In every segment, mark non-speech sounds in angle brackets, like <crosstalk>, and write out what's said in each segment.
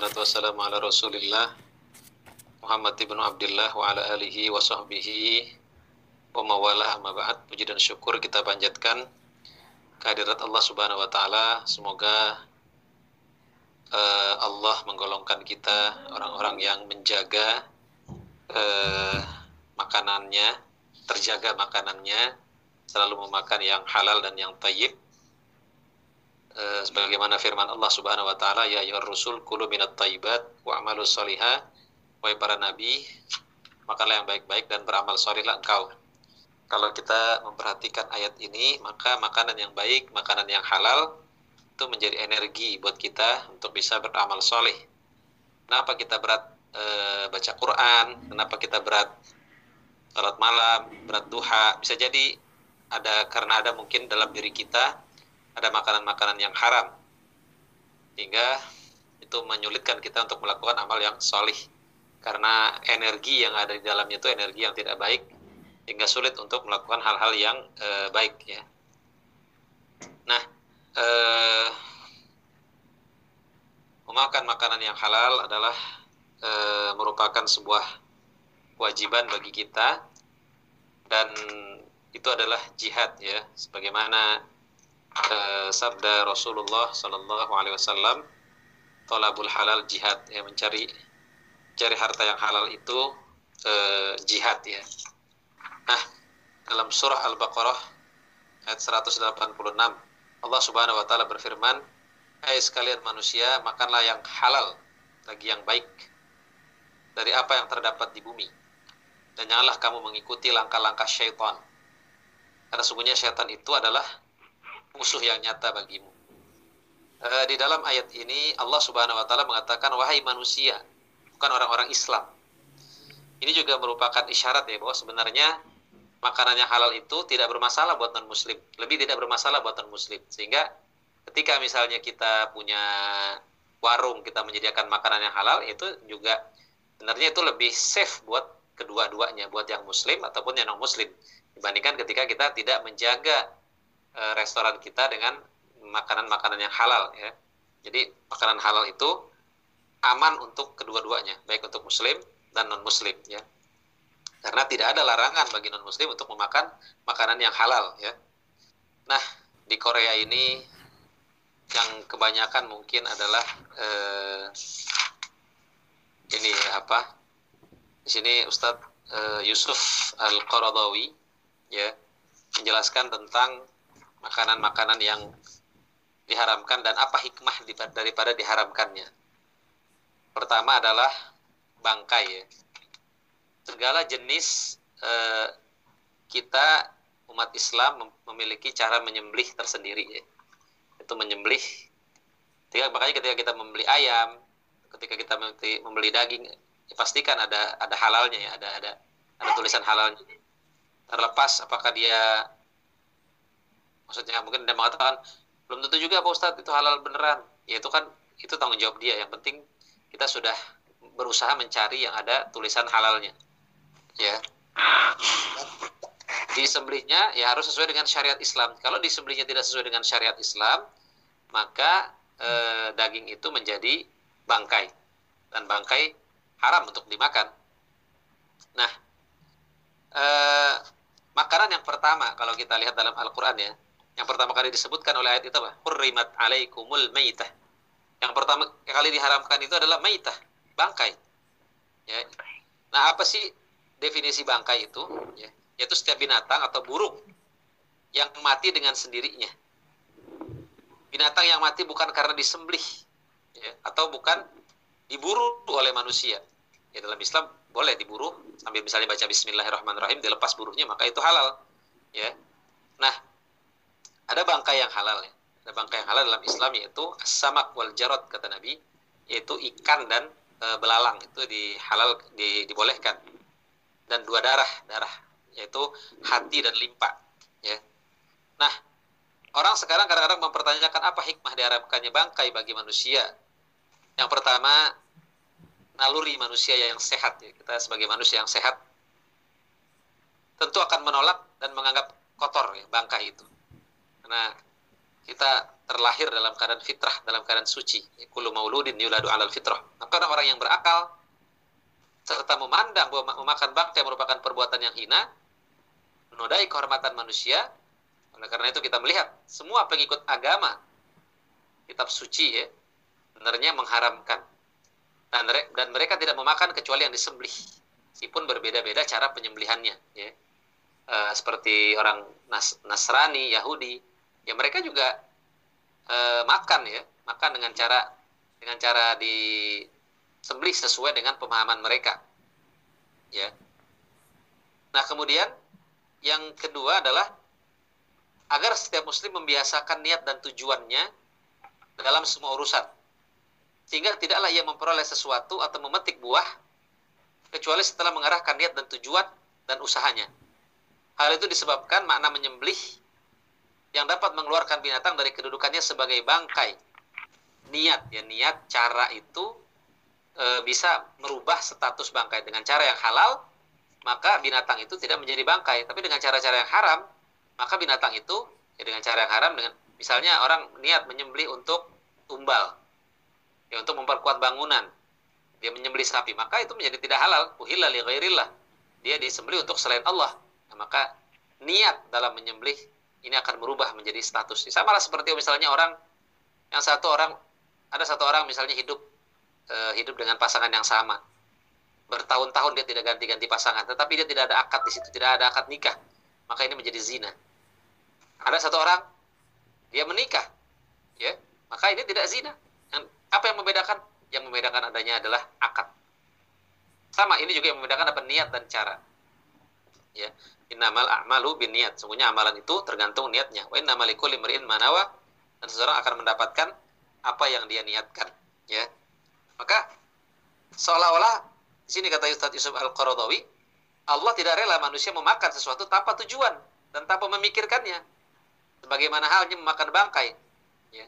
Alhamdulillah, salatu wassalamu ala rasulillah Muhammad ibnu Abdullah wa ala alihi wa sahbihi wa mawala amma. Puji dan syukur kita panjatkan kehadirat Allah subhanahu wa ta'ala. Semoga eh, Allah menggolongkan kita orang-orang yang menjaga eh, makanannya, terjaga makanannya, selalu memakan yang halal dan yang tayyib Eh, sebagaimana firman Allah Subhanahu wa taala ya ayyuhar rusul kulu minat thayyibat wa amalu sholiha wahai para nabi makanlah yang baik-baik dan beramal solihlah engkau. Kalau kita memperhatikan ayat ini maka makanan yang baik makanan yang halal itu menjadi energi buat kita untuk bisa beramal soleh. Kenapa kita berat e, baca Quran? Kenapa kita berat salat malam berat duha? Bisa jadi ada karena ada mungkin dalam diri kita ada makanan-makanan yang haram. Sehingga itu menyulitkan kita untuk melakukan amal yang solih. Karena energi yang ada di dalamnya itu energi yang tidak baik sehingga sulit untuk melakukan hal-hal yang e, baik ya. Nah e, memakan makanan yang halal adalah e, merupakan sebuah kewajiban bagi kita dan itu adalah jihad ya. Sebagaimana uh, sabda Rasulullah Sallallahu Alaihi Wasallam tolabul halal jihad. Ya mencari cari harta yang halal itu uh, jihad ya. Nah dalam surah Al-Baqarah ayat 186 Allah Subhanahu Wa Taala berfirman Hai sekalian manusia makanlah yang halal lagi yang baik dari apa yang terdapat di bumi dan janganlah kamu mengikuti langkah-langkah syaitan. Karena sungguhnya syaitan itu adalah musuh yang nyata bagimu. E, di dalam ayat ini Allah Subhanahu wa taala mengatakan wahai manusia, bukan orang-orang Islam. Ini juga merupakan isyarat ya bahwa sebenarnya makanan yang halal itu tidak bermasalah buat non muslim, lebih tidak bermasalah buat non muslim. Sehingga ketika misalnya kita punya warung, kita menyediakan makanan yang halal itu juga sebenarnya itu lebih safe buat kedua-duanya, buat yang muslim ataupun yang non muslim dibandingkan ketika kita tidak menjaga e, restoran kita dengan makanan-makanan yang halal ya. Jadi makanan halal itu aman untuk kedua-duanya, baik untuk muslim dan non muslim ya. Karena tidak ada larangan bagi non muslim untuk memakan makanan yang halal ya. Nah, di Korea ini yang kebanyakan mungkin adalah e, ini apa? Di sini Ustadz e, Yusuf Al-Qaradawi ya menjelaskan tentang makanan-makanan yang diharamkan dan apa hikmah daripada diharamkannya. Pertama adalah bangkai ya. Segala jenis eh, kita umat Islam memiliki cara menyembelih tersendiri ya. Itu menyembelih. Ketika, makanya ketika kita membeli ayam, ketika kita membeli daging, ya pastikan ada ada halalnya ya, ada ada ada tulisan halalnya terlepas apakah dia maksudnya mungkin dia mengatakan belum tentu juga Pak Ustadz itu halal beneran. Ya itu kan itu tanggung jawab dia. Yang penting kita sudah berusaha mencari yang ada tulisan halalnya. Ya. Disembelihnya ya harus sesuai dengan syariat Islam. Kalau disembelihnya tidak sesuai dengan syariat Islam maka eh, daging itu menjadi bangkai. Dan bangkai haram untuk dimakan. Nah eh, makanan yang pertama kalau kita lihat dalam Al-Qur'an ya, yang pertama kali disebutkan oleh ayat itu apa? Hurrimat alaikumul maitah. Yang pertama kali diharamkan itu adalah maitah, bangkai. Ya. Nah, apa sih definisi bangkai itu? Ya, yaitu setiap binatang atau burung yang mati dengan sendirinya. Binatang yang mati bukan karena disembelih ya, atau bukan diburu oleh manusia. Ya dalam Islam boleh diburu sambil misalnya baca Bismillahirrahmanirrahim dilepas buruhnya maka itu halal ya nah ada bangkai yang halal ya. Ada bangkai yang halal dalam Islam yaitu samak wal jarot kata Nabi. Yaitu ikan dan e, belalang. Itu di halal di, dibolehkan. Dan dua darah darah. Yaitu hati dan limpa ya. Nah orang sekarang kadang-kadang mempertanyakan apa hikmah diharapkannya bangkai bagi manusia. Yang pertama naluri manusia yang sehat ya. kita sebagai manusia yang sehat tentu akan menolak dan menganggap kotor ya bangkai itu karena kita terlahir dalam keadaan fitrah, dalam keadaan suci. Kullu mauludin yuladu alal fitrah. Maka orang-orang yang berakal serta memandang bahwa memakan bangkai merupakan perbuatan yang hina, menodai kehormatan manusia. Oleh karena itu kita melihat semua pengikut agama kitab suci ya, sebenarnya mengharamkan dan, dan mereka tidak memakan kecuali yang disembelih. Meskipun berbeda-beda cara penyembelihannya ya. E, seperti orang Nas Nasrani, Yahudi, ya mereka juga e, makan ya, makan dengan cara dengan cara disembelih sesuai dengan pemahaman mereka. Ya. Nah, kemudian yang kedua adalah agar setiap muslim membiasakan niat dan tujuannya dalam semua urusan. Sehingga tidaklah ia memperoleh sesuatu atau memetik buah kecuali setelah mengarahkan niat dan tujuan dan usahanya. Hal itu disebabkan makna menyembelih yang dapat mengeluarkan binatang dari kedudukannya sebagai bangkai. Niat ya niat cara itu e, bisa merubah status bangkai dengan cara yang halal maka binatang itu tidak menjadi bangkai. Tapi dengan cara-cara yang haram, maka binatang itu ya dengan cara yang haram dengan misalnya orang niat menyembelih untuk tumbal, ya untuk memperkuat bangunan, dia menyembelih sapi, maka itu menjadi tidak halal. Li ghairillah. Dia disembelih untuk selain Allah. Nah, maka niat dalam menyembelih ini akan berubah menjadi status. Sama lah seperti misalnya orang yang satu orang ada satu orang misalnya hidup eh, hidup dengan pasangan yang sama bertahun-tahun dia tidak ganti-ganti pasangan, tetapi dia tidak ada akad di situ, tidak ada akad nikah, maka ini menjadi zina. Ada satu orang dia menikah, ya, maka ini tidak zina. Yang, apa yang membedakan? Yang membedakan adanya adalah akad. Sama ini juga yang membedakan apa niat dan cara. Ya, innamal a'malu bin niat. Sungguhnya amalan itu tergantung niatnya. Wa innamal likulli manawa dan seseorang akan mendapatkan apa yang dia niatkan, ya. Maka seolah-olah di sini kata Ustaz Yusuf Al-Qaradawi, Allah tidak rela manusia memakan sesuatu tanpa tujuan dan tanpa memikirkannya. Sebagaimana halnya memakan bangkai. Ya.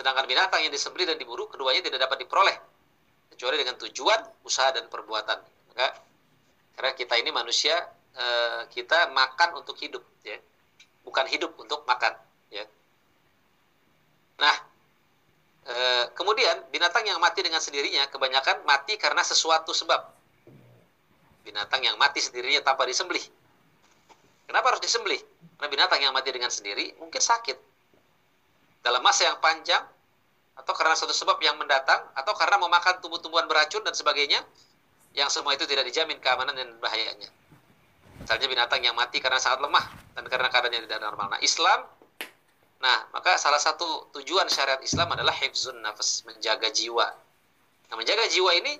Sedangkan binatang yang disembelih dan diburu, keduanya tidak dapat diperoleh. Kecuali dengan tujuan, usaha, dan perbuatan. Maka, karena kita ini manusia, eh, kita makan untuk hidup. ya Bukan hidup untuk makan. ya Nah, E, kemudian binatang yang mati dengan sendirinya kebanyakan mati karena sesuatu sebab. Binatang yang mati sendirinya tanpa disembelih. Kenapa harus disembelih? Karena binatang yang mati dengan sendiri mungkin sakit. Dalam masa yang panjang, atau karena suatu sebab yang mendatang, atau karena memakan tumbuh-tumbuhan beracun dan sebagainya, yang semua itu tidak dijamin keamanan dan bahayanya. Misalnya binatang yang mati karena sangat lemah dan karena keadaannya tidak normal. Nah, Islam Nah, maka salah satu tujuan syariat Islam adalah hifzun nafas, menjaga jiwa. Nah, menjaga jiwa ini,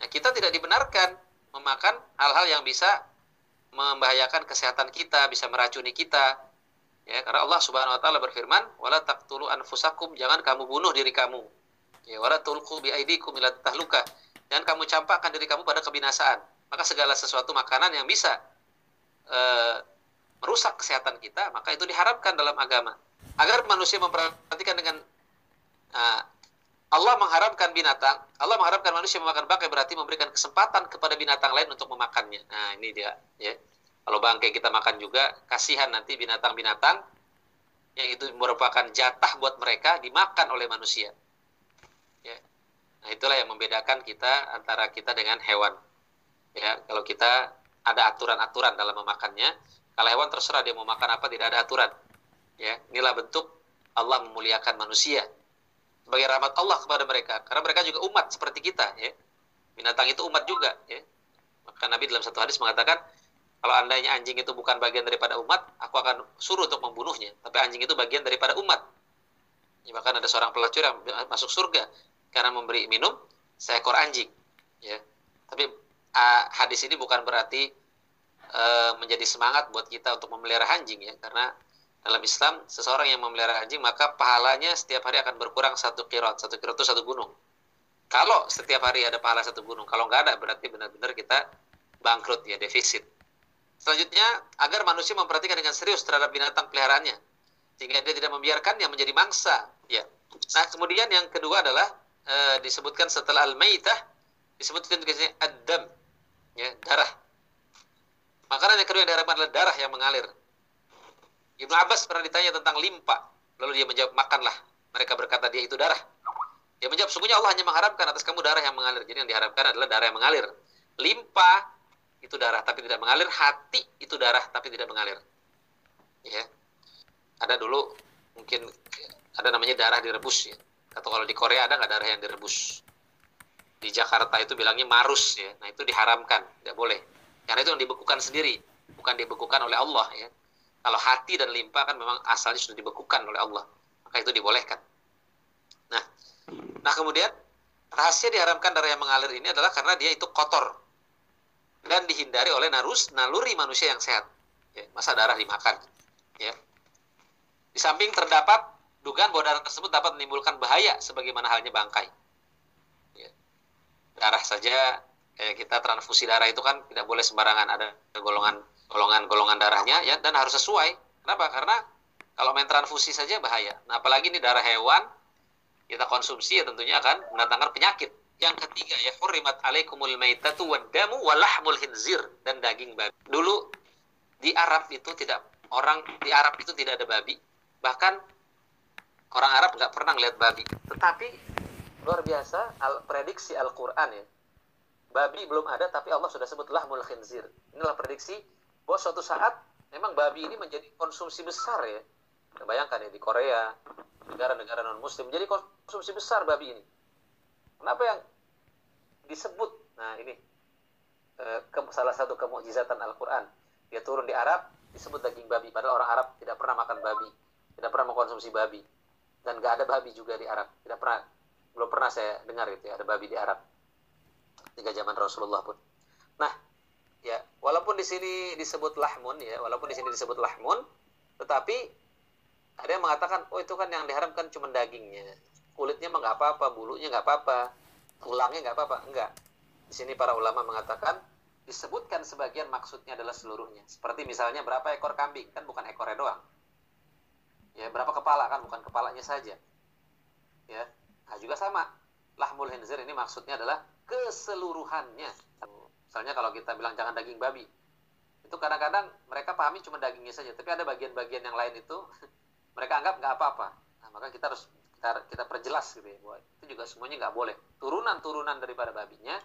nah kita tidak dibenarkan memakan hal-hal yang bisa membahayakan kesehatan kita, bisa meracuni kita. Ya, karena Allah Subhanahu wa taala berfirman, "Wala taqtulu anfusakum," jangan kamu bunuh diri kamu. Ya, wala tulqu bi aidikum ila tahluka. Jangan kamu campakkan diri kamu pada kebinasaan. Maka segala sesuatu makanan yang bisa uh, merusak kesehatan kita, maka itu diharapkan dalam agama agar manusia memperhatikan dengan uh, Allah mengharapkan binatang, Allah mengharapkan manusia memakan bangkai berarti memberikan kesempatan kepada binatang lain untuk memakannya. Nah, ini dia, ya. Kalau bangkai kita makan juga, kasihan nanti binatang-binatang yang itu merupakan jatah buat mereka dimakan oleh manusia. Ya. Nah, itulah yang membedakan kita antara kita dengan hewan. Ya, kalau kita ada aturan-aturan dalam memakannya, kalau hewan terserah dia mau makan apa tidak ada aturan. Ya, inilah bentuk Allah memuliakan manusia sebagai rahmat Allah kepada mereka. Karena mereka juga umat seperti kita, ya. Binatang itu umat juga, ya. Maka Nabi dalam satu hadis mengatakan, kalau andainya anjing itu bukan bagian daripada umat, aku akan suruh untuk membunuhnya. Tapi anjing itu bagian daripada umat. Ya, bahkan ada seorang pelacur yang masuk surga karena memberi minum seekor anjing. Ya. Tapi uh, hadis ini bukan berarti uh, menjadi semangat buat kita untuk memelihara anjing ya, karena dalam Islam seseorang yang memelihara anjing maka pahalanya setiap hari akan berkurang satu kirot. Satu kirot itu satu gunung. Kalau setiap hari ada pahala satu gunung kalau nggak ada berarti benar-benar kita bangkrut ya defisit. Selanjutnya agar manusia memperhatikan dengan serius terhadap binatang peliharaannya sehingga dia tidak membiarkannya menjadi mangsa ya. Nah kemudian yang kedua adalah e, disebutkan setelah al-maitah disebutkan juga adam ya darah makanan yang kedua yang diharapkan adalah darah yang mengalir Ibnu Abbas pernah ditanya tentang limpa. Lalu dia menjawab, makanlah. Mereka berkata, dia itu darah. Dia menjawab, sungguhnya Allah hanya mengharapkan atas kamu darah yang mengalir. Jadi yang diharapkan adalah darah yang mengalir. Limpa itu darah tapi tidak mengalir. Hati itu darah tapi tidak mengalir. Ya. Ada dulu mungkin ada namanya darah direbus ya. Atau kalau di Korea ada nggak darah yang direbus? Di Jakarta itu bilangnya marus ya. Nah itu diharamkan, tidak boleh. Karena itu yang dibekukan sendiri, bukan dibekukan oleh Allah ya. Kalau hati dan limpa kan memang asalnya sudah dibekukan oleh Allah, maka itu dibolehkan. Nah, nah kemudian rahasia diharamkan darah yang mengalir ini adalah karena dia itu kotor dan dihindari oleh narus naluri manusia yang sehat. Ya, masa darah dimakan? Ya. Di samping terdapat dugaan bahwa darah tersebut dapat menimbulkan bahaya sebagaimana halnya bangkai. Darah saja kayak kita transfusi darah itu kan tidak boleh sembarangan ada golongan golongan-golongan darahnya ya dan harus sesuai. Kenapa? Karena kalau main transfusi saja bahaya. Nah, apalagi ini darah hewan kita konsumsi ya tentunya akan mendatangkan penyakit. Yang ketiga ya hurrimat alaikumul maitatu wadamu walahmul hinzir dan daging babi. Dulu di Arab itu tidak orang di Arab itu tidak ada babi. Bahkan orang Arab nggak pernah lihat babi. Tetapi luar biasa al prediksi Al-Qur'an ya. Babi belum ada tapi Allah sudah sebut lahmul khinzir. Inilah prediksi bahwa suatu saat memang babi ini menjadi konsumsi besar ya. Bayangkan ya di Korea, negara-negara non muslim jadi konsumsi besar babi ini. Kenapa yang disebut? Nah, ini eh, ke, salah satu kemukjizatan Al-Qur'an. Dia turun di Arab disebut daging babi padahal orang Arab tidak pernah makan babi, tidak pernah mengkonsumsi babi. Dan gak ada babi juga di Arab. Tidak pernah belum pernah saya dengar itu ya, ada babi di Arab. Tiga zaman Rasulullah pun. Nah, ya walaupun di sini disebut lahmun ya walaupun di sini disebut lahmun tetapi ada yang mengatakan oh itu kan yang diharamkan cuma dagingnya. Kulitnya mah nggak apa-apa bulunya nggak apa-apa tulangnya nggak apa-apa. Enggak. Di sini para ulama mengatakan disebutkan sebagian maksudnya adalah seluruhnya. Seperti misalnya berapa ekor kambing kan bukan ekornya doang. Ya berapa kepala kan bukan kepalanya saja. Ya nah juga sama lahmul hinzir ini maksudnya adalah keseluruhannya Misalnya kalau kita bilang jangan daging babi, itu kadang-kadang mereka pahami cuma dagingnya saja, tapi ada bagian-bagian yang lain itu <laughs> mereka anggap nggak apa-apa. Nah, maka kita harus kita, kita perjelas gitu ya, bahwa itu juga semuanya nggak boleh. Turunan-turunan daripada babinya,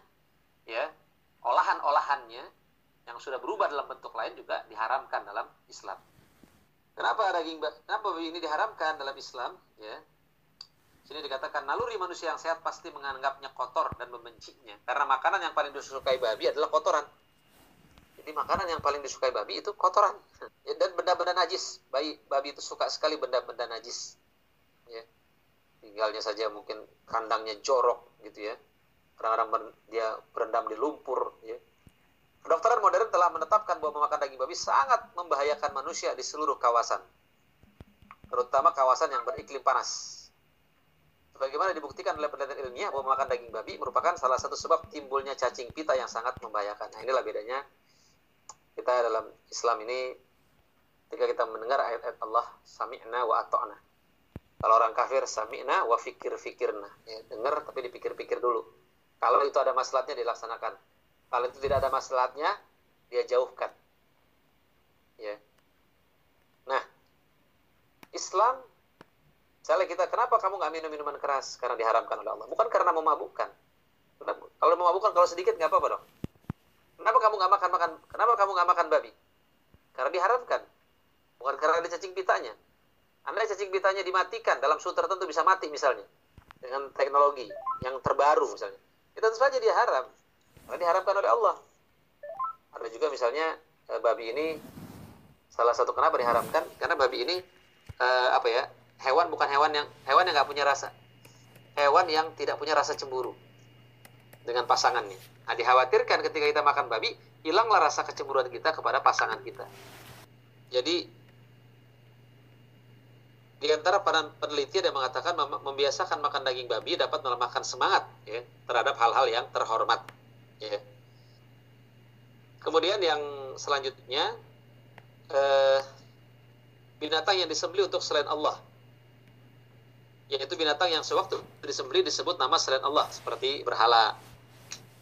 ya, olahan-olahannya yang sudah berubah dalam bentuk lain juga diharamkan dalam Islam. Kenapa daging kenapa ini diharamkan dalam Islam? Ya, Sini dikatakan naluri manusia yang sehat pasti menganggapnya kotor dan membencinya. Karena makanan yang paling disukai babi adalah kotoran. Jadi makanan yang paling disukai babi itu kotoran. <laughs> Ya, dan benda-benda najis. Bayi, babi itu suka sekali benda-benda najis. Ya. Tinggalnya saja mungkin kandangnya jorok gitu ya. Kadang-kadang dia berendam di lumpur. Ya. Kedokteran modern telah menetapkan bahwa memakan daging babi sangat membahayakan manusia di seluruh kawasan. Terutama kawasan yang beriklim panas Bagaimana dibuktikan oleh penelitian ilmiah bahwa makan daging babi merupakan salah satu sebab timbulnya cacing pita yang sangat membahayakan. Nah, inilah bedanya kita dalam Islam ini ketika kita mendengar ayat-ayat Allah sami'na wa ata'na. Kalau orang kafir sami'na wa fikir-fikirna. Ya, dengar tapi dipikir-pikir dulu. Kalau itu ada maslahatnya dilaksanakan. Kalau itu tidak ada maslahatnya dia jauhkan. Ya. Nah, Islam Misalnya kita, kenapa kamu nggak minum minuman keras? Karena diharamkan oleh Allah. Bukan karena memabukkan. Kalau memabukkan, kalau sedikit nggak apa-apa dong. Kenapa kamu nggak makan makan? Kenapa kamu nggak makan babi? Karena diharamkan. Bukan karena ada cacing pitanya. Anda cacing pitanya dimatikan dalam suhu tertentu bisa mati misalnya dengan teknologi yang terbaru misalnya. Itu tentu saja dia haram. Karena diharamkan oleh Allah. Ada juga misalnya eh, babi ini salah satu kenapa diharamkan karena babi ini uh, apa ya hewan bukan hewan yang hewan yang nggak punya rasa hewan yang tidak punya rasa cemburu dengan pasangannya nah dikhawatirkan ketika kita makan babi hilanglah rasa kecemburuan kita kepada pasangan kita jadi di antara para peneliti yang mengatakan membiasakan makan daging babi dapat melemahkan semangat ya, terhadap hal-hal yang terhormat. Ya. Kemudian yang selanjutnya eh, binatang yang disembelih untuk selain Allah yaitu binatang yang sewaktu disembelih disebut nama selain Allah seperti berhala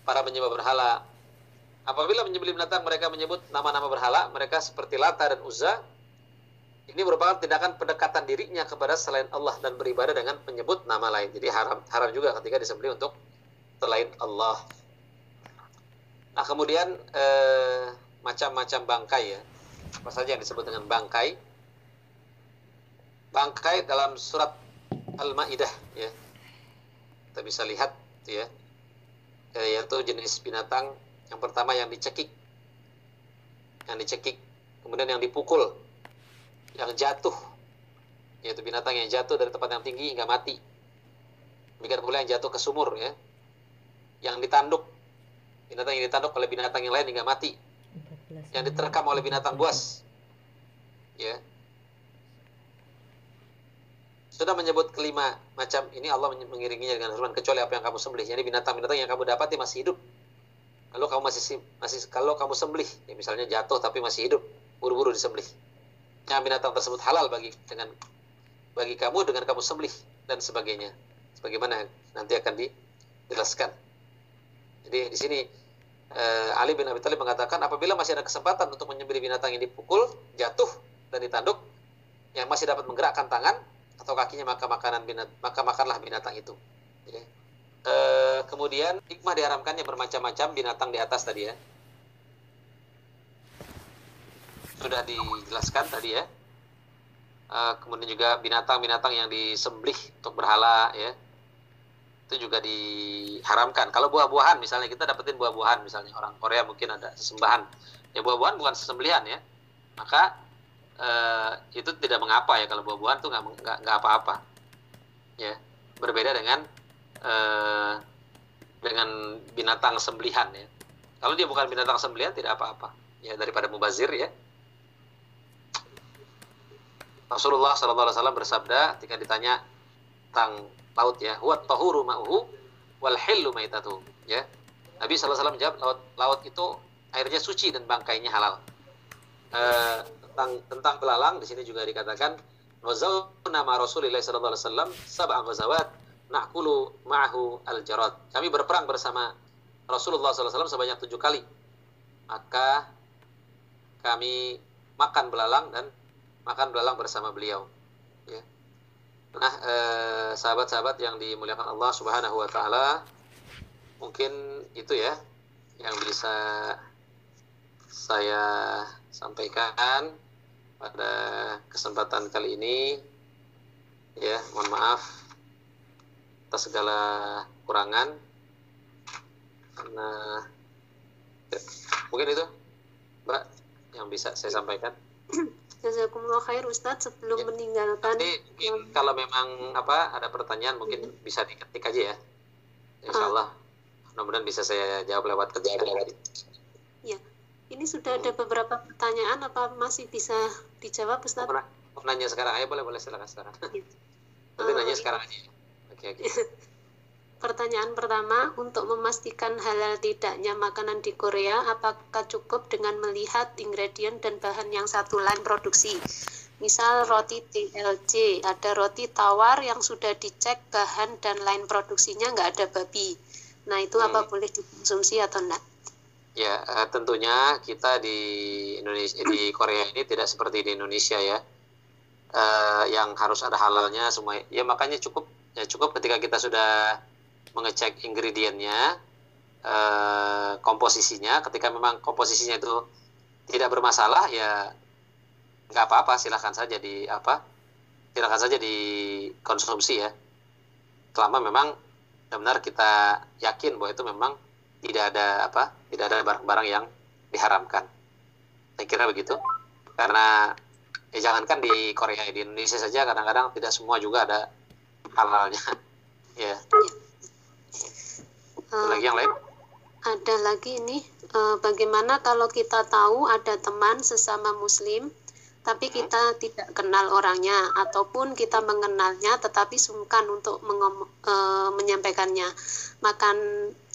para penyembah berhala apabila menyembelih binatang mereka menyebut nama-nama berhala mereka seperti Lata dan Uzza ini merupakan tindakan pendekatan dirinya kepada selain Allah dan beribadah dengan menyebut nama lain. Jadi haram haram juga ketika disembelih untuk selain Allah. Nah kemudian eh, macam-macam bangkai ya, apa saja yang disebut dengan bangkai? Bangkai dalam surat Al-Maidah ya, kita bisa lihat ya, yaitu jenis binatang yang pertama yang dicekik, yang dicekik, kemudian yang dipukul, yang jatuh. Yaitu binatang yang jatuh dari tempat yang tinggi hingga mati. Demikian pula yang jatuh ke sumur ya. Yang ditanduk binatang yang ditanduk oleh binatang yang lain hingga mati. Yang diterkam oleh binatang buas ya sudah menyebut kelima macam ini Allah mengiringinya dengan firman kecuali apa yang kamu sembelih jadi binatang-binatang yang kamu dapati masih hidup kalau kamu masih masih kalau kamu sembelih ya misalnya jatuh tapi masih hidup buru-buru disembelih yang binatang tersebut halal bagi dengan bagi kamu dengan kamu sembelih dan sebagainya. Sebagaimana nanti akan dijelaskan. Jadi di sini uh, Ali bin Abi Thalib mengatakan apabila masih ada kesempatan untuk menyembelih binatang yang dipukul, jatuh dan ditanduk yang masih dapat menggerakkan tangan atau kakinya maka makanan binat maka makanlah binatang itu. Ya. Uh, kemudian hikmah diharamkannya bermacam-macam binatang di atas tadi ya. sudah dijelaskan tadi ya. Uh, kemudian juga binatang-binatang yang disembelih untuk berhala ya itu juga diharamkan. Kalau buah-buahan misalnya kita dapetin buah-buahan misalnya orang Korea mungkin ada sesembahan ya buah-buahan bukan sesembelihan ya maka uh, itu tidak mengapa ya kalau buah-buahan tuh nggak nggak apa-apa ya berbeda dengan uh, dengan binatang sembelihan ya kalau dia bukan binatang sembelihan tidak apa-apa ya daripada mubazir ya Rasulullah SAW bersabda ketika ditanya tentang laut ya, huwa tahuru ma'uhu wal hillu maitatu ya. Nabi SAW menjawab laut, laut itu airnya suci dan bangkainya halal. E, tentang tentang belalang di sini juga dikatakan wazawna ma Rasulillah sallallahu alaihi wasallam sab'a ghazawat na'kulu ma'ahu al-jarad. Kami berperang bersama Rasulullah SAW sebanyak tujuh kali. Maka kami makan belalang dan makan belalang bersama beliau. Ya. Nah, eh, sahabat-sahabat yang dimuliakan Allah Subhanahu wa taala, mungkin itu ya yang bisa saya sampaikan pada kesempatan kali ini. Ya, mohon maaf atas segala kurangan karena ya, mungkin itu Mbak yang bisa saya sampaikan. Jazakumullah khair Ustadz sebelum ya. meninggalkan. Nanti mungkin kalau memang apa ada pertanyaan mungkin hmm. bisa diketik aja ya. Insya ah. Allah. Mudah-mudahan bisa saya jawab lewat ketik lewat. Ini sudah ada beberapa pertanyaan apa masih bisa dijawab Ustadz? Mau, nanya sekarang aja boleh boleh silakan sekarang. <laughs> Nanti uh, nanya sekarang aja. Oke oke. <laughs> Pertanyaan pertama, untuk memastikan halal tidaknya makanan di Korea, apakah cukup dengan melihat ingredient dan bahan yang satu lain produksi? Misal roti TLC, ada roti tawar yang sudah dicek bahan dan lain produksinya nggak ada babi. Nah itu hmm. apa boleh dikonsumsi atau enggak? Ya eh, tentunya kita di Indonesia di Korea ini tidak seperti di Indonesia ya, uh, yang harus ada halalnya semua. Ya makanya cukup ya cukup ketika kita sudah mengecek ingredientnya, eh, komposisinya. Ketika memang komposisinya itu tidak bermasalah, ya nggak apa-apa, silahkan saja di apa, silahkan saja dikonsumsi ya. Selama memang benar-benar kita yakin bahwa itu memang tidak ada apa, tidak ada barang-barang yang diharamkan. Saya kira begitu. Karena ya jangankan di Korea di Indonesia saja kadang-kadang tidak semua juga ada halalnya. <laughs> ya. Uh, lagi yang lain? Ada lagi ini, uh, bagaimana kalau kita tahu ada teman sesama Muslim, tapi hmm. kita hmm. tidak kenal orangnya, ataupun kita mengenalnya tetapi sungkan untuk mengom, uh, menyampaikannya. Makan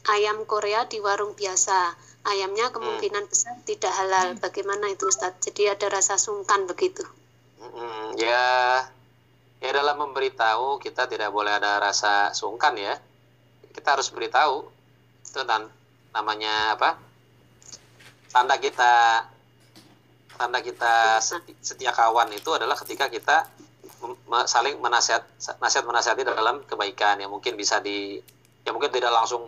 ayam Korea di warung biasa, ayamnya kemungkinan hmm. besar tidak halal. Bagaimana itu Ustadz? Jadi ada rasa sungkan begitu? Hmm, ya, ya dalam memberitahu kita tidak boleh ada rasa sungkan ya kita harus beritahu itu dan namanya apa tanda kita tanda kita setia kawan itu adalah ketika kita saling menasihat nasihat menasihati dalam kebaikan yang mungkin bisa di ya mungkin tidak langsung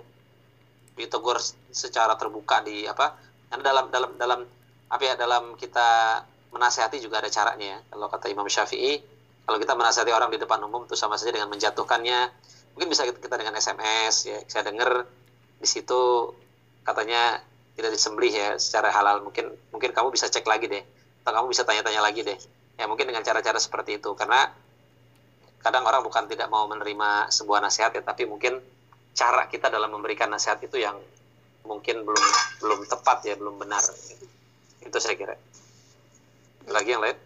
ditegur secara terbuka di apa karena dalam dalam dalam apa ya dalam kita menasihati juga ada caranya kalau kata Imam Syafi'i kalau kita menasihati orang di depan umum itu sama saja dengan menjatuhkannya. Mungkin bisa kita dengan SMS ya saya dengar di situ katanya tidak disembelih ya secara halal. Mungkin mungkin kamu bisa cek lagi deh atau kamu bisa tanya-tanya lagi deh. Ya mungkin dengan cara-cara seperti itu. Karena kadang orang bukan tidak mau menerima sebuah nasihat ya tapi mungkin cara kita dalam memberikan nasihat itu yang mungkin belum belum tepat ya belum benar. Itu saya kira. Lagi yang lain?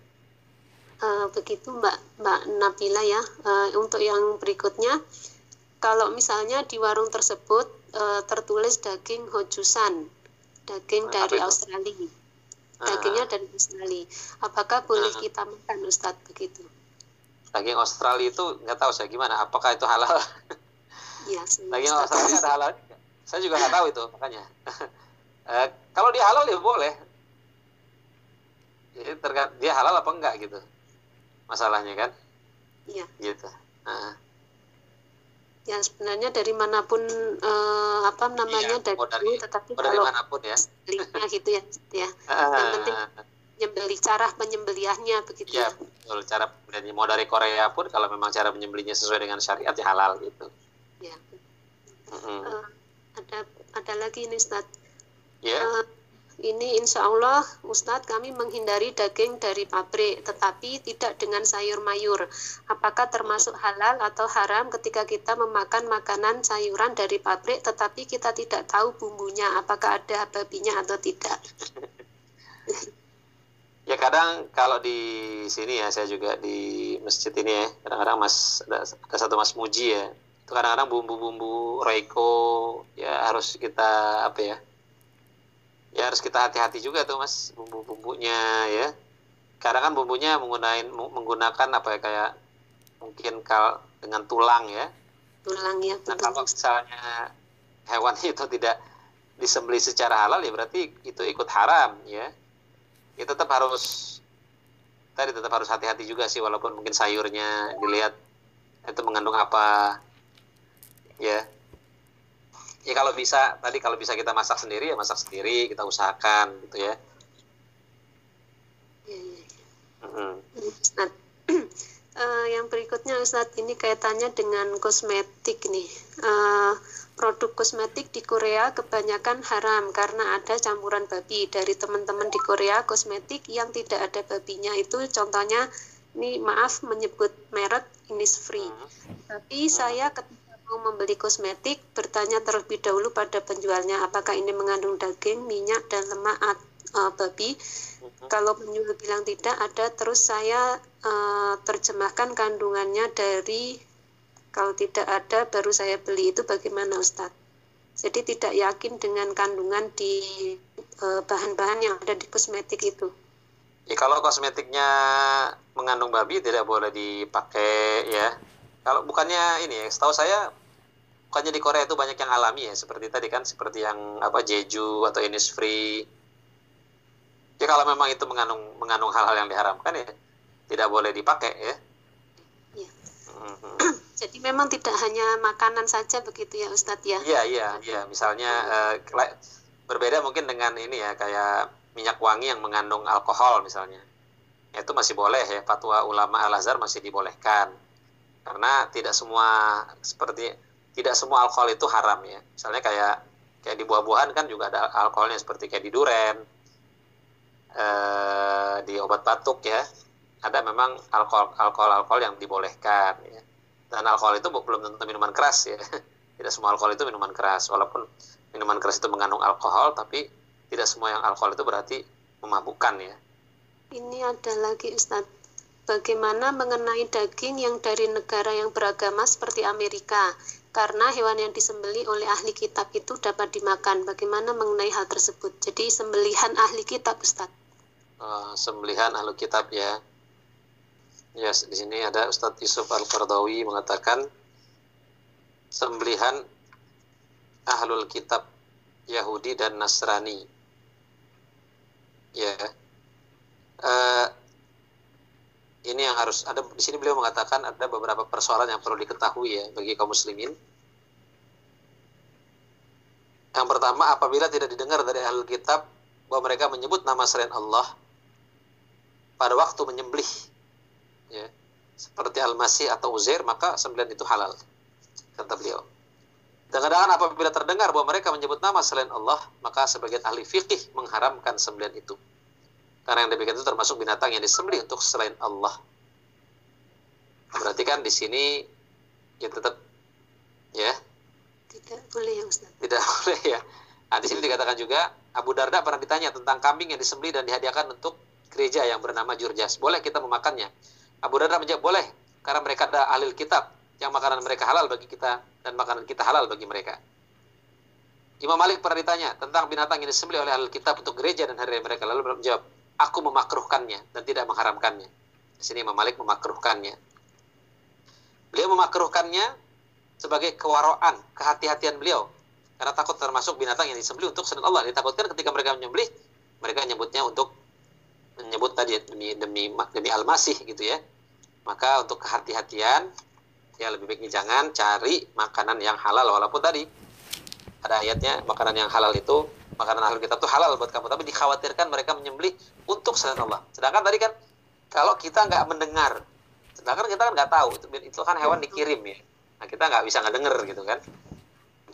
Uh, begitu mbak mbak Nabila ya. Uh, untuk yang berikutnya kalau misalnya di warung tersebut uh, tertulis daging hojusan daging nah, dari Australia. Dagingnya dari Australia. Apakah boleh uh, kita makan Ustadz begitu? Daging Australia itu nggak tahu saya gimana. Apakah itu halal <laughs> ya, daging Australia ada halal saya juga nggak tahu itu makanya. <laughs> Eh, kalau dia halal ya boleh. Jadi terkait dia halal apa enggak gitu masalahnya kan? Iya. Gitu. Uh. ya sebenarnya dari mana pun uh, apa namanya iya, dari, dari tetapi dari kalau mana pun ya. gitu ya ya. <laughs> Yang penting menyembeli cara penyembelihannya begitu ya, ya. betul. Cara mau dari Korea pun kalau memang cara menyembelihnya sesuai dengan syariat ya halal gitu ya uh, ada ada lagi ini Ustaz. Yeah. Uh, ini insya Allah Ustadz kami menghindari daging dari pabrik tetapi tidak dengan sayur mayur. Apakah termasuk halal atau haram ketika kita memakan makanan sayuran dari pabrik tetapi kita tidak tahu bumbunya apakah ada babinya atau tidak? Ya kadang kalau di sini ya saya juga di masjid ini ya kadang-kadang mas ada, ada satu mas muji ya itu kadang-kadang bumbu-bumbu Reiko ya harus kita apa ya ya harus kita hati-hati juga tuh mas bumbu-bumbunya ya. Kadang kan bumbunya menggunakan menggunakan apa ya kayak mungkin kal dengan tulang ya. Tulang ya nah kalau misalnya hewan <laughs> itu tidak disembelih secara halal ya berarti itu ikut haram ya. Ya tetap harus tadi tetap harus hati-hati juga sih walaupun mungkin sayurnya dilihat itu mengandung apa ya ya kalau bisa tadi kalau bisa kita masak sendiri ya masak sendiri kita usahakan gitu ya ya, ya. Ustaz, uh, <clears throat> yang berikutnya Ustadz ini kaitannya dengan kosmetik nih uh, produk kosmetik di Korea kebanyakan haram karena ada campuran babi dari teman-teman di Korea kosmetik yang tidak ada babinya itu contohnya ini maaf menyebut merek Innisfree hmm. tapi hmm. saya ketika mau membeli kosmetik, bertanya terlebih dahulu pada penjualnya apakah ini mengandung daging, minyak, dan lemak uh, babi. Uh-huh. Kalau penjual bilang tidak ada, terus saya uh, terjemahkan kandungannya dari kalau tidak ada baru saya beli itu bagaimana Ustadz? Jadi tidak yakin dengan kandungan di bahan bahan-bahan yang ada di kosmetik itu. Ya, kalau kosmetiknya mengandung babi tidak boleh dipakai ya kalau bukannya ini ya, setahu saya bukannya di Korea itu banyak yang alami ya, seperti tadi kan, seperti yang apa Jeju atau Innisfree. Ya kalau memang itu mengandung mengandung hal-hal yang diharamkan ya tidak boleh dipakai ya. ya. Mm-hmm. <clears throat> Jadi memang tidak hanya makanan saja begitu ya Ustadz ya? Iya iya iya. Misalnya uh, berbeda mungkin dengan ini ya kayak minyak wangi yang mengandung alkohol misalnya. Itu masih boleh ya fatwa ulama Al Azhar masih dibolehkan karena tidak semua seperti tidak semua alkohol itu haram ya. Misalnya kayak kayak di buah-buahan kan juga ada alkoholnya seperti kayak di duren eh, di obat batuk ya. Ada memang alkohol alkohol alkohol yang dibolehkan ya. Dan alkohol itu belum tentu minuman keras ya. <laughs> Tidak semua alkohol itu minuman keras. Walaupun minuman keras itu mengandung alkohol tapi tidak semua yang alkohol itu berarti memabukkan ya. Ini ada lagi Ustadz Bagaimana mengenai daging yang dari negara yang beragama seperti Amerika? Karena hewan yang disembeli oleh ahli kitab itu dapat dimakan. Bagaimana mengenai hal tersebut? Jadi sembelihan ahli kitab, Ustaz. Uh, sembelihan ahli kitab ya. Ya, yes, di sini ada Ustadz Yusuf Al-Qardawi mengatakan sembelihan ahlul kitab Yahudi dan Nasrani. Ya. uh, ini yang harus ada di sini beliau mengatakan ada beberapa persoalan yang perlu diketahui ya bagi kaum muslimin. Yang pertama, apabila tidak didengar dari ahli kitab bahwa mereka menyebut nama selain Allah pada waktu menyembelih, ya, seperti Al-Masih atau Uzair, maka sembelihan itu halal, kata beliau. Dan kadang apabila terdengar bahwa mereka menyebut nama selain Allah, maka sebagian ahli fikih mengharamkan sembelihan itu. Karena yang demikian itu termasuk binatang yang disembelih untuk selain Allah. Berarti kan di sini ya tetap ya tidak boleh ya Ustaz. Tidak <laughs> boleh ya. Nah, di sini dikatakan juga Abu Darda pernah ditanya tentang kambing yang disembelih dan dihadiahkan untuk gereja yang bernama Jurjas. Boleh kita memakannya? Abu Darda menjawab boleh karena mereka ada ahli kitab yang makanan mereka halal bagi kita dan makanan kita halal bagi mereka. Imam Malik pernah ditanya tentang binatang yang disembelih oleh ahli kitab untuk gereja dan hari mereka lalu menjawab aku memakruhkannya dan tidak mengharamkannya. Di sini Imam Malik memakruhkannya. Beliau memakruhkannya sebagai kewaraan, kehati-hatian beliau. Karena takut termasuk binatang yang disembelih untuk senang Allah. Ditakutkan ketika mereka menyembelih, mereka menyebutnya untuk menyebut tadi demi demi demi al-masih gitu ya. Maka untuk kehati-hatian ya lebih baiknya jangan cari makanan yang halal walaupun tadi ada ayatnya makanan yang halal itu makanan ahli kita tuh halal buat kamu. Tapi dikhawatirkan mereka menyembelih untuk selain Allah. Sedangkan tadi kan kalau kita nggak mendengar sedangkan kita kan nggak tahu. Itu, itu kan hewan dikirim ya. Nah kita nggak bisa ngedenger gitu kan.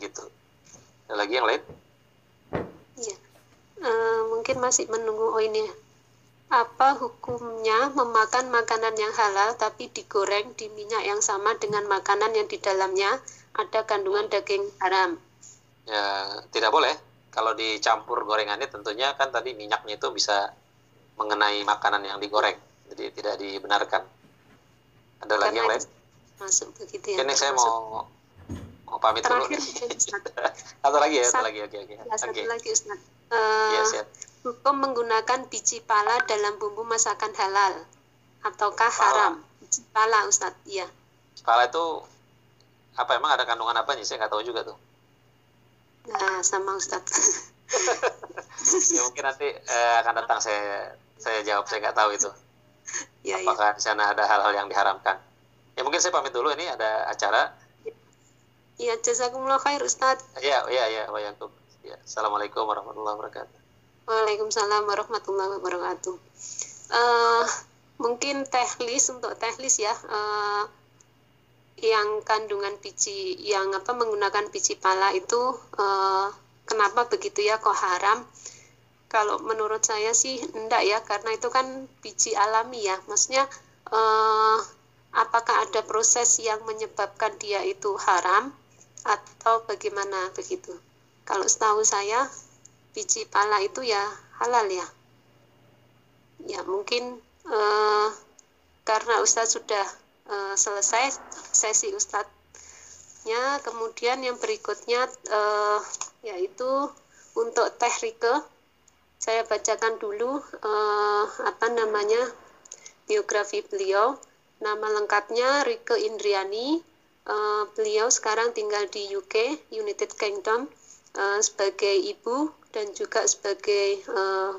Gitu. Ada lagi yang lain? Iya. Uh, mungkin masih menunggu oh ini apa hukumnya memakan makanan yang halal tapi digoreng di minyak yang sama dengan makanan yang di dalamnya? Ada kandungan daging haram. Ya tidak boleh kalau dicampur gorengannya tentunya kan tadi minyaknya itu bisa mengenai makanan yang digoreng. Jadi tidak dibenarkan. Ada Karena lagi yang lain? masuk begitu ya ini saya mau mau pamit Terakhir, <laughs> dulu satu lagi ya satu lagi. Oke oke. Ya, satu okay. lagi Ustaz. Uh, yes, yes. hukum menggunakan biji pala dalam bumbu masakan halal ataukah pala. haram? Biji pala Ustaz. Iya. Pala itu apa emang ada kandungan apa nih saya nggak tahu juga tuh Nah, sama Ustadz. <laughs> ya mungkin nanti eh, akan datang saya saya jawab saya nggak tahu itu. Ya, Apakah ya. di sana ada hal-hal yang diharamkan? Ya mungkin saya pamit dulu ini ada acara. Iya, jazakumullah khair Ustaz. Iya, iya, iya, wa ya. Assalamualaikum warahmatullahi wabarakatuh. Waalaikumsalam warahmatullahi wabarakatuh. Uh, mungkin tehlis untuk tehlis ya. Uh, yang kandungan biji yang apa menggunakan biji pala itu uh, kenapa begitu ya kok haram? Kalau menurut saya sih enggak ya karena itu kan biji alami ya. Maksudnya uh, apakah ada proses yang menyebabkan dia itu haram atau bagaimana begitu? Kalau setahu saya biji pala itu ya halal ya. Ya mungkin uh, karena Ustaz sudah uh, selesai sesi ustadznya. Kemudian yang berikutnya uh, yaitu untuk teh Rike saya bacakan dulu uh, apa namanya biografi beliau. Nama lengkapnya Rike Indriani. Uh, beliau sekarang tinggal di UK United Kingdom uh, sebagai ibu dan juga sebagai uh,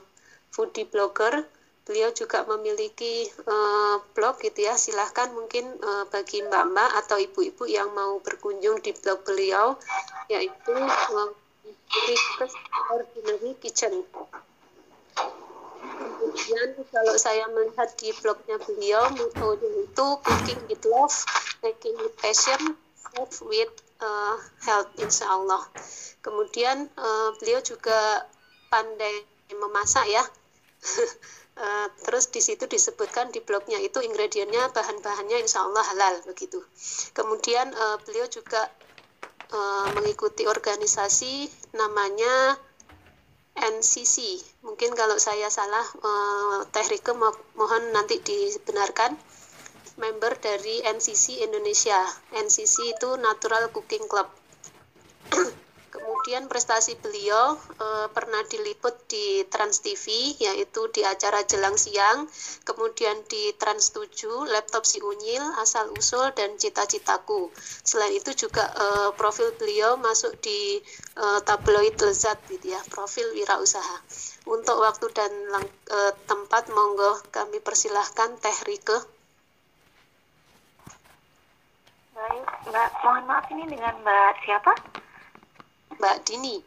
foodie blogger beliau juga memiliki uh, blog gitu ya. Silahkan mungkin uh, bagi mbak-mbak atau ibu-ibu yang mau berkunjung di blog beliau yaitu uh, Ordinary Kitchen. Kemudian kalau saya melihat di blognya beliau itu cooking with love making with passion serve with uh, health insya Allah kemudian uh, beliau juga pandai memasak ya <laughs> Uh, terus di situ disebutkan di blognya itu ingredientnya bahan-bahannya insya Allah halal begitu. Kemudian uh, beliau juga uh, mengikuti organisasi namanya NCC. Mungkin kalau saya salah uh, Teh Rike mo mohon nanti dibenarkan. Member dari NCC Indonesia. NCC itu Natural Cooking Club. <clears throat> Kemudian prestasi beliau e, pernah diliput di Trans TV yaitu di acara Jelang Siang, kemudian di Trans 7, Laptop Si Unyil, Asal Usul dan Cita-citaku. Selain itu juga e, profil beliau masuk di e, tabloid Lezat gitu ya, profil wirausaha. Untuk waktu dan e, tempat monggo kami persilahkan Teh Rike. Baik, Mbak, mohon maaf ini dengan Mbak siapa? Mbak Dini.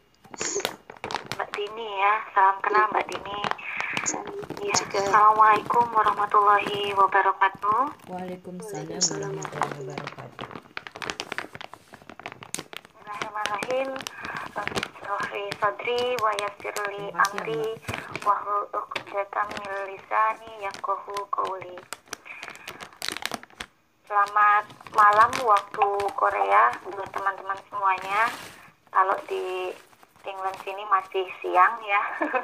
Mbak Dini ya, salam kenal Mbak Dini. Ya. Assalamualaikum warahmatullahi wabarakatuh. Waalaikumsalam warahmatullahi wabarakatuh. Bismillahirrahmanirrahim. Rabbi sadri wa yassirli amri wa 'uqdatam min lisani yafqahu qawli. Selamat malam waktu Korea buat teman-teman semuanya. Kalau di England sini masih siang ya. <laughs>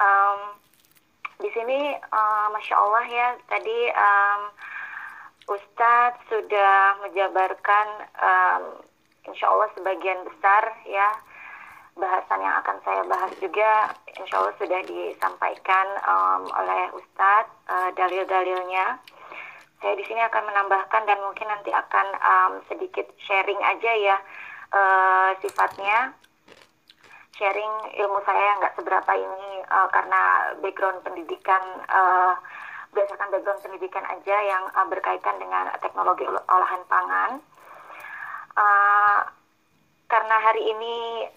um, di sini uh, masya Allah ya tadi um, Ustadz sudah menjabarkan um, insya Allah sebagian besar ya bahasan yang akan saya bahas juga insya Allah sudah disampaikan um, oleh Ustadz uh, dalil-dalilnya saya di sini akan menambahkan dan mungkin nanti akan um, sedikit sharing aja ya uh, sifatnya sharing ilmu saya yang nggak seberapa ini uh, karena background pendidikan uh, berdasarkan background pendidikan aja yang uh, berkaitan dengan teknologi ol olahan pangan. Uh, karena hari ini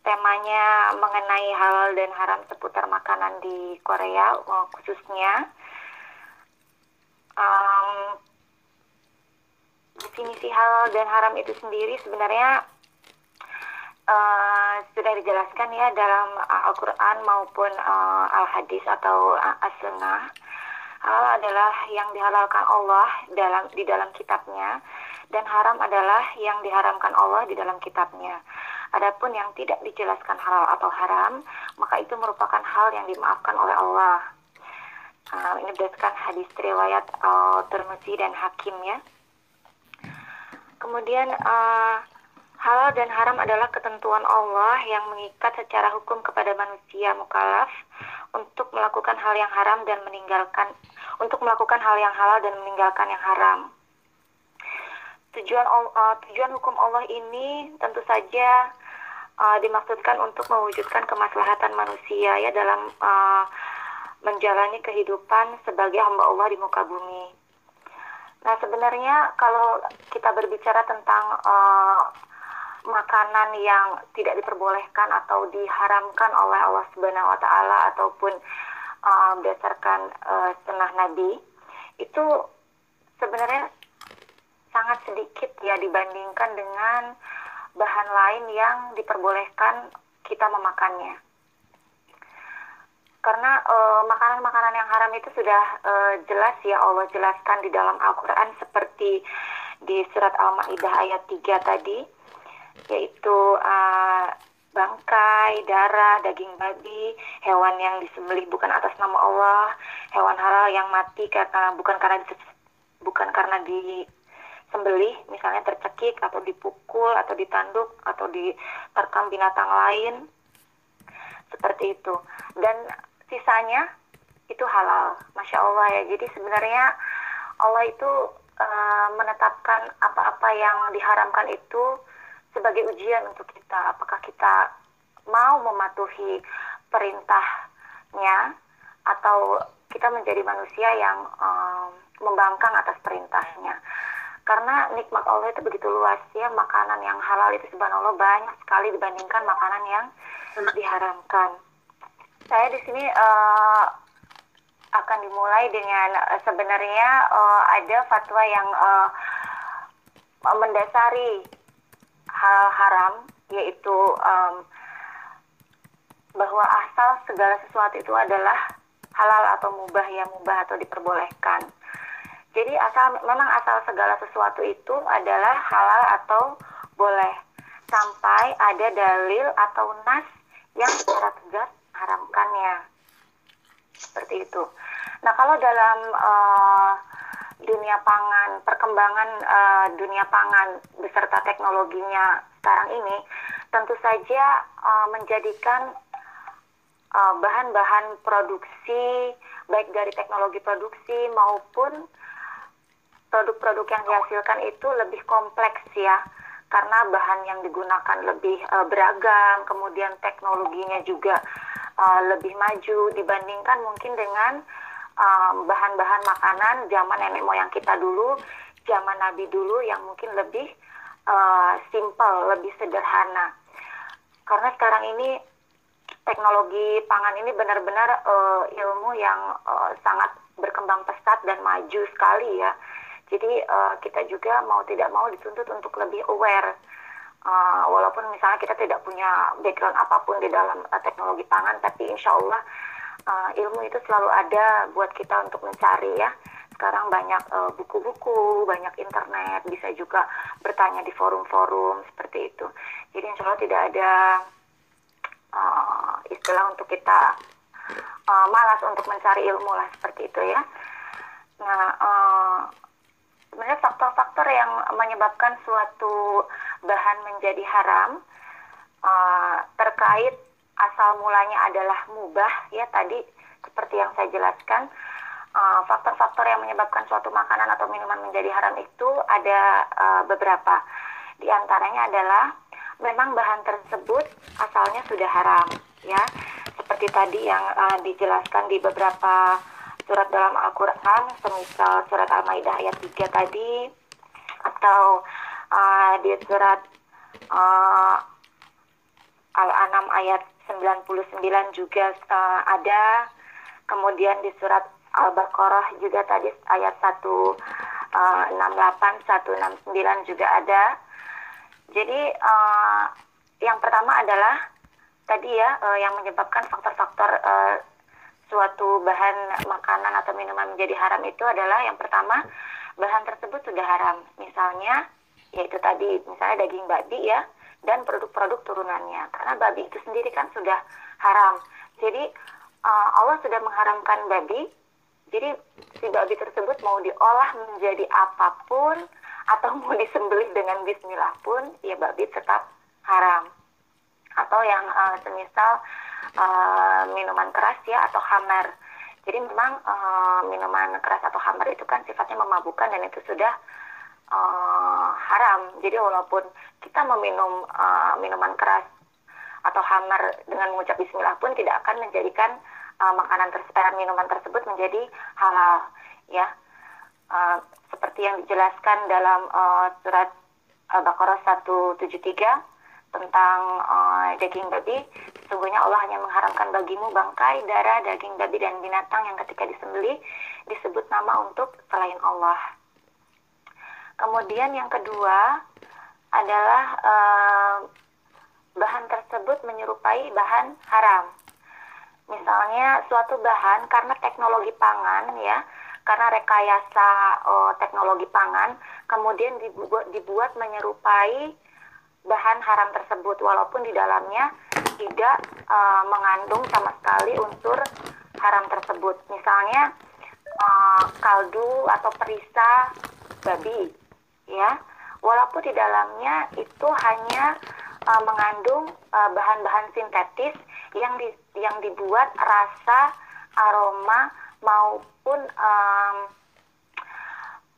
temanya mengenai halal dan haram seputar makanan di Korea khususnya. Um, definisi halal dan haram itu sendiri sebenarnya uh, sudah dijelaskan ya dalam uh, Al-Quran maupun uh, Al-Hadis atau uh, As-Sunnah. Halal adalah yang dihalalkan Allah dalam di dalam kitabnya dan haram adalah yang diharamkan Allah di dalam kitabnya. Adapun yang tidak dijelaskan halal atau haram, maka itu merupakan hal yang dimaafkan oleh Allah. Uh, ini berdasarkan hadis riwayat uh, Tirmidzi dan Hakim ya. Kemudian uh, Halal dan haram adalah ketentuan Allah yang mengikat secara hukum kepada manusia mukallaf untuk melakukan hal yang haram dan meninggalkan untuk melakukan hal yang halal dan meninggalkan yang haram. Tujuan uh, tujuan hukum Allah ini tentu saja uh, dimaksudkan untuk mewujudkan kemaslahatan manusia ya dalam uh, menjalani kehidupan sebagai hamba Allah di muka bumi. Nah, sebenarnya kalau kita berbicara tentang uh, makanan yang tidak diperbolehkan atau diharamkan oleh Allah Subhanahu wa taala ataupun uh, berdasarkan uh, sunnah Nabi itu sebenarnya sangat sedikit ya dibandingkan dengan bahan lain yang diperbolehkan kita memakannya. Karena makanan-makanan uh, yang haram itu sudah uh, jelas ya Allah jelaskan di dalam Al-Qur'an seperti di surat Al-Maidah ayat 3 tadi yaitu uh, bangkai, darah, daging babi, hewan yang disembelih bukan atas nama Allah, hewan halal yang mati karena bukan karena bukan karena disembelih, misalnya tercekik atau dipukul atau ditanduk atau diterkam binatang lain, seperti itu. Dan sisanya itu halal, masya Allah ya. Jadi sebenarnya Allah itu uh, menetapkan apa-apa yang diharamkan itu sebagai ujian untuk kita. Apakah kita mau mematuhi perintahnya atau kita menjadi manusia yang um, membangkang atas perintahnya. Karena nikmat Allah itu begitu luas ya makanan yang halal itu subhanallah banyak sekali dibandingkan makanan yang diharamkan saya di sini uh, akan dimulai dengan uh, sebenarnya uh, ada fatwa yang uh, mendasari hal haram yaitu um, bahwa asal segala sesuatu itu adalah halal atau mubah ya mubah atau diperbolehkan. Jadi asal memang asal segala sesuatu itu adalah halal atau boleh sampai ada dalil atau nas yang secara tegas haramkannya. Seperti itu. Nah, kalau dalam uh, dunia pangan, perkembangan uh, dunia pangan beserta teknologinya sekarang ini tentu saja uh, menjadikan bahan bahan-bahan produksi baik dari teknologi produksi maupun produk-produk yang dihasilkan itu lebih kompleks ya karena bahan yang digunakan lebih uh, beragam, kemudian teknologinya juga uh, lebih maju dibandingkan mungkin dengan bahan-bahan um, makanan zaman nenek moyang kita dulu, zaman Nabi dulu yang mungkin lebih uh, simple, lebih sederhana. Karena sekarang ini teknologi pangan ini benar-benar uh, ilmu yang uh, sangat berkembang pesat dan maju sekali ya jadi uh, kita juga mau tidak mau dituntut untuk lebih aware. Uh, walaupun misalnya kita tidak punya background apa pun di dalam uh, teknologi pangan, tapi insya Allah uh, ilmu itu selalu ada buat kita untuk mencari ya. Sekarang banyak buku-buku, uh, banyak internet, bisa juga bertanya di forum-forum seperti itu. Jadi insya Allah tidak ada uh, istilah untuk kita uh, malas untuk mencari ilmu lah seperti itu ya. Nah, uh, sebenarnya faktor-faktor yang menyebabkan suatu bahan menjadi haram uh, terkait asal mulanya adalah mubah ya tadi seperti yang saya jelaskan uh, faktor-faktor uh, yang menyebabkan suatu makanan atau minuman menjadi haram itu ada uh, beberapa. Di antaranya adalah memang bahan tersebut asalnya sudah haram ya. Seperti tadi yang uh, dijelaskan di beberapa surat dalam Al-Quran, semisal surat Al-Maidah ayat 3 tadi, atau uh, di surat uh, Al-An'am ayat 99 juga uh, ada, kemudian di surat Al-Baqarah juga tadi ayat 168, uh, 169 juga ada. Jadi uh, yang pertama adalah tadi ya uh, yang menyebabkan faktor-faktor uh, suatu bahan makanan atau minuman menjadi haram itu adalah yang pertama bahan tersebut sudah haram. Misalnya yaitu tadi misalnya daging babi ya dan produk-produk turunannya. Karena babi itu sendiri kan sudah haram. Jadi uh, Allah sudah mengharamkan babi. Jadi si babi tersebut mau diolah menjadi apa pun atau <laughs> mau disembelih dengan bismillah pun ya babi tetap haram. Atau yang uh, semisal uh, minuman keras ya atau hammer. Jadi memang uh, minuman keras atau hammer itu kan sifatnya memabukkan dan itu sudah uh, haram. Jadi walaupun kita meminum uh, minuman keras atau hammer dengan mengucap bismillah pun tidak akan menjadikan uh, makanan tersebut minuman tersebut menjadi halal ya. Uh, seperti yang dijelaskan dalam uh, surat Al-Baqarah 173 tentang uh, daging babi, sesungguhnya Allah hanya mengharamkan bagimu bangkai, darah, daging babi dan binatang yang ketika disembelih disebut nama untuk selain Allah. Kemudian yang kedua adalah uh, bahan tersebut menyerupai bahan haram. Misalnya suatu bahan karena teknologi pangan ya, karena rekayasa uh, teknologi pangan kemudian dibuat, dibuat menyerupai bahan haram tersebut walaupun di dalamnya tidak uh, mengandung sama sekali unsur haram tersebut. Misalnya uh, kaldu atau perisa babi, ya, walaupun di dalamnya itu hanya uh, mengandung bahan-bahan sintetis yang di, yang dibuat rasa, aroma maupun um,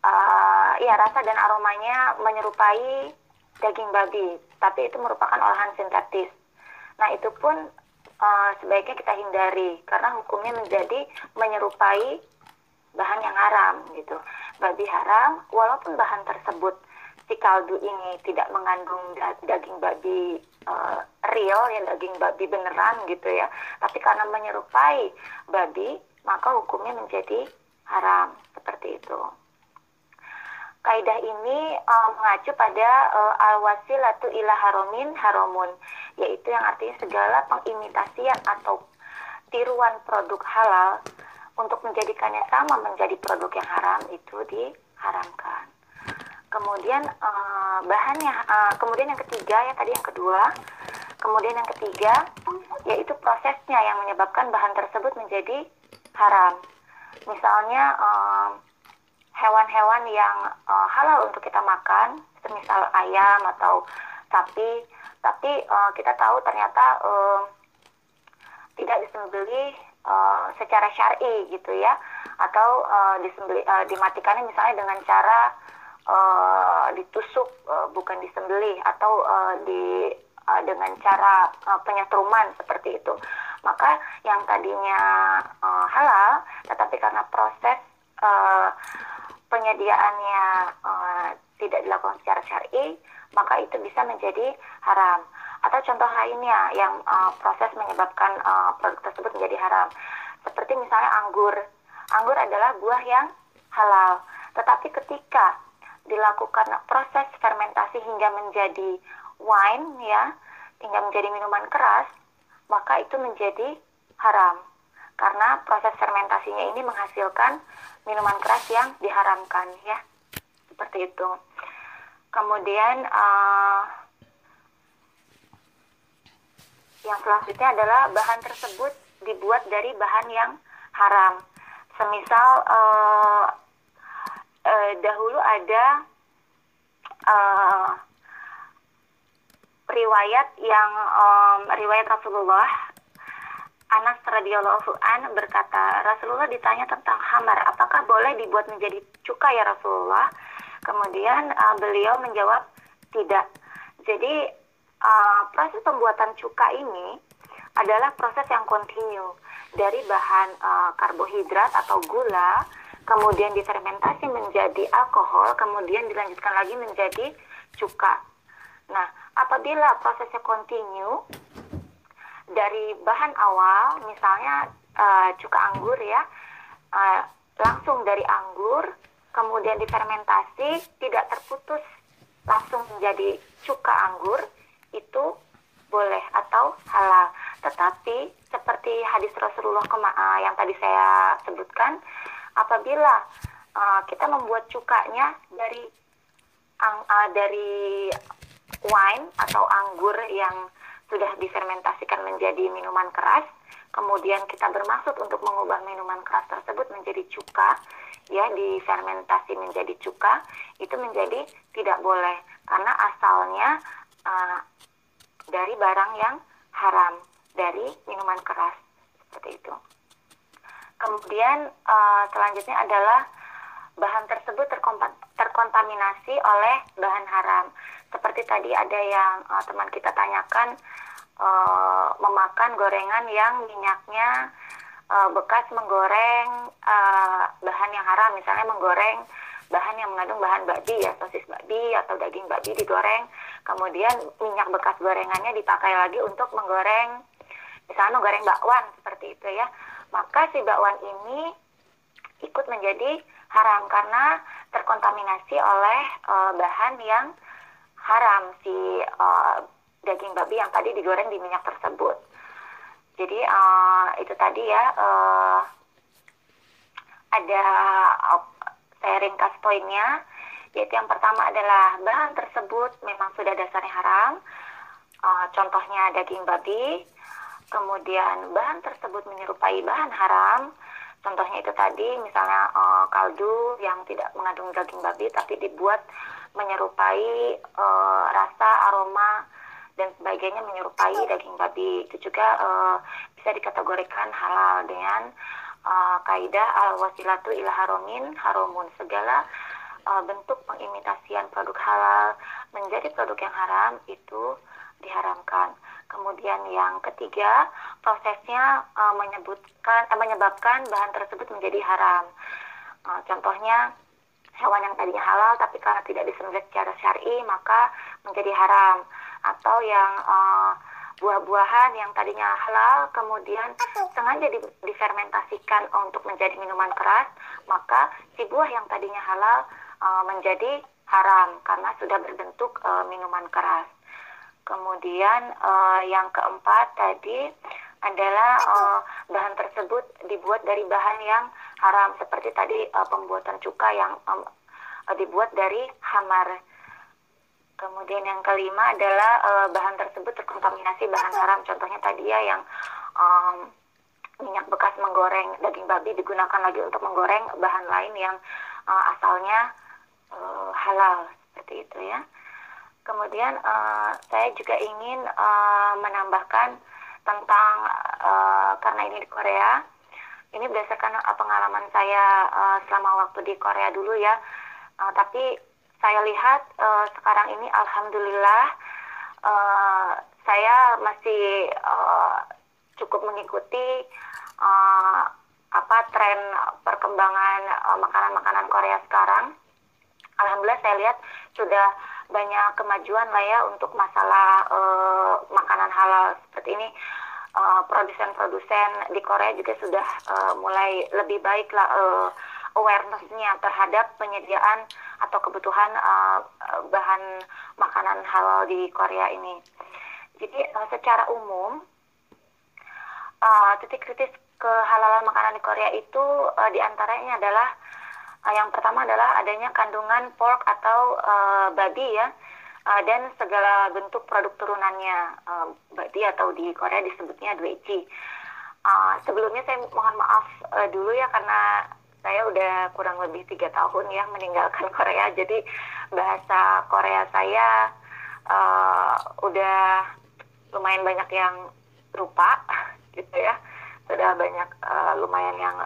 uh, ya rasa dan aromanya menyerupai daging babi, tapi itu merupakan olahan sintetis. Nah, itu pun uh, sebaiknya kita hindari karena hukumnya menjadi menyerupai bahan yang haram gitu. Babi haram walaupun bahan tersebut si kaldu ini tidak mengandung daging babi uh, real ya daging babi beneran gitu ya. Tapi karena menyerupai babi, maka hukumnya menjadi haram seperti itu. Kaidah ini uh, mengacu pada uh, al-wasilatu ila haromin haromun, yaitu yang artinya segala pengimitasian atau tiruan produk halal untuk menjadikannya sama menjadi produk yang haram itu diharamkan. Kemudian uh, bahannya, uh, kemudian yang ketiga ya tadi yang kedua, kemudian yang ketiga yaitu prosesnya yang menyebabkan bahan tersebut menjadi haram. Misalnya uh, hewan-hewan yang uh, halal untuk kita makan, semisal ayam atau sapi, tapi uh, kita tahu ternyata uh, tidak disembeli uh, secara syar'i gitu ya, atau uh, disembeli uh, dimatikannya misalnya dengan cara uh, ditusuk uh, bukan disembelih atau uh, di uh, dengan cara uh, penyetruman seperti itu. Maka yang tadinya uh, halal, tetapi karena proses uh, penyediaannya uh, tidak dilakukan secara syar'i, maka itu bisa menjadi haram. Atau contoh lainnya yang uh, proses menyebabkan uh, produk tersebut menjadi haram, seperti misalnya anggur. Anggur adalah buah yang halal, tetapi ketika dilakukan proses fermentasi hingga menjadi wine ya hingga menjadi minuman keras maka itu menjadi haram karena proses fermentasinya ini menghasilkan minuman keras yang diharamkan ya. Seperti itu. Kemudian uh, yang selanjutnya adalah bahan tersebut dibuat dari bahan yang haram. Semisal uh, uh, dahulu ada uh, riwayat yang um, riwayat Rasulullah Anas radhiyallahu an berkata Rasulullah ditanya tentang hamar apakah boleh dibuat menjadi cuka ya Rasulullah? Kemudian uh, beliau menjawab tidak. Jadi uh, proses pembuatan cuka ini adalah proses yang kontinu. Dari bahan uh, karbohidrat atau gula kemudian difermentasi menjadi alkohol, kemudian dilanjutkan lagi menjadi cuka. Nah, apabila prosesnya kontinu dari bahan awal, misalnya uh, cuka anggur ya, uh, langsung dari anggur, kemudian difermentasi, tidak terputus langsung menjadi cuka anggur, itu boleh atau halal. Tetapi seperti hadis Rasulullah uh, yang tadi saya sebutkan, apabila uh, kita membuat cukanya dari uh, dari wine atau anggur yang sudah difermentasikan menjadi minuman keras, kemudian kita bermaksud untuk mengubah minuman keras tersebut menjadi cuka, ya difermentasi menjadi cuka, itu menjadi tidak boleh karena asalnya uh, dari barang yang haram, dari minuman keras seperti itu. Kemudian uh, selanjutnya adalah bahan tersebut terkontaminasi oleh bahan haram. Seperti tadi ada yang uh, teman kita tanyakan uh, memakan gorengan yang minyaknya uh, bekas menggoreng uh, bahan yang haram, misalnya menggoreng bahan yang mengandung bahan babi ya sosis babi atau daging babi digoreng, kemudian minyak bekas gorengannya dipakai lagi untuk menggoreng misalnya menggoreng bakwan seperti itu ya. Maka si bakwan ini ikut menjadi haram karena terkontaminasi oleh uh, bahan yang haram. Si uh, daging babi yang tadi digoreng di minyak tersebut. Jadi uh, itu tadi ya uh, ada uh, saya ringkas poinnya yaitu yang pertama adalah bahan tersebut memang sudah dasarnya haram. Uh, contohnya daging babi, kemudian bahan tersebut menyerupai bahan haram, contohnya itu tadi misalnya uh, kaldu yang tidak mengandung daging babi tapi dibuat menyerupai uh, rasa aroma dan sebagainya menyerupai daging babi itu juga uh, bisa dikategorikan halal dengan uh, kaidah al wasilatu ila haromin haromun segala uh, bentuk pengimitasian produk halal menjadi produk yang haram itu diharamkan. Kemudian yang ketiga, prosesnya uh, menyebutkan uh, menyebabkan bahan tersebut menjadi haram. Uh, contohnya hewan yang tadinya halal tapi karena tidak disembelih secara syar'i maka menjadi haram atau yang uh, buah-buahan yang tadinya halal kemudian sengaja di, difermentasikan untuk menjadi minuman keras maka si buah yang tadinya halal uh, menjadi haram karena sudah berbentuk uh, minuman keras. Kemudian uh, yang keempat tadi adalah uh, bahan tersebut dibuat dari bahan yang haram seperti tadi uh, pembuatan cuka yang um, uh, dibuat dari hamar. Kemudian yang kelima adalah uh, bahan tersebut terkontaminasi bahan haram. Contohnya tadi ya yang um, minyak bekas menggoreng daging babi digunakan lagi untuk menggoreng bahan lain yang uh, asalnya uh, halal seperti itu ya. Kemudian uh, saya juga ingin uh, menambahkan tentang uh, karena ini di Korea. Ini berdasarkan pengalaman saya uh, selama waktu di Korea dulu ya. Uh, tapi saya lihat uh, sekarang ini alhamdulillah uh, saya masih uh, cukup mengikuti uh, apa tren perkembangan makanan-makanan uh, Korea sekarang. Alhamdulillah saya lihat sudah banyak kemajuan lah ya untuk masalah uh, makanan halal seperti ini. Produsen-produsen uh, di Korea juga sudah uh, mulai lebih baik lah uh, awarenessnya terhadap penyediaan atau kebutuhan uh, bahan makanan halal di Korea ini. Jadi uh, secara umum uh, titik kritis kehalalan makanan di Korea itu uh, di antaranya adalah uh, yang pertama adalah adanya kandungan pork atau uh, babi ya uh, dan segala bentuk produk turunannya uh, babi atau di Korea disebutnya dweji. Uh, sebelumnya saya mohon maaf uh, dulu ya karena saya udah kurang lebih tiga tahun ya meninggalkan Korea. Jadi bahasa Korea saya uh, udah lumayan banyak yang lupa <laughs> gitu ya. Sudah banyak uh, lumayan yang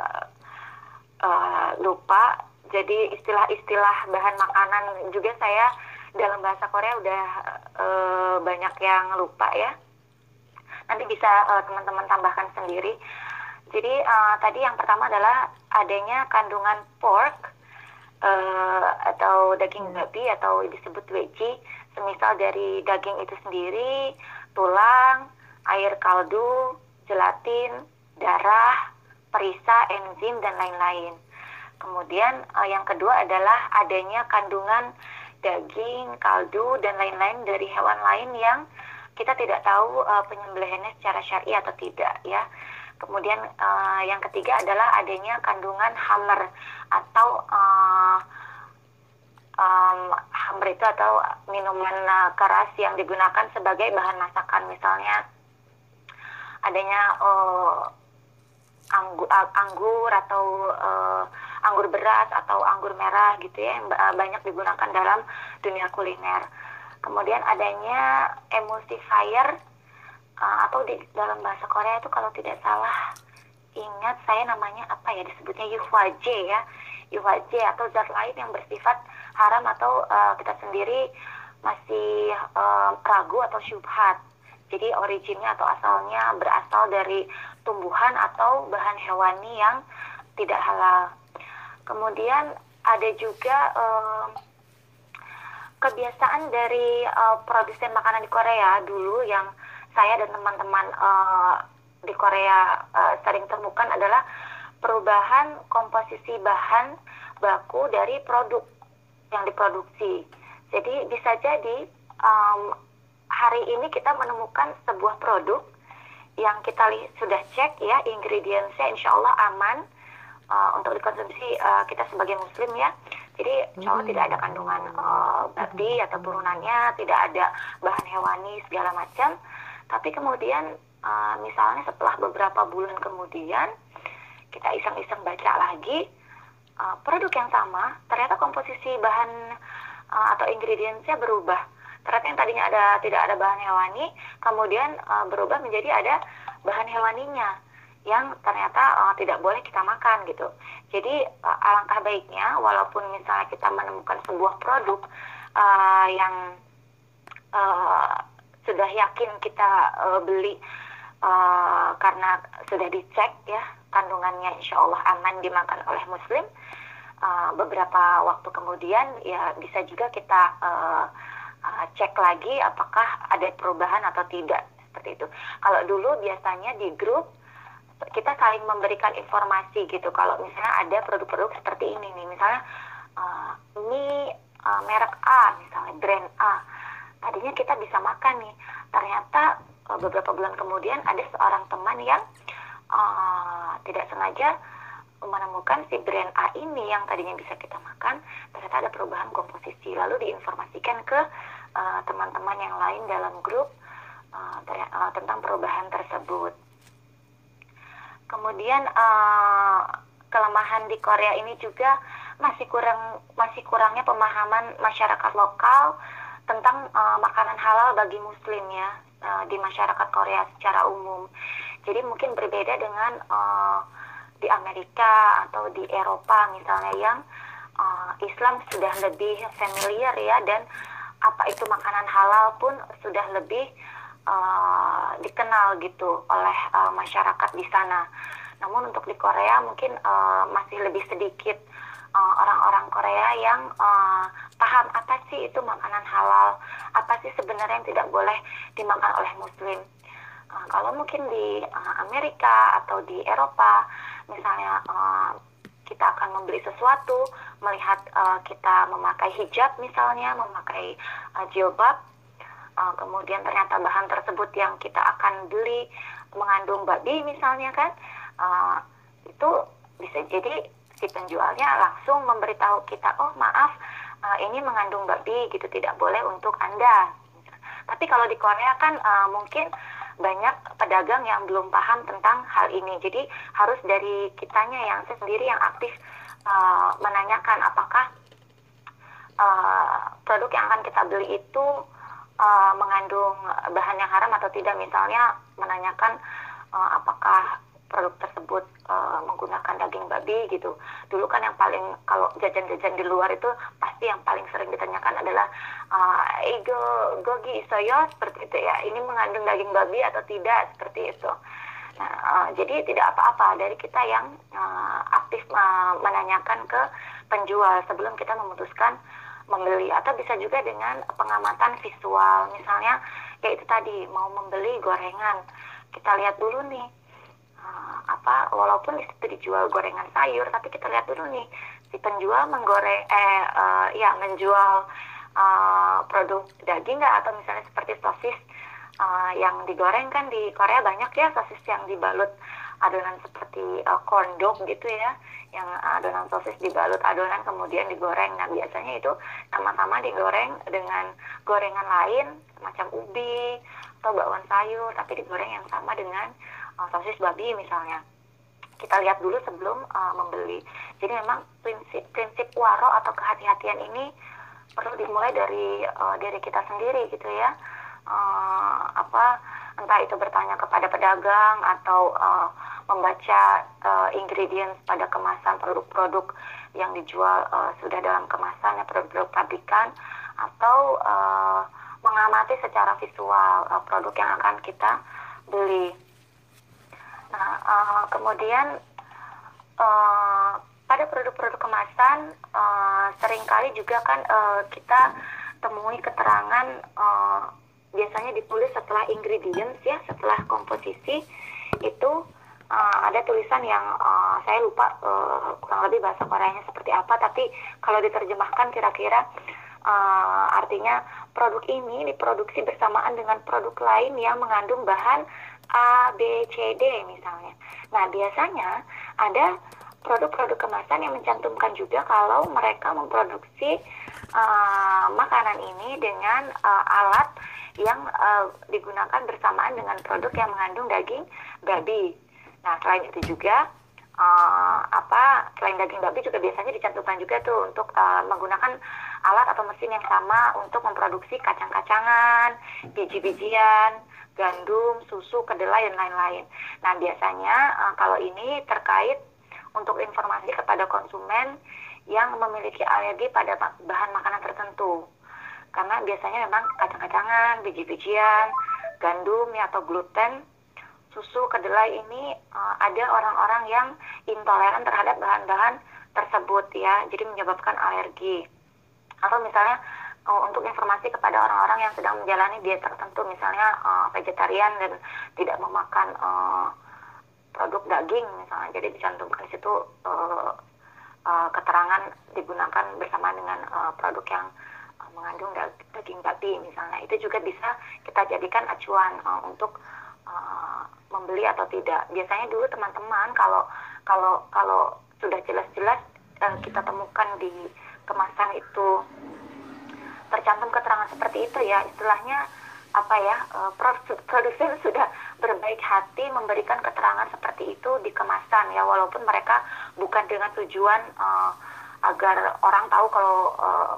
uh, lupa. Jadi istilah-istilah bahan makanan juga saya dalam bahasa Korea udah uh, banyak yang lupa ya. Nanti bisa teman-teman uh, tambahkan sendiri jadi uh, tadi yang pertama adalah adanya kandungan pork uh, atau daging babi atau disebut veggie semisal dari daging itu sendiri tulang, air kaldu, gelatin, darah, perisa, enzim, dan lain-lain. Kemudian uh, yang kedua adalah adanya kandungan daging, kaldu, dan lain-lain dari hewan lain yang kita tidak tahu uh, penyembelihannya secara syari atau tidak ya. Kemudian uh, yang ketiga adalah adanya kandungan hammer atau uh, um, hammer itu atau minuman uh, keras yang digunakan sebagai bahan masakan misalnya adanya uh, anggur, uh, anggur atau uh, anggur beras atau anggur merah gitu ya yang banyak digunakan dalam dunia kuliner. Kemudian adanya emulsifier uh, atau di dalam bahasa Korea itu kalau tidak salah ingat saya namanya apa ya disebutnya yuhwaje ya yuhwaje atau zat lain yang bersifat haram atau uh, kita sendiri masih uh, ragu atau syubhat. Jadi originnya atau asalnya berasal dari tumbuhan atau bahan hewani yang tidak halal. Kemudian ada juga kebiasaan dari uh, produsen makanan di Korea dulu yang saya dan teman-teman uh, di Korea uh, sering temukan adalah perubahan komposisi bahan baku dari produk yang diproduksi. Jadi bisa jadi um, hari ini kita menemukan sebuah produk yang kita sudah cek ya ingredientsnya insya Allah aman uh, untuk dikonsumsi uh, kita sebagai muslim ya. Jadi insya Allah hmm. tidak ada kandungan uh, babi atau turunannya, tidak ada bahan hewani segala macam. Tapi kemudian uh, misalnya setelah beberapa bulan kemudian kita iseng-iseng baca lagi uh, produk yang sama, ternyata komposisi bahan uh, atau ingredientsnya berubah. Ternyata yang tadinya ada tidak ada bahan hewani, kemudian uh, berubah menjadi ada bahan hewaninya yang ternyata uh, tidak boleh kita makan gitu. Jadi uh, alangkah baiknya walaupun misalnya kita menemukan sebuah produk uh, yang uh, sudah yakin kita uh, beli uh, karena sudah dicek ya kandungannya insya Allah aman dimakan oleh muslim. Uh, beberapa waktu kemudian ya bisa juga kita uh, uh, cek lagi apakah ada perubahan atau tidak seperti itu. Kalau dulu biasanya di grup kita saling memberikan informasi gitu. Kalau misalnya ada produk-produk seperti ini nih misalnya uh, ini uh, merek A misalnya brand A tadinya kita bisa makan nih. Ternyata uh, beberapa bulan kemudian ada seorang teman yang uh, tidak sengaja menemukan si brand A ini yang tadinya bisa kita makan ternyata ada perubahan komposisi. Lalu diinformasikan ke uh, teman-teman uh, yang lain dalam grup uh, uh, tentang perubahan tersebut. Kemudian uh, kelemahan di Korea ini juga masih kurang masih kurangnya pemahaman masyarakat lokal tentang uh, makanan halal bagi muslim ya uh, di masyarakat Korea secara umum jadi mungkin berbeda dengan uh, di Amerika atau di Eropa misalnya yang uh, Islam sudah lebih familiar ya dan apa itu makanan halal pun sudah lebih uh, dikenal gitu oleh uh, masyarakat di sana. Namun untuk di Korea mungkin uh, masih lebih sedikit orang-orang uh, Korea yang uh, paham apa sih itu makanan halal, apa sih sebenarnya yang tidak boleh dimakan oleh Muslim. Uh, kalau mungkin di uh, Amerika atau di Eropa, misalnya uh, kita akan membeli sesuatu, melihat uh, kita memakai hijab misalnya, memakai uh, jilbab, uh, kemudian ternyata bahan tersebut yang kita akan beli mengandung babi misalnya kan, uh, itu bisa jadi si penjualnya langsung memberitahu kita, oh maaf uh, ini mengandung babi gitu tidak boleh untuk anda. Tapi kalau di Korea kan uh, mungkin banyak pedagang yang belum paham tentang hal ini. Jadi harus dari kitanya yang sendiri yang aktif uh, menanyakan apakah uh, produk yang akan kita beli itu uh, mengandung bahan yang haram atau tidak. Misalnya menanyakan uh, apakah produk tersebut uh, menggunakan daging babi gitu. Dulu kan yang paling kalau jajan-jajan di luar itu pasti yang paling sering ditanyakan adalah uh, ego gogi soyo seperti itu ya. Ini mengandung daging babi atau tidak seperti itu. Nah, uh, jadi tidak apa-apa dari kita yang uh, aktif uh, menanyakan ke penjual sebelum kita memutuskan membeli atau bisa juga dengan pengamatan visual misalnya kayak itu tadi mau membeli gorengan kita lihat dulu nih apa walaupun di situ dijual gorengan sayur tapi kita lihat dulu nih si penjual menggoreng eh uh, ya menjual uh, produk daging nggak? Atau misalnya seperti sosis uh, yang digoreng kan di Korea banyak ya sosis yang dibalut adonan seperti uh, corn dog gitu ya yang adonan sosis dibalut adonan kemudian digoreng. Nah biasanya itu sama-sama digoreng dengan gorengan lain macam ubi atau bakwan sayur tapi digoreng yang sama dengan sosis babi misalnya kita lihat dulu sebelum uh, membeli jadi memang prinsip prinsip waro atau kehati-hatian ini perlu dimulai dari uh, diri kita sendiri gitu ya uh, apa entah itu bertanya kepada pedagang atau uh, membaca uh, ingredients pada kemasan produk-produk yang dijual uh, sudah dalam kemasan ya produk-produk pabrikan atau uh, mengamati secara visual uh, produk yang akan kita beli. Nah, uh, kemudian uh, pada produk-produk kemasan uh, sering kali juga kan uh, kita temui keterangan uh, biasanya ditulis setelah ingredients ya, setelah komposisi itu uh, ada tulisan yang uh, saya lupa uh, kurang lebih bahasa Koreanya seperti apa, tapi kalau diterjemahkan kira-kira uh, artinya produk ini diproduksi bersamaan dengan produk lain yang mengandung bahan A, B, C, D misalnya. Nah, biasanya ada produk-produk kemasan yang mencantumkan juga kalau mereka memproduksi uh, makanan ini dengan uh, alat yang uh, digunakan bersamaan dengan produk yang mengandung daging babi. Nah, selain itu juga uh, apa selain daging babi juga biasanya dicantumkan juga tuh untuk uh, menggunakan alat atau mesin yang sama untuk memproduksi kacang-kacangan, biji-bijian, gandum, susu, kedelai, dan lain-lain. Nah, biasanya uh, kalau ini terkait untuk informasi kepada konsumen yang memiliki alergi pada bahan makanan tertentu. Karena biasanya memang kacang-kacangan, biji-bijian, gandum ya atau gluten, susu, kedelai ini uh, ada orang-orang yang intoleran terhadap bahan-bahan tersebut ya, jadi menyebabkan alergi. Atau misalnya uh, untuk informasi kepada orang-orang yang sedang menjalani diet tertentu misalnya uh, vegetarian dan tidak memakan uh, produk daging misalnya. Jadi dicantumkan di situ uh, uh, keterangan digunakan bersama dengan uh, produk yang uh, mengandung daging babi misalnya. Itu juga bisa kita jadikan acuan uh, untuk uh, membeli atau tidak. Biasanya dulu teman-teman kalau kalau kalau sudah jelas-jelas uh, kita temukan di kemasan itu tercantum keterangan seperti itu ya. Istilahnya apa ya uh, produsen <laughs> sudah berbaik hati memberikan keterangan seperti itu di kemasan ya. Walaupun mereka bukan dengan tujuan uh, agar orang tahu kalau uh,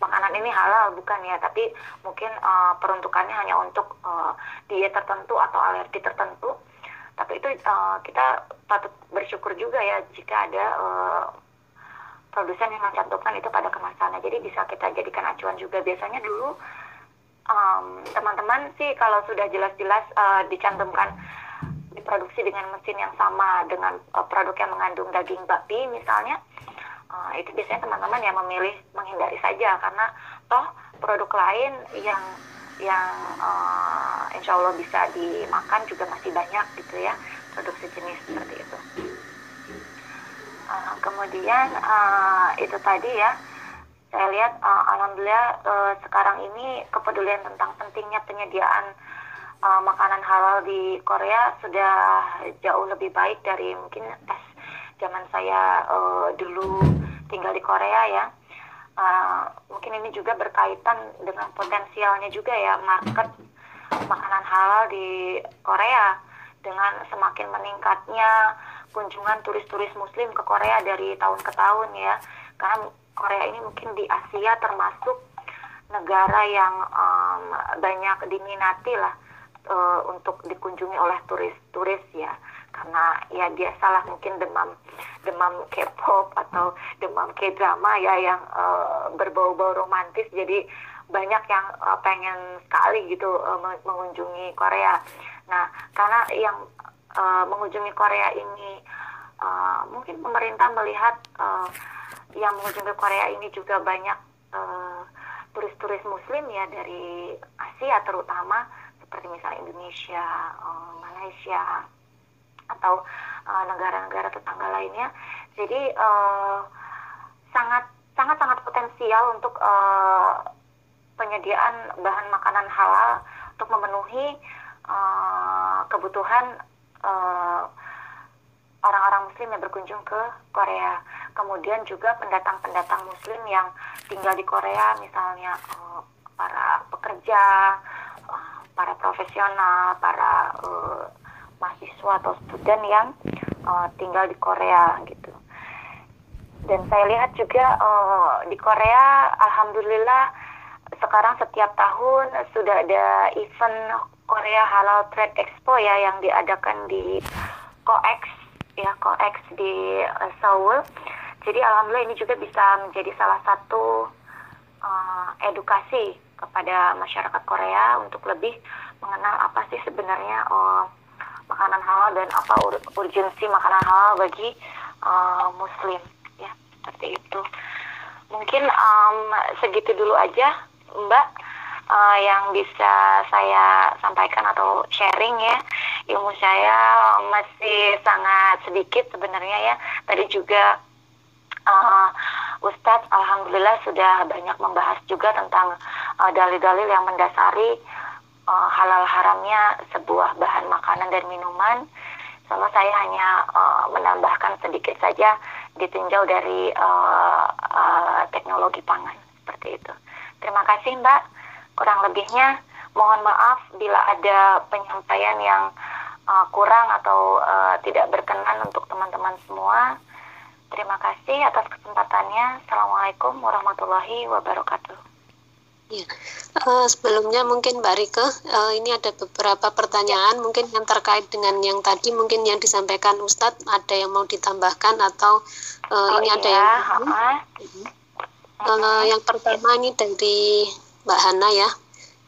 makanan ini halal bukan ya. Tapi mungkin uh, peruntukannya hanya untuk uh, diet tertentu atau alergi tertentu. Tapi itu uh, kita patut bersyukur juga ya jika ada uh, produsen yang mencantumkan itu pada kemasannya. Jadi bisa kita jadikan acuan juga. Biasanya dulu um, teman-teman sih kalau sudah jelas-jelas uh, dicantumkan diproduksi dengan mesin yang sama dengan uh, produk yang mengandung daging babi misalnya uh, itu biasanya teman-teman yang memilih menghindari saja karena toh produk lain yang yang uh, insya Allah bisa dimakan juga masih banyak gitu ya produk sejenis seperti itu. Uh, kemudian uh, itu tadi ya saya lihat uh, alhamdulillah uh, sekarang ini kepedulian tentang pentingnya penyediaan uh, makanan halal di Korea sudah jauh lebih baik dari mungkin pas zaman saya uh, dulu tinggal di Korea ya. Uh, mungkin ini juga berkaitan dengan potensialnya juga ya market makanan halal di Korea dengan semakin meningkatnya kunjungan turis-turis muslim ke Korea dari tahun ke tahun ya. Karena Korea ini mungkin di Asia termasuk negara yang um, banyak diminati lah uh, untuk dikunjungi oleh turis-turis ya. Karena ya biasalah mungkin demam demam K-pop atau demam K-drama ya yang uh, berbau-bau romantis. Jadi banyak yang uh, pengen sekali gitu uh, mengunjungi Korea. Nah, karena yang uh, mengunjungi Korea ini uh, mungkin pemerintah melihat uh, yang mengunjungi Korea ini juga banyak turis-turis uh, Muslim ya dari Asia terutama seperti misalnya Indonesia, uh, Malaysia, atau uh, negara-negara tetangga lainnya. Jadi uh, sangat sangat sangat potensial untuk uh, penyediaan bahan makanan halal untuk memenuhi uh, kebutuhan uh, orang-orang Muslim yang berkunjung ke Korea. Kemudian juga pendatang-pendatang Muslim yang tinggal di Korea, misalnya uh, para pekerja, para profesional, para uh, mahasiswa atau student yang uh, tinggal di Korea gitu. Dan saya lihat juga uh, di Korea, alhamdulillah sekarang setiap tahun sudah ada event Korea Halal Trade Expo ya yang diadakan di COEX ya COEX di uh, Seoul. Jadi alhamdulillah ini juga bisa menjadi salah satu uh, edukasi kepada masyarakat Korea untuk lebih mengenal apa sih sebenarnya uh, makanan halal dan apa ur urgensi makanan halal bagi uh, muslim ya seperti itu mungkin um, segitu dulu aja mbak uh, yang bisa saya sampaikan atau sharing ya ilmu saya masih sangat sedikit sebenarnya ya tadi juga uh, Ustadz Alhamdulillah sudah banyak membahas juga tentang uh, dalil-dalil uh, yang mendasari uh, halal haramnya sebuah bahan makanan dan minuman. Sama saya hanya uh, menambahkan sedikit saja ditinjau dari uh, uh, teknologi pangan seperti itu. Terima kasih Mbak. Kurang lebihnya mohon maaf bila ada penyampaian yang uh, kurang atau uh, tidak berkenan untuk teman-teman semua. Terima kasih atas kesempatannya. Assalamualaikum warahmatullahi wabarakatuh. Ya, uh, sebelumnya mungkin Mbak Rike, uh, ini ada beberapa pertanyaan mungkin yang terkait dengan yang tadi mungkin yang disampaikan Ustadz, ada yang mau ditambahkan atau uh, oh, ini iya. ada yang uh, yang pertama ini dari Mbak Hana ya.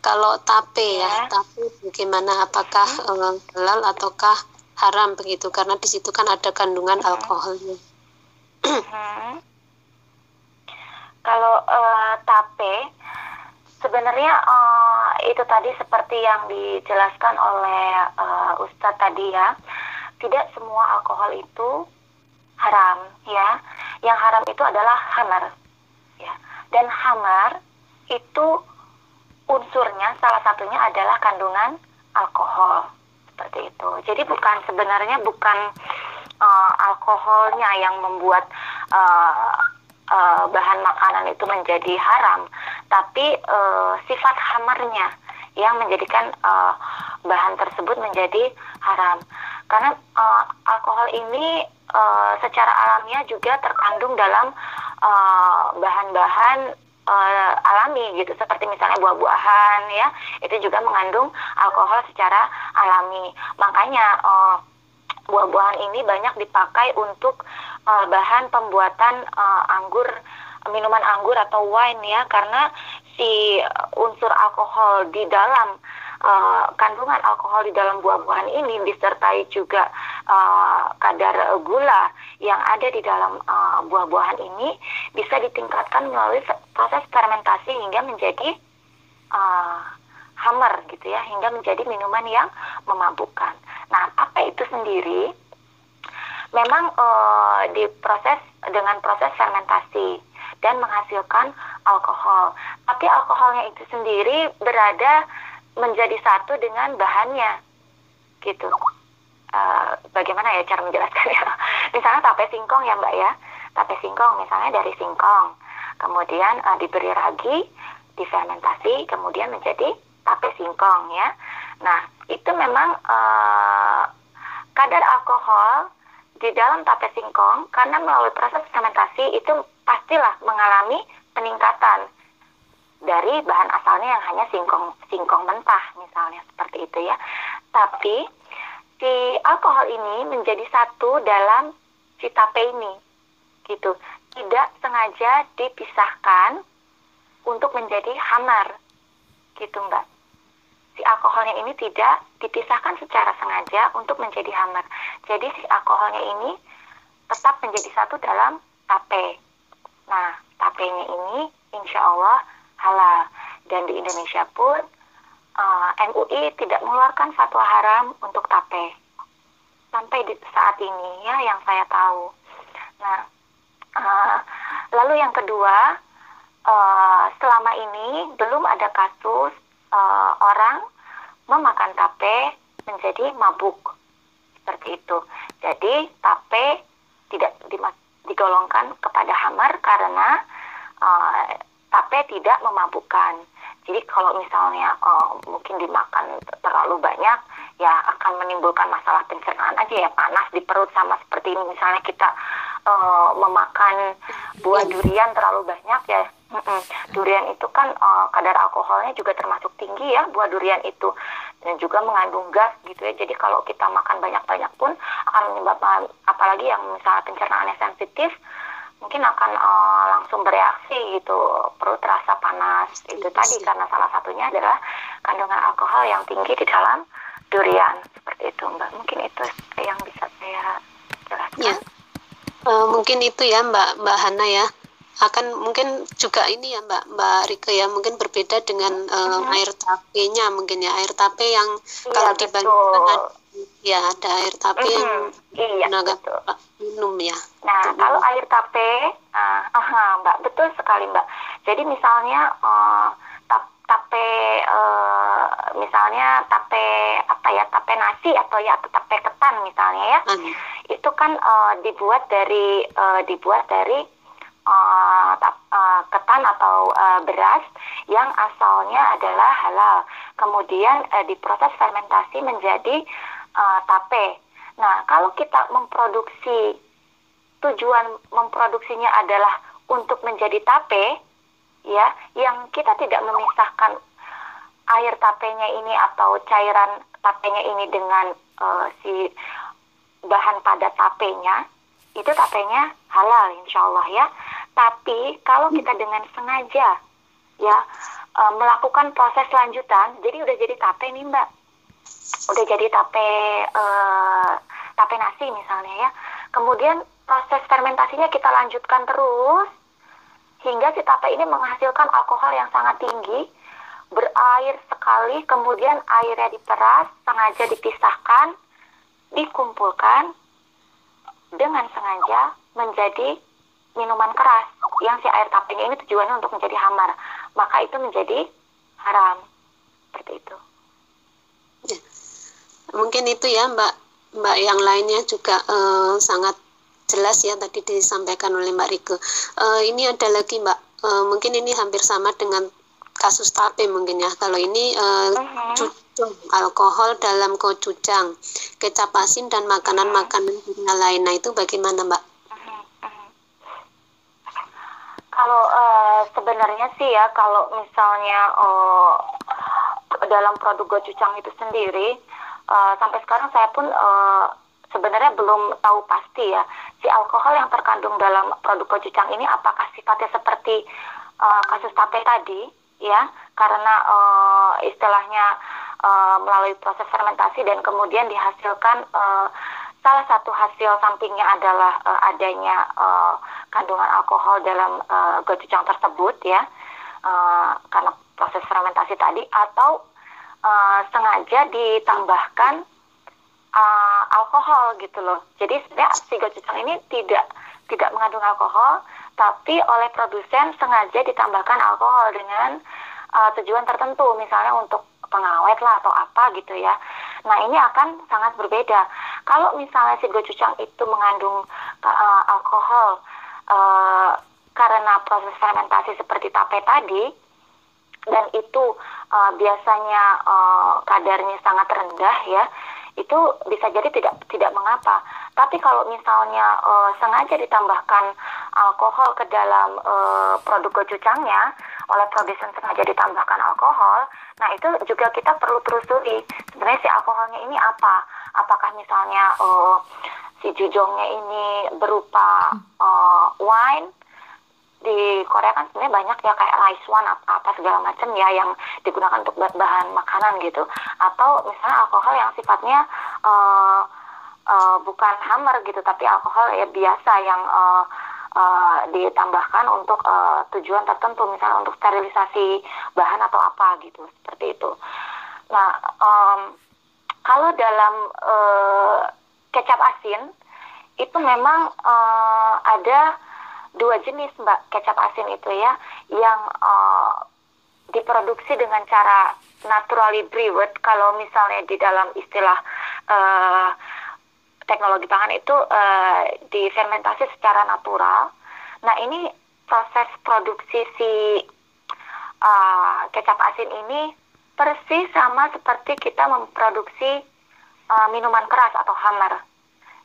Kalau tape ya, ya tape bagaimana? Apakah uh, halal ataukah haram begitu? Karena di situ kan ada kandungan uh alkoholnya. Hmm. Kalau uh, tape sebenarnya uh, itu tadi seperti yang dijelaskan oleh uh, Ustadz tadi ya, tidak semua alkohol itu haram ya. Yang haram itu adalah hamar ya. Dan hamar itu unsurnya salah satunya adalah kandungan alkohol seperti itu. Jadi bukan sebenarnya bukan uh, alkoholnya yang membuat uh, uh, bahan makanan itu menjadi haram, tapi uh, sifat hamarnya yang menjadikan uh, bahan tersebut menjadi haram. Karena uh, alkohol ini uh, secara alamiah juga terkandung dalam bahan-bahan uh, uh, alami gitu, seperti misalnya buah-buahan ya, itu juga mengandung alkohol secara alami. Makanya uh, buah-buahan ini banyak dipakai untuk uh, bahan pembuatan uh, anggur minuman anggur atau wine ya karena si unsur alkohol di dalam uh, kandungan alkohol di dalam buah-buahan ini disertai juga uh, kadar gula yang ada di dalam uh, buah-buahan ini bisa ditingkatkan melalui proses fermentasi hingga menjadi uh, hammer gitu ya hingga menjadi minuman yang memabukkan. Nah, apa itu sendiri? Memang uh, diproses dengan proses fermentasi dan menghasilkan alkohol. Tapi alkoholnya itu sendiri berada menjadi satu dengan bahannya, gitu. Uh, bagaimana ya cara menjelaskannya? <laughs> misalnya tape singkong ya mbak ya, tape singkong misalnya dari singkong, kemudian uh, diberi ragi, difermentasi, kemudian menjadi tape singkong ya. Nah itu memang uh, kadar alkohol di dalam tape singkong karena melalui proses fermentasi itu pastilah mengalami peningkatan dari bahan asalnya yang hanya singkong singkong mentah misalnya seperti itu ya. Tapi si alkohol ini menjadi satu dalam si tape ini gitu. Tidak sengaja dipisahkan untuk menjadi hamar gitu Mbak. Si alkoholnya ini tidak dipisahkan secara sengaja untuk menjadi hamar. Jadi si alkoholnya ini tetap menjadi satu dalam tape. Nah, tapenya ini insya Allah halal. Dan di Indonesia pun uh, eh, MUI tidak mengeluarkan fatwa haram untuk tape. Sampai di saat ini ya yang saya tahu. Nah, uh, lalu yang kedua, uh, selama ini belum ada kasus uh, orang memakan tape menjadi mabuk seperti itu. Jadi tape tidak digolongkan kepada hamar karena uh, tape tidak memabukkan. Jadi kalau misalnya uh, mungkin dimakan terlalu banyak, ya akan menimbulkan masalah pencernaan aja ya panas di perut sama seperti ini misalnya kita uh, memakan buah durian terlalu banyak ya. Mm-mm. Durian itu kan uh, kadar alkoholnya juga termasuk tinggi ya buah durian itu dan juga mengandung gas gitu ya. Jadi kalau kita makan banyak-banyak pun akan menyebabkan apalagi yang misalnya pencernaannya sensitif mungkin akan uh, langsung bereaksi gitu perut terasa panas. Itu tadi karena salah satunya adalah kandungan alkohol yang tinggi di dalam durian. Seperti itu mbak. Mungkin itu yang bisa saya jelaskan. Ya. Uh, mungkin itu ya mbak mbak Hana ya. Akan mungkin juga ini ya mbak mbak Rike ya. Mungkin berbeda dengan uh, air tapenya mungkin ya. Air tape yang iya, kalau dibandingkan ya ada air tape mm -hmm. yang iya, tenaga minum ya. Nah kalau air tape, uh, uh, mbak betul sekali mbak. Jadi misalnya uh, tape uh, misalnya tape apa ya tape nasi atau ya atau tape ketan misalnya ya, mm. itu kan uh, dibuat dari uh, dibuat dari uh, tap, uh, ketan atau uh, beras yang asalnya adalah halal. Kemudian uh, diproses fermentasi menjadi uh, tape. Nah, kalau kita memproduksi tujuan memproduksinya adalah untuk menjadi tape, ya, yang kita tidak memisahkan air tapenya ini atau cairan tapenya ini dengan uh, si bahan pada tapenya, itu tapenya halal insya Allah ya. Tapi kalau kita dengan sengaja ya uh, melakukan proses lanjutan, jadi udah jadi tape nih mbak udah jadi tape uh, tape nasi misalnya ya. Kemudian proses fermentasinya kita lanjutkan terus hingga si tape ini menghasilkan alkohol yang sangat tinggi berair sekali kemudian airnya diperas sengaja dipisahkan dikumpulkan dengan sengaja menjadi minuman keras. Yang si air tapenya ini tujuannya untuk menjadi hamar maka itu menjadi haram. Seperti itu. Mungkin itu ya Mbak Mbak yang lainnya juga uh, sangat jelas ya tadi disampaikan oleh Mbak Rike. Uh, ini ada lagi Mbak, uh, mungkin ini hampir sama dengan kasus tape mungkin ya. Kalau ini uh, cucung alkohol dalam kocujang, kecap asin dan makanan-makanan lain. Nah itu bagaimana Mbak? Kalau uh, sebenarnya sih ya kalau misalnya uh, dalam produk gochujang itu sendiri uh, sampai sekarang saya pun uh, sebenarnya belum tahu pasti ya si alkohol yang terkandung dalam produk gochujang ini apakah sifatnya seperti uh, kasus tape tadi ya? Karena uh, istilahnya uh, melalui proses fermentasi dan kemudian dihasilkan uh, salah satu hasil sampingnya adalah uh, adanya uh, kandungan alkohol dalam uh, gochujang tersebut ya? Uh, karena proses fermentasi tadi atau uh, sengaja ditambahkan uh, alkohol gitu loh. Jadi sebenarnya si gochujang ini tidak tidak mengandung alkohol, tapi oleh produsen sengaja ditambahkan alkohol dengan uh, tujuan tertentu, misalnya untuk pengawet lah atau apa gitu ya. Nah ini akan sangat berbeda. Kalau misalnya si gochujang itu mengandung uh, alkohol uh, karena proses fermentasi seperti tape tadi, dan itu uh, biasanya uh, kadarnya sangat rendah ya itu bisa jadi tidak tidak mengapa. Tapi kalau misalnya uh, sengaja ditambahkan alkohol ke dalam uh, produk gochujangnya oleh produsen sengaja ditambahkan alkohol nah itu juga kita perlu telusuri sebenarnya si alkoholnya ini apa. Apakah misalnya uh, si jujongnya ini berupa uh, wine di Korea kan sebenarnya banyak ya kayak rice one apa, apa segala macam ya yang digunakan untuk bahan makanan gitu. Atau misalnya alkohol yang sifatnya uh, uh, bukan hammer gitu tapi alkohol ya biasa yang uh, uh, ditambahkan untuk uh, tujuan tertentu misalnya untuk sterilisasi bahan atau apa gitu seperti itu. Nah um, kalau dalam uh, kecap asin itu memang uh, ada dua jenis mbak kecap asin itu ya yang uh, diproduksi dengan cara naturally brewed kalau misalnya di dalam istilah uh, teknologi pangan itu uh, difermentasi secara natural. Nah ini proses produksi si uh, kecap asin ini persis sama seperti kita memproduksi uh, minuman keras atau hammer.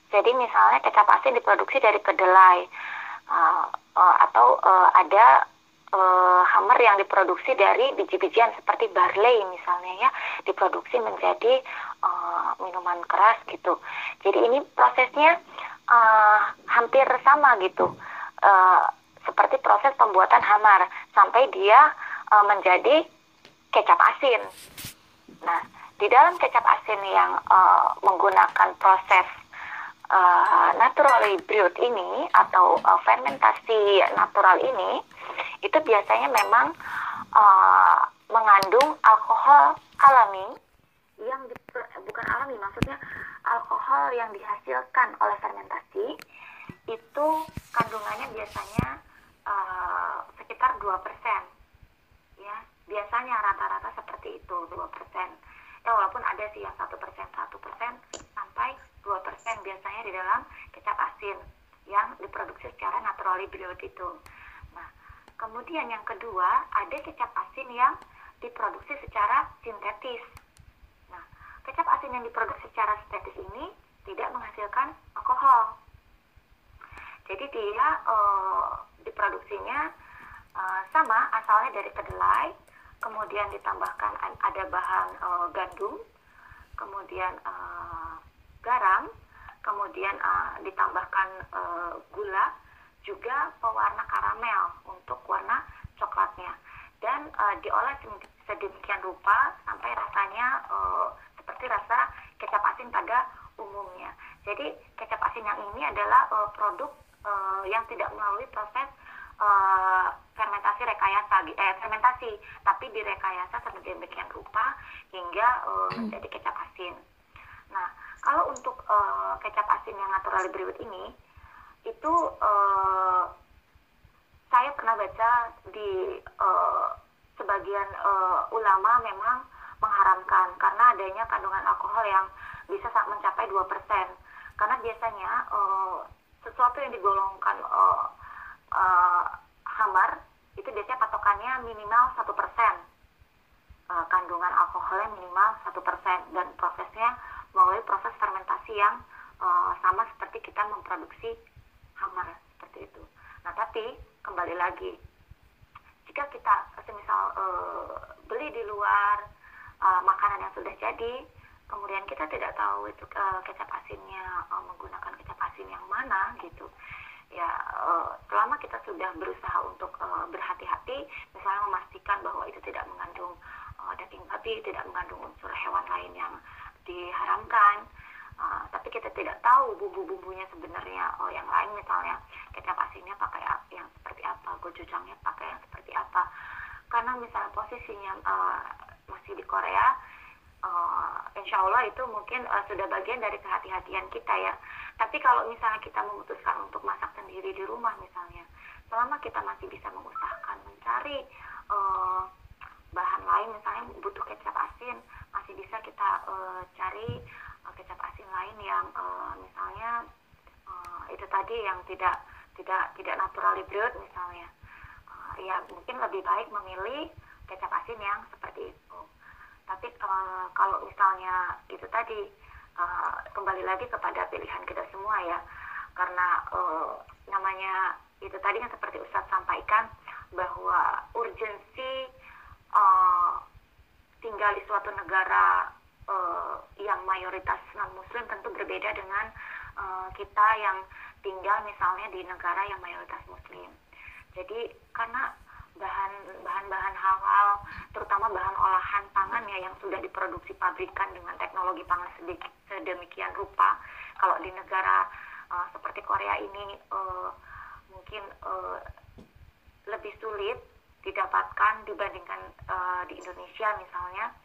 Jadi misalnya kecap asin diproduksi dari kedelai uh, uh, atau uh, ada uh, hammer yang diproduksi dari biji-bijian seperti barley misalnya ya diproduksi menjadi uh, minuman keras gitu. Jadi ini prosesnya uh, hampir sama gitu uh, seperti proses pembuatan hammer sampai dia uh, menjadi kecap asin. Nah di dalam kecap asin yang uh, menggunakan proses uh, naturally brewed ini atau uh, fermentasi natural ini itu biasanya memang uh, mengandung alkohol alami yang di, bukan alami maksudnya alkohol yang dihasilkan oleh fermentasi itu kandungannya biasanya uh, sekitar 2% ya biasanya rata-rata seperti itu 2% ya walaupun ada sih yang satu persen satu persen 2% biasanya di dalam kecap asin yang diproduksi secara naturally brewed itu. Nah, kemudian yang kedua ada kecap asin yang diproduksi secara sintetis. Nah, kecap asin yang diproduksi secara sintetis ini tidak menghasilkan alkohol. Jadi dia uh, diproduksinya uh, sama asalnya dari kedelai, kemudian ditambahkan ada bahan uh, gandum, kemudian garam, kemudian uh, ditambahkan uh, gula, juga pewarna karamel untuk warna coklatnya, dan uh, diolah sedemikian rupa sampai rasanya uh, seperti rasa kecap asin pada umumnya. Jadi kecap asin yang ini adalah uh, produk uh, yang tidak melalui proses uh, fermentasi rekayasa, eh, fermentasi, tapi direkayasa sedemikian rupa hingga uh, <clears throat> menjadi kecap kalau untuk uh, kecap asin yang natural brewed ini, itu uh, saya pernah baca di uh, sebagian uh, ulama memang mengharamkan karena adanya kandungan alkohol yang bisa mencapai 2%. Karena biasanya uh, sesuatu yang digolongkan uh, uh, hamar itu biasanya patokannya minimal satu persen kandungan alkoholnya minimal satu persen dan prosesnya melalui proses fermentasi yang uh, sama seperti kita memproduksi hammer seperti itu. Nah tapi kembali lagi jika kita semisal uh, beli di luar uh, makanan yang sudah jadi kemudian kita tidak tahu itu uh, kecap asinnya uh, menggunakan kecap asin yang mana gitu ya uh, selama kita sudah berusaha untuk uh, berhati-hati misalnya memastikan bahwa itu tidak mengandung uh, daging babi tidak mengandung unsur hewan lain yang diharamkan. Uh, tapi kita tidak tahu bumbu-bumbunya sebenarnya. Oh yang lain misalnya kecap asinnya pakai yang seperti apa gochujangnya pakai yang seperti apa. Karena misalnya posisinya uh, masih di Korea uh, insya Allah itu mungkin uh, sudah bagian dari kehati-hatian kita ya. Tapi kalau misalnya kita memutuskan untuk masak sendiri di rumah misalnya, selama kita masih bisa mengusahakan mencari uh, bahan lain, misalnya butuh kecap asin, masih bisa kita uh, cari uh, kecap asin lain yang uh, misalnya uh, itu tadi yang tidak tidak tidak naturally brewed misalnya. Uh, ya mungkin lebih baik memilih kecap asin yang seperti itu tapi uh, kalau misalnya itu tadi uh, kembali lagi kepada pilihan kita semua ya karena uh, namanya itu tadi yang seperti Ustadz sampaikan bahwa urgensi uh, tinggal di suatu negara uh, yang mayoritas non muslim tentu berbeda dengan uh, kita yang tinggal misalnya di negara yang mayoritas muslim. Jadi karena bahan bahan-bahan halal terutama bahan olahan pangan ya yang sudah diproduksi pabrikan dengan teknologi pangan sedikit sedemikian rupa kalau di negara uh, seperti Korea ini uh, mungkin uh, lebih sulit didapatkan dibandingkan uh, di Indonesia misalnya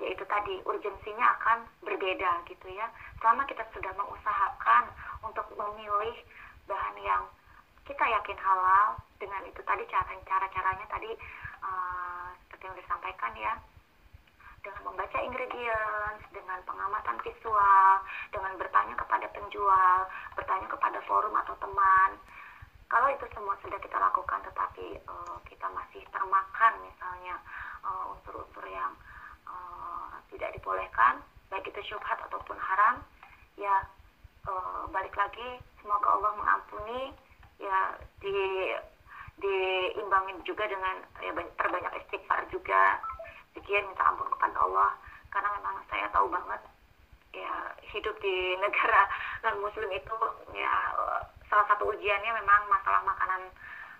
yaitu tadi urgensinya akan berbeda gitu ya selama kita sudah mengusahakan untuk memilih bahan yang kita yakin halal dengan itu tadi cara cara caranya tadi uh, seperti yang disampaikan ya dengan membaca ingredients, dengan pengamatan visual, dengan bertanya kepada penjual, bertanya kepada forum atau teman. Kalau itu semua sudah kita lakukan, tetapi uh, kita masih termakan misalnya uh, unsur-unsur yang uh, tidak dibolehkan, baik itu syubhat ataupun haram, ya uh, balik lagi, semoga Allah mengampuni ya di diimbangin juga dengan ya terbanyak istighfar juga. Pikir minta ampun kepada Allah karena memang saya tahu banget ya hidup di <laughs> negara non muslim itu ya salah satu ujiannya memang masalah makanan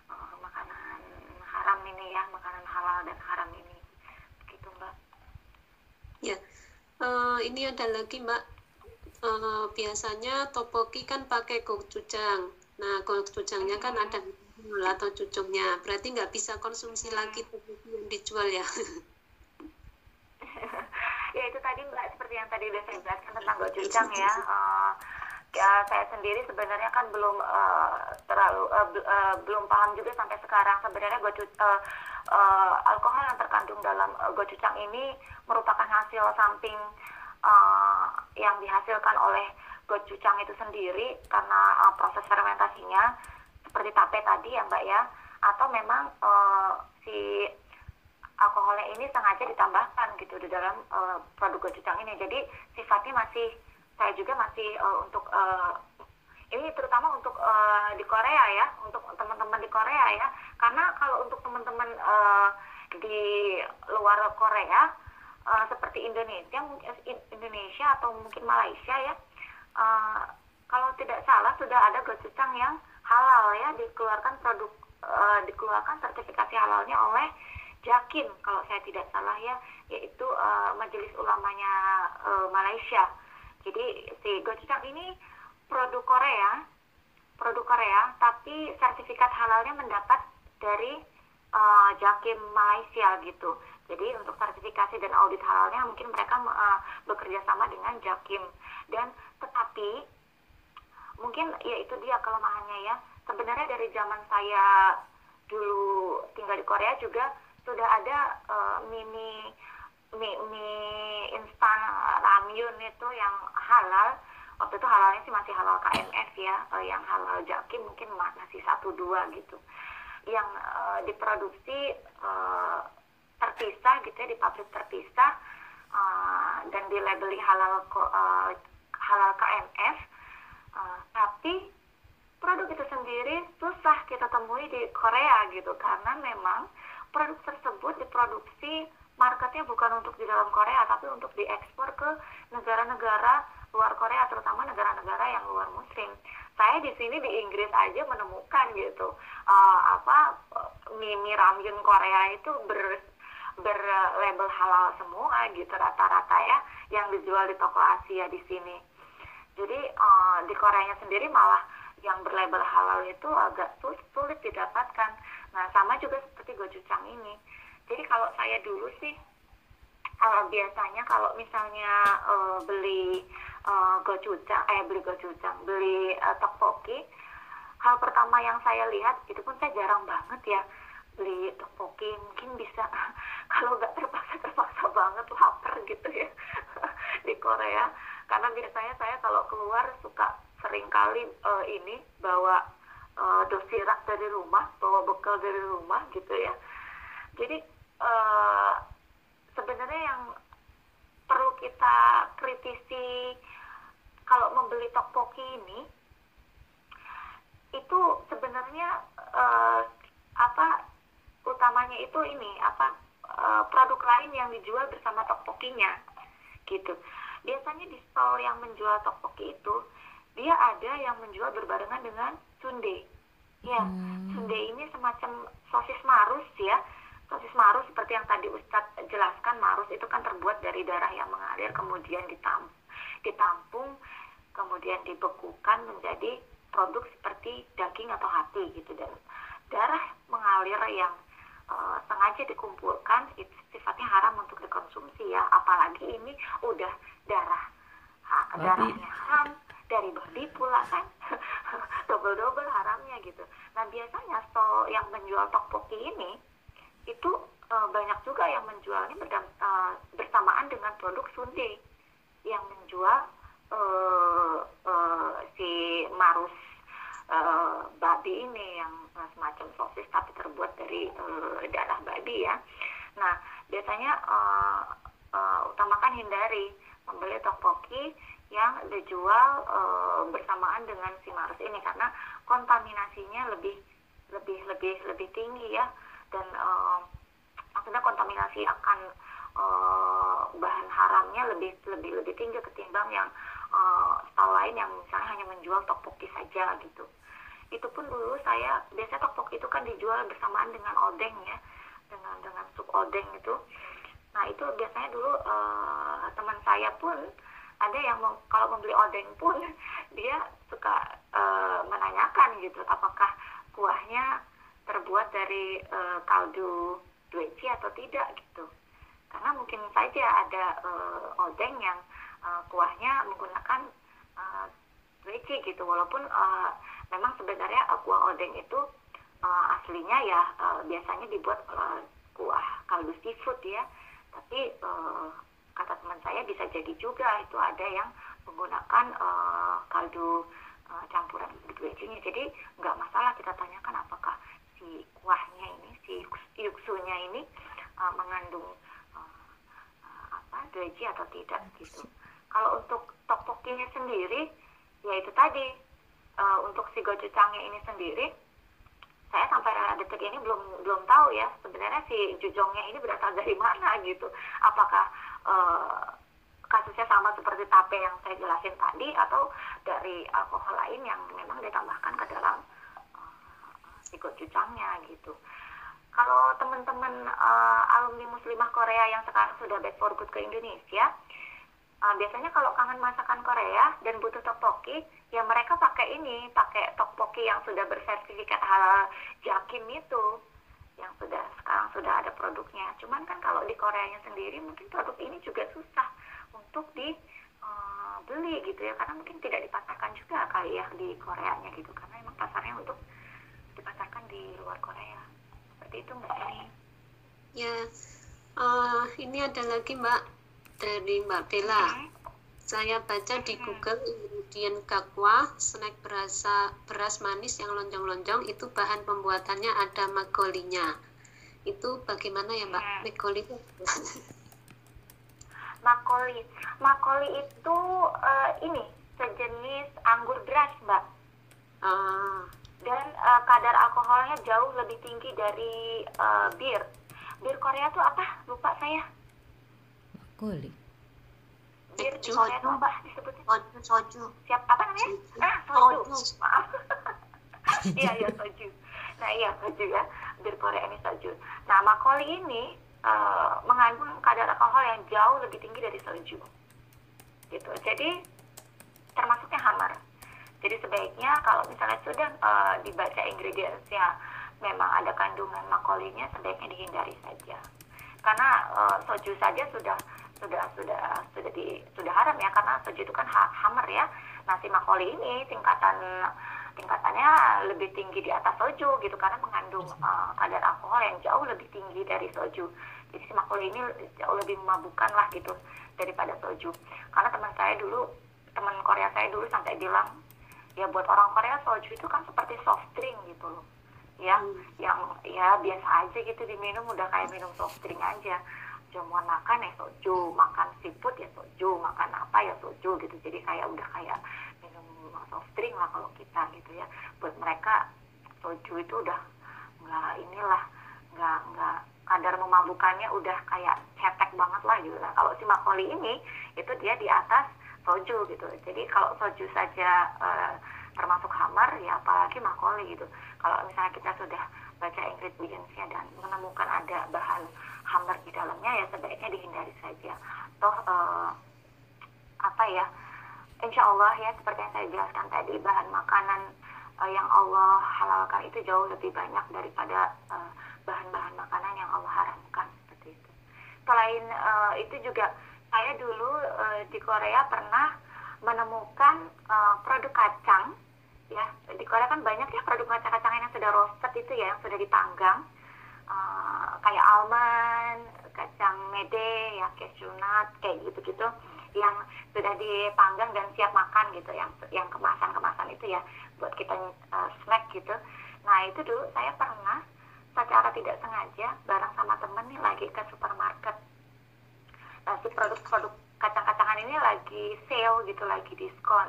uh, makanan haram ini ya makanan halal dan haram ini. Gitu mbak. Ya. Uh, ini ada lagi mbak. Uh, biasanya topoki kan pakai gochujang. Nah, kalau cucangnya kan ada atau cucungnya, berarti nggak bisa konsumsi lagi yang dijual ya. <laughs> ya itu tadi mbak seperti yang tadi udah saya jelaskan tentang gochujang ya. Uh, ya saya sendiri sebenarnya kan belum uh, terlalu uh, uh, belum paham juga sampai sekarang. Sebenarnya gocu uh, uh, alkohol yang terkandung dalam uh, gochujang ini merupakan hasil samping uh, yang dihasilkan oleh gochujang itu sendiri karena uh, proses fermentasinya seperti tape tadi ya mbak ya. Atau memang uh, si alkoholnya ini sengaja ditambahkan gitu di dalam uh, produk gochujang ini. Jadi sifatnya masih saya juga masih uh, untuk uh, ini terutama untuk uh, di Korea ya untuk teman-teman di Korea ya. Karena kalau untuk teman-teman uh, di luar Korea uh, seperti Indonesia Indonesia atau mungkin Malaysia ya uh, kalau tidak salah sudah ada gochujang yang halal ya dikeluarkan produk uh, dikeluarkan sertifikasi halalnya oleh Jakim kalau saya tidak salah ya yaitu uh, majelis ulamanya uh, Malaysia jadi si gochujang ini produk Korea produk Korea tapi sertifikat halalnya mendapat dari uh, Jakim Malaysia gitu. Jadi untuk sertifikasi dan audit halalnya mungkin mereka uh, bekerja sama dengan Jakim. Dan tetapi mungkin ya itu dia kelemahannya ya. Sebenarnya dari zaman saya dulu tinggal di Korea juga sudah ada uh, mini mie, mie instan ramyun itu yang halal. Waktu itu halalnya sih masih halal KMF ya. Uh, yang halal jaki mungkin masih satu dua gitu. Yang uh, diproduksi uh, terpisah gitu ya di pabrik terpisah uh, dan dilabeli halal uh, halal KMF uh, tapi produk itu sendiri susah kita temui di Korea gitu. Karena memang produk tersebut diproduksi marketnya bukan untuk di dalam Korea tapi untuk diekspor ke negara-negara luar Korea terutama negara-negara yang luar muslim. Saya di sini di Inggris aja menemukan gitu uh, apa mie, ramyun Korea itu ber berlabel halal semua gitu rata-rata ya yang dijual di toko Asia di sini. Jadi uh, di Koreanya sendiri malah yang berlabel halal itu agak sulit, sulit didapatkan. Nah sama juga seperti gochujang ini jadi kalau saya dulu sih uh, biasanya kalau misalnya uh, beli uh, gochujang eh beli gochujang beli uh, tteokbokki hal pertama yang saya lihat itu pun saya jarang banget ya beli tteokbokki. Mungkin bisa <laughs> kalau nggak terpaksa terpaksa banget lapar gitu ya <laughs> di Korea. Karena biasanya saya kalau keluar suka sering kali uh, ini bawa uh, dosirak dari rumah bawa bekal dari rumah gitu ya. Jadi uh, sebenarnya yang perlu kita kritisi kalau membeli tteokbokki ini itu sebenarnya uh, apa utamanya itu ini apa uh, produk lain yang dijual bersama tteokbokkinya gitu biasanya di stall yang menjual tteokbokki itu dia ada yang menjual berbarengan dengan sundae ya hmm. sundae ini semacam sosis marus ya sosis marus seperti yang tadi Ustadz jelaskan marus itu kan terbuat dari darah yang mengalir kemudian ditam ditampung kemudian dibekukan menjadi produk seperti daging atau hati gitu. Dan darah mengalir yang uh, sengaja dikumpulkan itu sifatnya haram untuk dikonsumsi ya. Apalagi ini udah darah ha, darahnya haram dari babi pula kan. <laughs> Double double haramnya gitu. Nah biasanya stall yang menjual tokpoki ini itu uh, banyak juga yang menjualnya berdam, uh, bersamaan dengan produk sunde yang menjual uh, uh, si marus uh, babi ini yang uh, semacam sosis tapi terbuat dari uh, darah babi ya. Nah biasanya uh, uh, utamakan hindari membeli tteokbokki yang dijual uh, bersamaan dengan si marus ini karena kontaminasinya lebih lebih lebih lebih tinggi ya dan uh, maksudnya kontaminasi akan uh, bahan haramnya lebih lebih lebih tinggi ketimbang yang uh, stall lain yang misalnya hanya menjual tteokbokki saja gitu. Itu pun dulu saya biasanya tokpok itu kan dijual bersamaan dengan odeng ya dengan dengan sup odeng itu. Nah itu biasanya dulu uh, teman saya pun ada yang mau, kalau membeli odeng pun <laughs> dia suka uh, menanyakan gitu apakah kuahnya terbuat dari uh, kaldu dueci atau tidak gitu. Karena mungkin saja ada uh, odeng yang uh, kuahnya menggunakan uh, dueci gitu. Walaupun uh, memang sebenarnya kuah odeng itu uh, aslinya ya uh, biasanya dibuat uh, kuah kaldu seafood ya. Tapi uh, kata teman saya bisa jadi juga itu ada yang menggunakan uh, kaldu campuran nya jadi nggak masalah kita tanyakan apakah si kuahnya ini si yuksunya ini uh, mengandung uh, uh, apa dueci atau tidak gitu. Kalau untuk tokpokinya sendiri ya itu tadi uh, untuk si gochujangnya ini sendiri saya sampai detik ini belum belum tahu ya sebenarnya si jujongnya ini berasal dari mana gitu. Apakah uh, kasusnya sama seperti tape yang saya jelasin tadi atau dari alkohol lain yang memang ditambahkan ke dalam si gochujangnya gitu. Kalau teman-teman uh, alumni muslimah Korea yang sekarang sudah back for good ke Indonesia uh, biasanya kalau kangen masakan Korea dan butuh tteokbokki ya mereka pakai ini pakai tteokbokki yang sudah bersertifikat halal jakim itu yang sudah sekarang sudah ada produknya. Cuman kan kalau di Koreanya sendiri mungkin produk ini juga susah untuk dibeli uh, gitu ya. Karena mungkin tidak dipasarkan juga kali ya di Koreanya gitu. Karena emang pasarnya untuk dipasarkan di luar Korea seperti itu mbak ini ya uh, ini ada lagi mbak dari Mbak Bella. Okay. Saya baca di Google ingredient kakwa, snack berasa beras manis yang lonjong-lonjong itu bahan pembuatannya ada magolinya. Itu bagaimana ya Mbak? Hmm. Magoli Makoli. Makoli itu uh, ini sejenis anggur beras, Mbak. Ah. Dan uh, kadar alkoholnya jauh lebih tinggi dari uh, bir. Bir Korea tuh apa? Lupa saya. Makoli. bir di Soju. Korea tuh apa disebutnya? Soju soju. Siap apa namanya? Soju. ah soju. Soju. maaf. <laughs> Iya iya soju. Nah iya soju ya. Bir Korea ini soju. Nah makoli ini eh, mengandung kadar alkohol yang jauh lebih tinggi dari soju. Gitu. Jadi termasuknya hammer jadi sebaiknya kalau misalnya sudah eh, dibaca ingredientsnya memang ada kandungan makolinya sebaiknya dihindari saja. Karena eh, soju saja sudah sudah sudah sudah di sudah haram ya karena soju itu kan ha- hammer ya. Nah si makoli ini tingkatan tingkatannya lebih tinggi di atas soju gitu karena mengandung eh, kadar alkohol yang jauh lebih tinggi dari soju. Jadi si makoli ini jauh lebih memabukkan lah gitu daripada soju. Karena teman saya dulu teman Korea saya dulu sampai bilang ya buat orang Korea soju itu kan seperti soft drink gitu loh. Ya yang ya biasa aja gitu diminum udah kayak minum soft drink aja. Jamuan makan ya soju makan seafood ya soju makan apa ya soju gitu. Jadi kayak udah kayak minum soft drink lah kalau kita gitu ya. Buat mereka soju itu udah nggak inilah nggak nggak kadar memabukannya udah kayak cetek banget lah gitu. Nah kalau si makoli ini itu dia di atas soju gitu. Jadi kalau soju saja eh, termasuk hammer ya apalagi makoli gitu. Kalau misalnya kita sudah baca ingredientsnya dan menemukan ada bahan hammer di dalamnya ya sebaiknya dihindari saja. Toh eh, apa ya insya Allah ya seperti yang saya jelaskan tadi bahan makanan eh, yang Allah halalkan itu jauh lebih banyak daripada bahan-bahan makanan yang Allah haramkan seperti itu. Selain eh, itu juga saya dulu eh, di Korea pernah menemukan eh, produk kacang ya. Di Korea kan banyak ya produk kacang-kacangan yang sudah roasted itu ya yang sudah dipanggang. Eh, kayak almond kacang mede ya cashew nut kayak gitu-gitu yang sudah dipanggang dan siap makan gitu yang yang kemasan-kemasan itu ya buat kita eh, snack gitu. Nah itu dulu saya pernah secara tidak sengaja bareng sama temen nih lagi ke supermarket si produk-produk kacang-kacangan ini lagi sale gitu lagi diskon.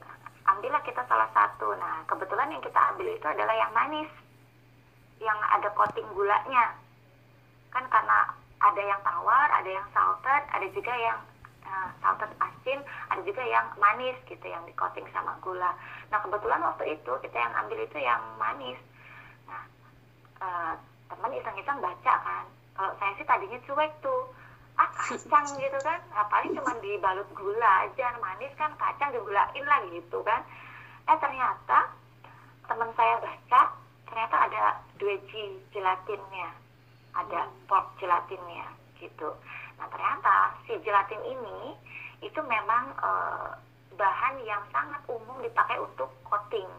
Nah, ambillah kita salah satu. Nah kebetulan yang kita ambil itu adalah yang manis yang ada coating gulanya. Kan karena ada yang tawar ada yang salted ada juga yang uh, salted asin ada juga yang manis gitu yang di coating sama gula. Nah kebetulan waktu itu kita yang ambil itu yang manis. Nah eh, teman iseng-iseng baca kan. Kalau saya sih tadinya cuek tuh ah kacang gitu kan? Nah, paling cuma dibalut gula aja manis kan kacang digulain lah gitu kan. Eh ternyata teman saya baca ternyata ada 2G gelatinnya. Ada pork gelatinnya gitu. Nah ternyata si gelatin ini itu memang eh, bahan yang sangat umum dipakai untuk coating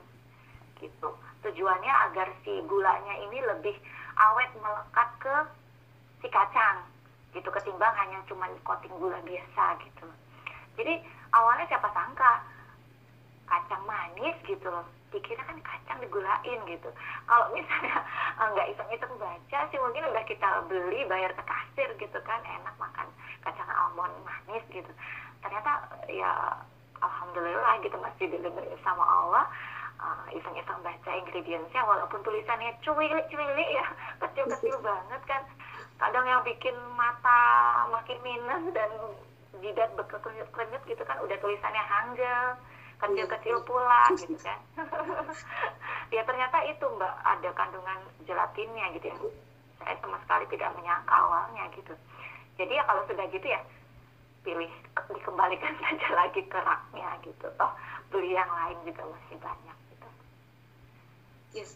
gitu. Tujuannya agar si gulanya ini lebih awet melekat ke si kacang gitu ketimbang hanya cuma coating gula biasa gitu. Jadi awalnya siapa sangka kacang manis gitu loh dikira kan kacang digulain gitu. Kalau misalnya <laughs> nggak iseng-iseng baca sih mungkin udah kita beli bayar ke kasir gitu kan enak makan kacang almond manis gitu. Ternyata ya alhamdulillah gitu masih dilindungi sama Allah eh, iseng-iseng baca ingredientsnya walaupun tulisannya cuili-cuili ya <laughs> kecil-kecil <laughs> banget kan kadang yang bikin mata makin minus dan jidat berkerunyut-kerunyut gitu kan udah tulisannya hangul kecil-kecil pula gitu kan. <laughs> Ya ternyata itu mbak ada kandungan gelatinnya gitu ya. Saya sama sekali tidak menyangka awalnya gitu. Jadi ya kalau sudah gitu ya pilih dikembalikan <laughs> saja lagi ke raknya gitu. Toh beli yang lain juga masih banyak gitu. Yes.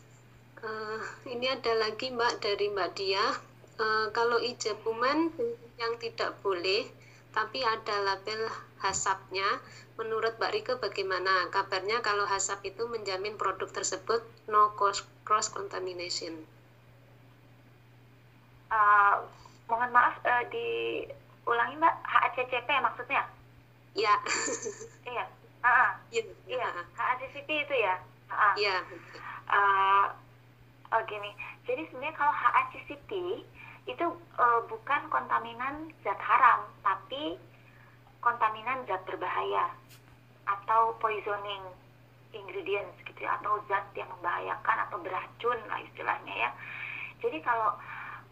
Eh, ini ada lagi Mbak dari Mbak Dia. Eh, kalau ijabuman yang tidak boleh, tapi ada label hasapnya. Menurut Mbak Rike bagaimana? Kabarnya kalau hasap itu menjamin produk tersebut no cross, cross contamination. Eh, mohon maaf eh, diulangi mbak. HACCP maksudnya? Ya, iya. Ah, iya, iya. HACCP itu ya? Iya. Eh, oh gini, jadi sebenarnya kalau HACCP itu eh, bukan kontaminan zat haram, tapi kontaminan zat berbahaya atau poisoning ingredients gitu ya, atau zat yang membahayakan atau beracun lah istilahnya ya. Jadi kalau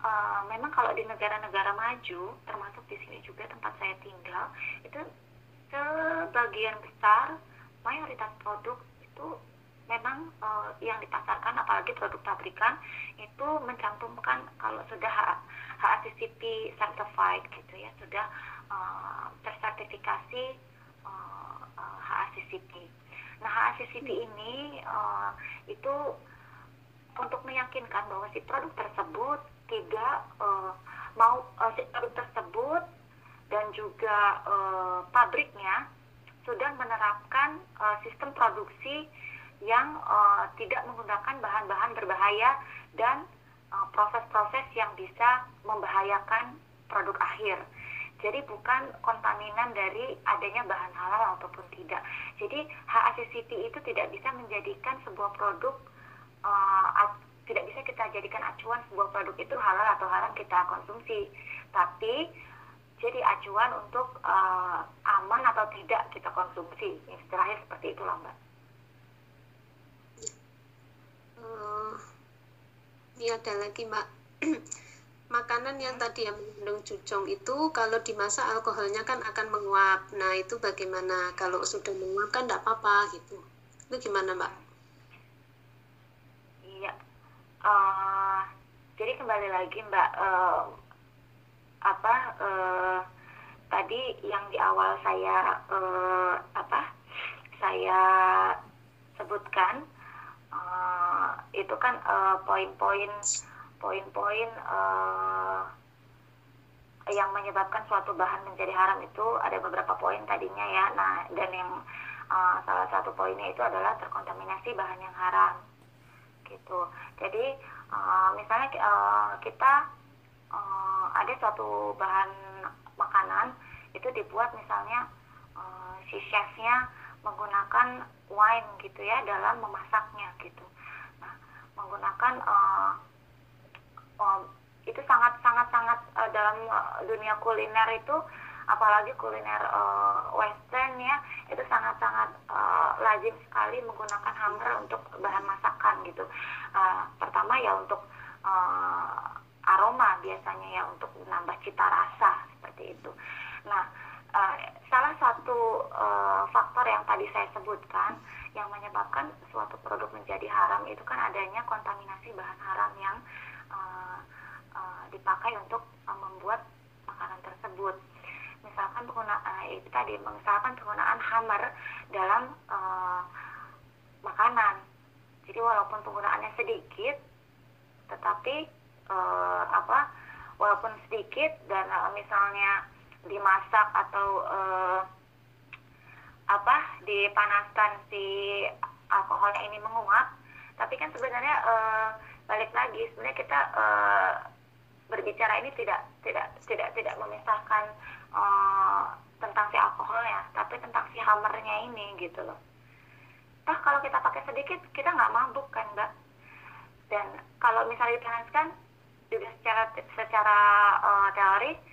uh, memang kalau di negara-negara maju, termasuk di sini juga tempat saya tinggal, itu sebagian besar mayoritas produk itu memang uh, yang dipasarkan apalagi produk pabrikan itu mencantumkan kalau sudah HACCP certified gitu ya sudah uh, tersertifikasi uh, uh, HACCP. Nah HACCP ini uh, itu untuk meyakinkan bahwa si produk tersebut tidak uh, mau uh, si produk tersebut dan juga uh, pabriknya sudah menerapkan uh, sistem produksi yang uh, tidak menggunakan bahan-bahan berbahaya dan proses-proses uh, yang bisa membahayakan produk akhir. Jadi bukan kontaminan dari adanya bahan halal ataupun tidak. Jadi HACCP itu tidak bisa menjadikan sebuah produk uh, tidak bisa kita jadikan acuan sebuah produk itu halal atau haram kita konsumsi. Tapi jadi acuan untuk uh, aman atau tidak kita konsumsi. Istilahnya seperti itulah Mbak. Uh, ini ada lagi Mbak. <clears throat> Makanan yang tadi yang mengandung cucung itu kalau dimasak alkoholnya kan akan menguap. Nah itu bagaimana? Kalau sudah menguap kan tidak apa-apa gitu. Itu gimana Mbak? Iya. Uh, jadi kembali lagi Mbak. Uh, apa uh, tadi yang di awal saya uh, apa saya sebutkan uh, itu kan poin-poin poin-poin uh, yang menyebabkan suatu bahan menjadi haram itu ada beberapa poin tadinya ya. Nah dan yang uh, salah satu poinnya itu adalah terkontaminasi bahan yang haram. Gitu. Jadi uh, misalnya uh, kita uh, ada suatu bahan makanan itu dibuat misalnya uh, si chefnya menggunakan wine gitu ya dalam memasaknya gitu. Nah, menggunakan uh, uh, itu sangat sangat sangat uh, dalam uh, dunia kuliner itu apalagi kuliner uh, western ya itu sangat sangat uh, lazim sekali menggunakan hammer untuk bahan masakan gitu. Uh, pertama ya untuk uh, aroma biasanya ya untuk menambah cita rasa seperti itu. Nah, uh, salah satu uh, faktor yang tadi saya sebutkan yang menyebabkan suatu produk menjadi haram itu kan adanya kontaminasi bahan haram yang uh, uh, dipakai untuk uh, membuat makanan tersebut. Misalkan penggunaan uh, itu tadi, misalkan penggunaan hammer dalam uh, makanan. Jadi walaupun penggunaannya sedikit, tetapi uh, apa walaupun sedikit dan uh, misalnya dimasak atau uh, apa dipanaskan si alkoholnya ini menguap. Tapi kan sebenarnya uh, balik lagi sebenarnya kita uh, berbicara ini tidak tidak tidak tidak memisahkan uh, tentang si alkoholnya tapi tentang si hammernya ini gitu loh. Nah kalau kita pakai sedikit kita nggak mabuk kan mbak? Dan kalau misalnya dipanaskan juga secara secara uh, teori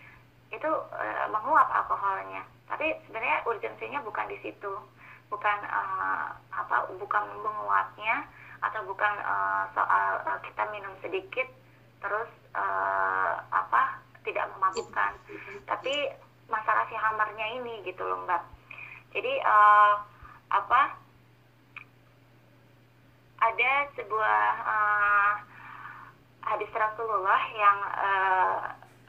itu uh, menguap alkoholnya. Tapi sebenarnya urgensinya bukan di situ. Bukan uh, apa bukan menguapnya atau bukan uh, soal uh, kita minum sedikit terus uh, apa tidak memabukkan. Tapi masalah si hamarnya ini gitu loh mbak. Jadi uh, apa ada sebuah uh, hadis Rasulullah yang uh,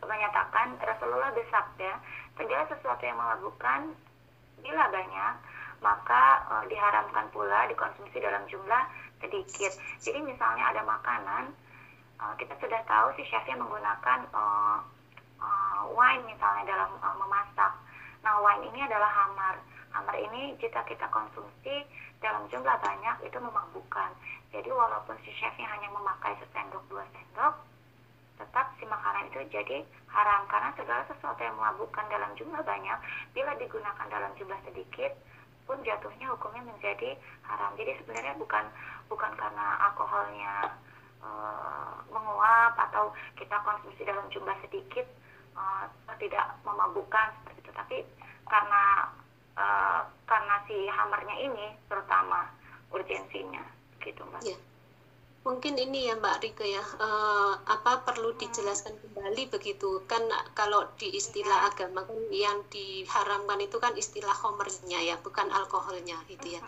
menyatakan Rasulullah bersabda segala sesuatu yang memabukkan bila banyak maka uh, diharamkan pula dikonsumsi dalam jumlah sedikit. Jadi misalnya ada makanan uh, kita sudah tahu si chefnya menggunakan uh, uh, wine misalnya dalam uh, memasak. Nah wine ini adalah hamar. Hamar ini jika kita konsumsi dalam jumlah banyak itu memabukkan. Jadi walaupun si chefnya hanya memakai sesendok dua sendok, tetap si makanan itu jadi haram karena segala sesuatu yang memabukkan dalam jumlah banyak bila digunakan dalam jumlah sedikit pun jatuhnya hukumnya menjadi haram. Jadi sebenarnya bukan bukan karena alkoholnya e, menguap atau kita konsumsi dalam jumlah sedikit e, tidak memabukkan seperti itu, tapi karena e, karena si hamarnya ini terutama urgensinya gitu mbak. Ya. Mungkin ini ya Mbak Rike ya eh, apa perlu dijelaskan kembali begitu kan kalau di istilah agama kan yang diharamkan itu kan istilah homernya ya bukan alkoholnya gitu ya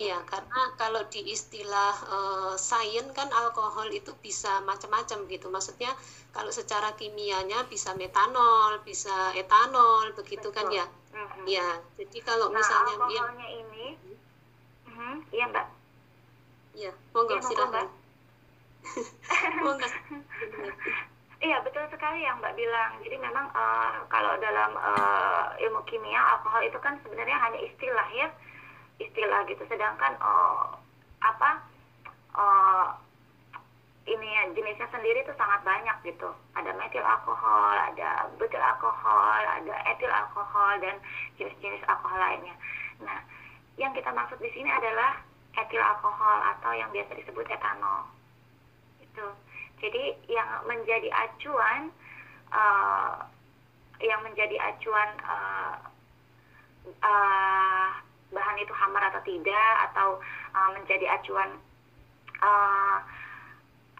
Iya, karena kalau di istilah uh, sains kan alkohol itu bisa macam-macam gitu. Maksudnya kalau secara kimianya bisa metanol, bisa etanol, begitu kan ya? Mhm. Ya, jadi kalau Nah, misalnya ya, alkoholnya ini, Mhm, iya mbak. ya, monggo Iya, monggo, silakan. Mbak. <laughs> Monggo. <laughs> Iya betul sekali yang Mbak bilang. Jadi memang eh, kalau dalam eh, ilmu kimia alkohol itu kan sebenarnya hanya istilah ya, istilah gitu. Sedangkan eh, apa eh, ini ya, jenisnya sendiri itu sangat banyak gitu. Ada metil alkohol, ada butil alkohol, ada etil alkohol dan jenis-jenis alkohol lainnya. Nah, yang kita maksud di sini adalah etil alkohol atau yang biasa disebut etanol. Itu. Jadi yang menjadi acuan eh, yang menjadi acuan eh, eh, bahan itu hamar atau tidak atau eh, menjadi acuan eh,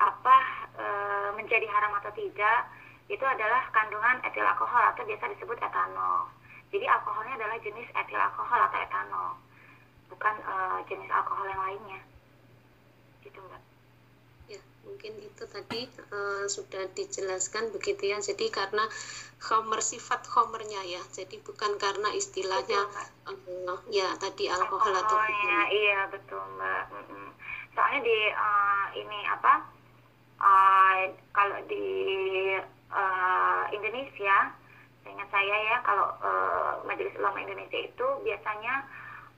apa eh, menjadi haram atau tidak itu adalah kandungan etil alkohol atau biasa disebut etanol. Jadi alkoholnya adalah jenis etil alkohol atau etanol, bukan eh, jenis alkohol yang lainnya. Gitu mbak. Ya, mungkin itu tadi eh, sudah dijelaskan begitu ya. Jadi karena homer sifat homernya ya. Jadi bukan karena istilahnya Betul, eh, ya tadi alkohol atau Alkoholnya, iya betul mbak. Soalnya di eh, ini apa? eh, kalau di eh, Indonesia, seingat saya ya, kalau eh, Majelis Ulama Indonesia itu biasanya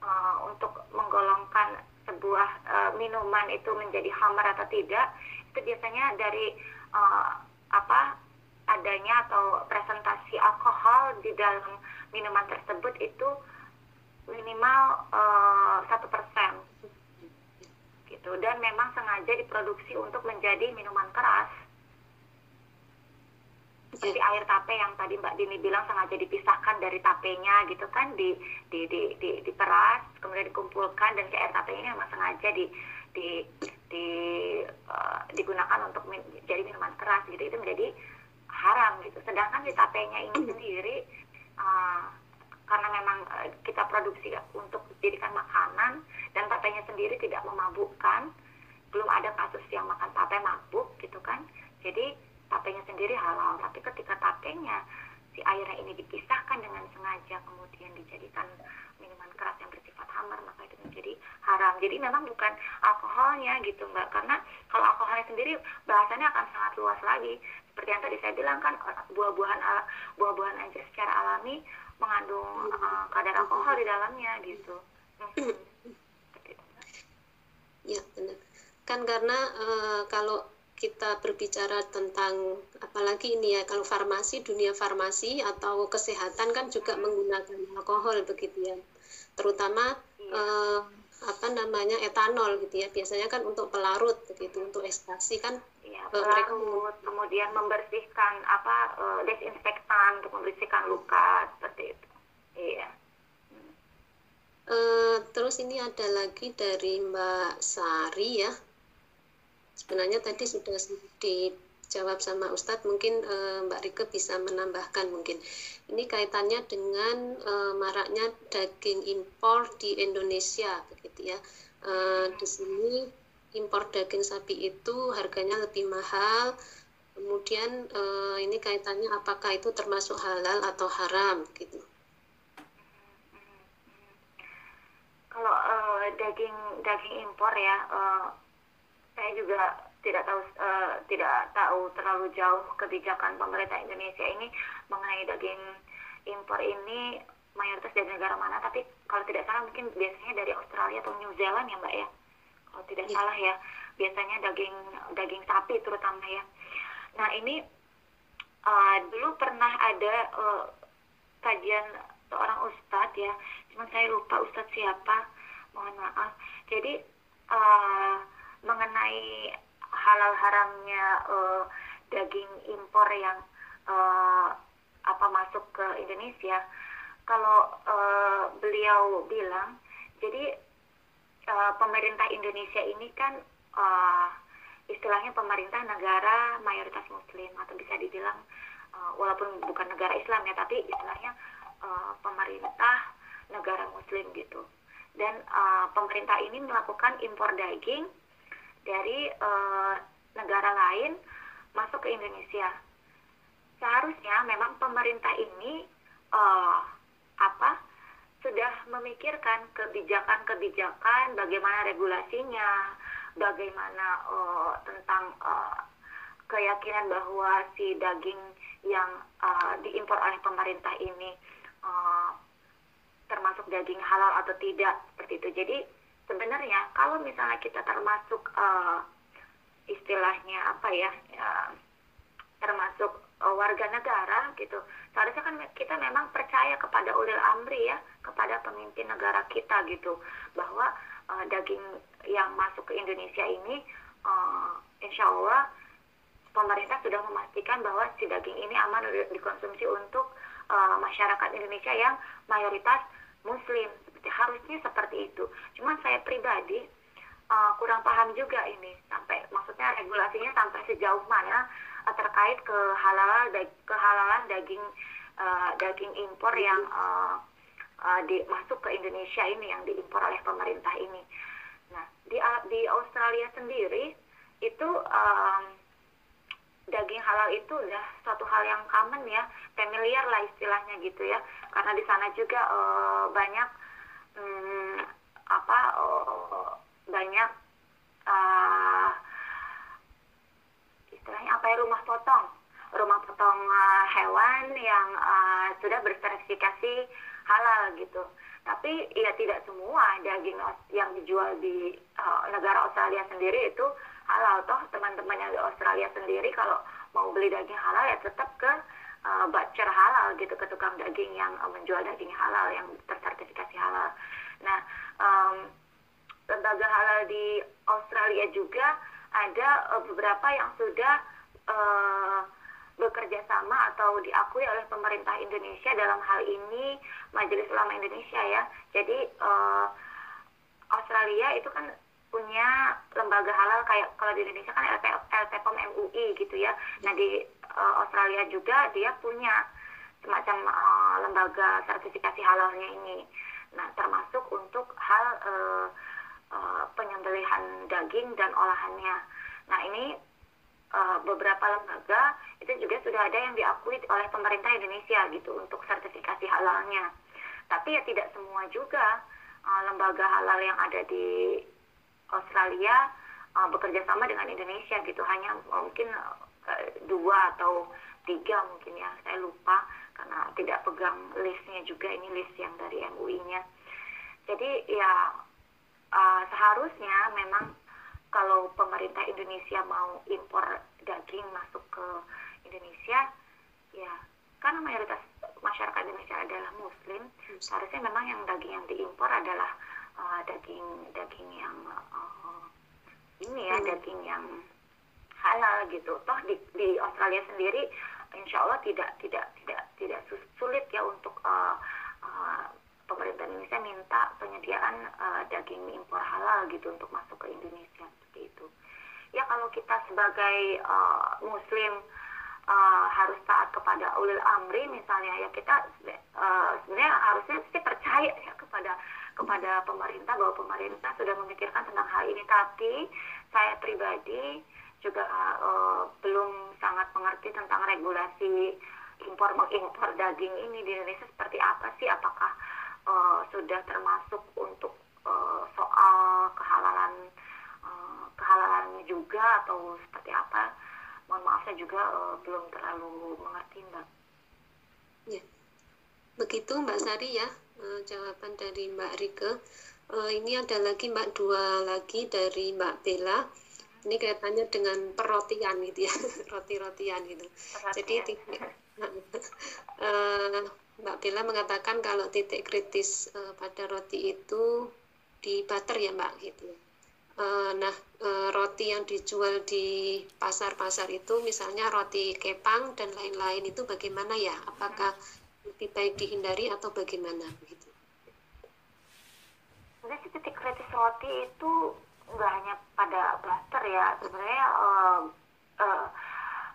eh, untuk menggolongkan sebuah eh, minuman itu menjadi hamar atau tidak, itu biasanya dari eh, apa? adanya atau presentasi alkohol di dalam minuman tersebut itu minimal satu persen gitu dan memang sengaja diproduksi untuk menjadi minuman keras Ya. air tape yang tadi Mbak Dini bilang sengaja dipisahkan dari tapenya gitu kan di di di, di diperas kemudian dikumpulkan dan si air tape ini memang sengaja di di di eh, digunakan untuk min- jadi minuman keras gitu itu menjadi haram gitu sedangkan si tapenya ini sendiri eh, karena memang eh, kita produksi untuk dijadikan makanan dan tapenya sendiri tidak memabukkan belum ada kasus yang makan tape mabuk gitu kan jadi tapenya sendiri halal tapi ketika tapenya si airnya ini dipisahkan dengan sengaja kemudian dijadikan minuman keras yang bersifat hamar maka itu menjadi haram jadi memang bukan alkoholnya gitu mbak karena kalau alkoholnya sendiri bahasannya akan sangat luas lagi seperti yang tadi saya bilang kan buah-buahan buah-buahan aja secara alami mengandung uh, kadar alkohol di dalamnya gitu. Ya, benar. Kan karena eh, kalau kita berbicara tentang apalagi ini ya kalau farmasi dunia farmasi atau kesehatan kan juga menggunakan alkohol begitu ya terutama Iya. eh, apa namanya etanol gitu ya biasanya kan untuk pelarut begitu untuk ekstraksi kan Iya, Eh, mereka pelarut, kemudian membersihkan apa eh, desinfektan untuk membersihkan luka seperti itu. Iya. Eh, terus ini ada lagi dari Mbak Sari ya. Sebenarnya tadi sudah dijawab sama Ustadz, mungkin eh, Mbak Rike bisa menambahkan mungkin. Ini kaitannya dengan eh, maraknya daging impor di Indonesia begitu ya. Eh, di sini impor daging sapi itu harganya lebih mahal. Kemudian eh, ini kaitannya apakah itu termasuk halal atau haram gitu. Kalau eh, daging daging impor ya, eh, saya juga tidak tahu eh, tidak tahu terlalu jauh kebijakan pemerintah Indonesia ini mengenai daging impor ini mayoritas dari negara mana. Tapi kalau tidak salah mungkin biasanya dari Australia atau New Zealand ya mbak ya. Kalau tidak Iya. salah ya, biasanya daging daging sapi terutama ya. Nah ini eh, dulu pernah ada eh, kajian seorang ustadz ya, cuman saya lupa ustadz siapa, mohon maaf. Jadi eh, mengenai halal haramnya eh, daging impor yang eh, apa masuk ke Indonesia, kalau eh, beliau bilang, jadi eh, pemerintah Indonesia ini kan uh, istilahnya pemerintah negara mayoritas muslim atau bisa dibilang uh, walaupun bukan negara Islam ya tapi istilahnya uh, pemerintah negara muslim gitu. Dan uh, pemerintah ini melakukan impor daging dari uh, negara lain masuk ke Indonesia seharusnya memang pemerintah ini uh, apa sudah memikirkan kebijakan-kebijakan bagaimana regulasinya bagaimana uh, tentang uh, keyakinan bahwa si daging yang uh, diimpor oleh pemerintah ini uh, termasuk daging halal atau tidak seperti itu. Jadi sebenarnya kalau misalnya kita termasuk uh, istilahnya apa ya, ya termasuk uh, warga negara gitu, seharusnya kan kita memang percaya kepada ulil amri ya, kepada pemimpin negara kita gitu, bahwa uh, daging yang masuk ke Indonesia ini uh, insya Allah pemerintah sudah memastikan bahwa si daging ini aman dikonsumsi untuk uh, masyarakat Indonesia yang mayoritas Muslim. Harusnya seperti itu. Cuman saya pribadi uh, kurang paham juga ini sampai maksudnya regulasinya sampai sejauh mana uh, terkait kehalalan kehalalan daging uh, daging impor yang uh, uh, di, masuk ke Indonesia ini yang diimpor oleh pemerintah ini. Nah di di Australia sendiri itu um, daging halal itu udah suatu hal yang common ya, familiar lah istilahnya gitu ya. Karena di sana juga uh, banyak um, apa uh, banyak uh, istilahnya apa ya rumah potong, rumah potong uh, hewan yang uh, sudah bersertifikasi halal gitu. Tapi ya tidak semua daging yang dijual di uh, negara Australia sendiri itu halal toh teman-teman yang di Australia sendiri kalau mau beli daging halal ya tetap ke uh, butcher halal gitu ke tukang daging yang uh, menjual daging halal yang tersertifikasi halal. Nah um, lembaga halal di Australia juga ada uh, beberapa yang sudah uh, bekerja sama atau diakui oleh pemerintah Indonesia dalam hal ini Majelis Ulama Indonesia ya. Jadi uh, Australia itu kan punya lembaga halal kayak kalau di Indonesia kan LP, MUI gitu ya. Nah di uh, Australia juga dia punya semacam uh, lembaga sertifikasi halalnya ini. Nah termasuk untuk hal uh, uh, penyembelihan daging dan olahannya. Nah ini uh, beberapa lembaga itu juga sudah ada yang diakui oleh pemerintah Indonesia gitu untuk sertifikasi halalnya. Tapi ya tidak semua juga uh, lembaga halal yang ada di Australia uh, bekerja sama dengan Indonesia gitu hanya mungkin dua atau tiga mungkin ya saya lupa karena tidak pegang listnya juga ini list yang dari MUI-nya jadi ya uh, seharusnya memang kalau pemerintah Indonesia mau impor daging masuk ke Indonesia ya karena mayoritas masyarakat Indonesia adalah Muslim seharusnya memang yang daging yang diimpor adalah uh, daging daging yang uh, ini ya hmm. daging yang halal gitu. Toh di, di Australia sendiri insya Allah tidak tidak tidak tidak sulit ya untuk uh, uh, pemerintah Indonesia minta penyediaan uh, daging impor halal gitu untuk masuk ke Indonesia seperti itu. Ya kalau kita sebagai uh, Muslim uh, harus taat kepada ulil amri misalnya ya kita uh, sebenarnya harusnya sih percaya ya kepada kepada pemerintah bahwa pemerintah sudah memikirkan tentang hal ini. Tapi saya pribadi juga uh, belum sangat mengerti tentang regulasi impor mengimpor daging ini di Indonesia seperti apa sih apakah uh, sudah termasuk untuk uh, soal kehalalan uh, kehalalannya juga atau seperti apa mohon maaf saya juga uh, belum terlalu mengerti mbak ya begitu mbak Sari ya jawaban dari Mbak Rike. Uh, ini ada lagi Mbak dua lagi dari Mbak Bella. Ini kaitannya dengan perrotian gitu ya, <laughs> roti-rotian gitu. Jadi uh, <laughs> Mbak Bella mengatakan kalau titik kritis uh, pada roti itu di butter ya Mbak gitu. Uh, nah, uh, roti yang dijual di pasar-pasar itu misalnya roti kepang dan lain-lain itu bagaimana ya? Apakah lebih baik dihindari atau bagaimana begitu? Sebenarnya titik kritis roti itu nggak hanya pada butter ya sebenarnya uh, uh,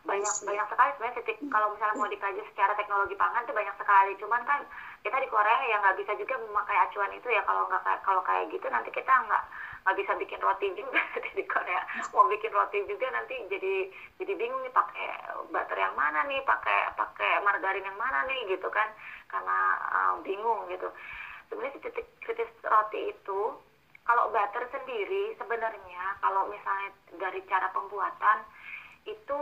banyak banyak sekali sebenarnya titik kalau misalnya mau dikaji secara teknologi pangan itu banyak sekali. Cuman kan kita di Korea ya nggak bisa juga memakai acuan itu ya kalau nggak kalau kayak gitu nanti kita nggak nggak bisa bikin roti juga <laughs> di Korea. Mau bikin roti juga nanti jadi jadi bingung nih pakai butter yang mana nih pakai pakai margarin yang mana nih gitu kan. Karena uh, bingung gitu. Sebenarnya titik kritis roti itu kalau butter sendiri sebenarnya kalau misalnya dari cara pembuatan itu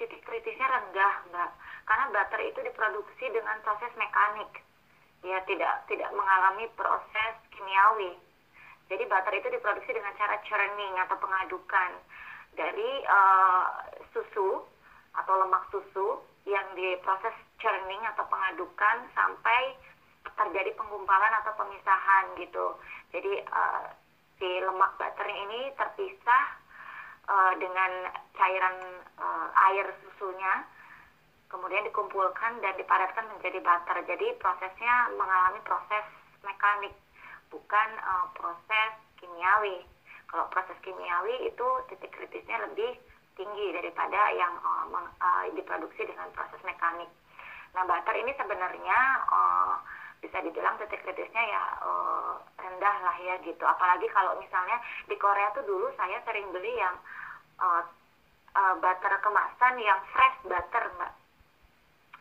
titik kritisnya rendah mbak. Karena butter itu diproduksi dengan proses mekanik. Ya tidak tidak mengalami proses kimiawi. Jadi butter itu diproduksi dengan cara churning atau pengadukan dari uh, susu atau lemak susu yang diproses churning atau pengadukan sampai terjadi penggumpalan atau pemisahan gitu jadi uh, si lemak butter ini terpisah uh, dengan cairan uh, air susunya kemudian dikumpulkan dan dipadatkan menjadi butter. Jadi prosesnya mengalami proses mekanik, bukan uh, proses kimiawi. Kalau proses kimiawi itu titik kritisnya lebih tinggi daripada yang uh, meng, uh, diproduksi dengan proses mekanik. Nah, butter ini sebenarnya uh, bisa dibilang titik kritisnya ya uh, rendah lah ya gitu. Apalagi kalau misalnya di Korea tuh dulu saya sering beli yang uh, uh, butter kemasan yang fresh butter mbak.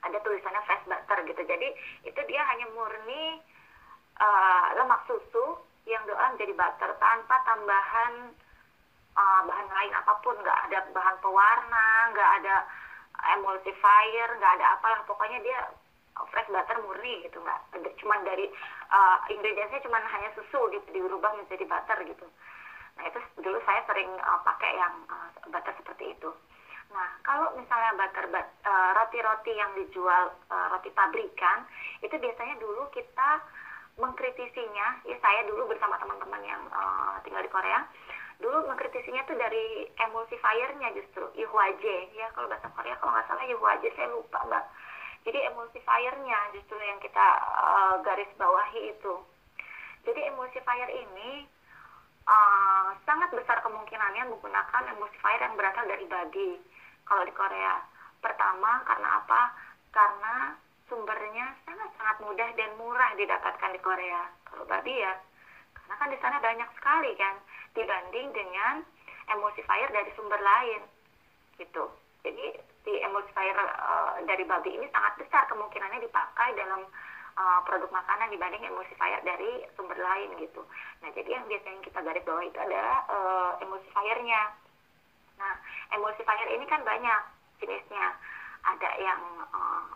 Ada tulisannya fresh butter gitu. Jadi itu dia hanya murni uh, lemak susu yang diolah menjadi butter tanpa tambahan uh, bahan lain apa pun. Nggak ada bahan pewarna nggak ada emulsifier nggak ada apalah. Pokoknya dia fresh butter murni gitu nggak cuma dari uh, ingredientsnya cuma hanya susu gitu dirubah menjadi butter gitu Nah itu dulu saya sering uh, pakai yang uh, butter seperti itu. Nah kalau misalnya butter uh, roti-roti yang dijual uh, roti pabrikan itu biasanya dulu kita mengkritisinya. Ya saya dulu bersama teman-teman yang uh, tinggal di Korea dulu mengkritisinya tuh dari emulsifiernya justru IHWJ ya kalau bahasa Korea kalau nggak salah IHWJ saya lupa mbak jadi emulsifiernya justru yang kita uh, garis bawahi itu jadi emulsifier ini uh, sangat besar kemungkinannya menggunakan emulsifier yang berasal dari babi kalau di Korea. Pertama karena apa? Karena sumbernya sangat-sangat mudah dan murah didapatkan di Korea. Kalau babi ya, karena kan di sana banyak sekali kan dibanding dengan emulsifier dari sumber lain, gitu. Jadi si emulsifier uh, dari babi ini sangat besar kemungkinannya dipakai dalam uh, produk makanan dibanding emulsifier dari sumber lain gitu. Nah, jadi yang biasanya kita garis bawah itu adalah uh, emulsifiernya. Nah, emulsifier ini kan banyak jenisnya. Ada yang uh,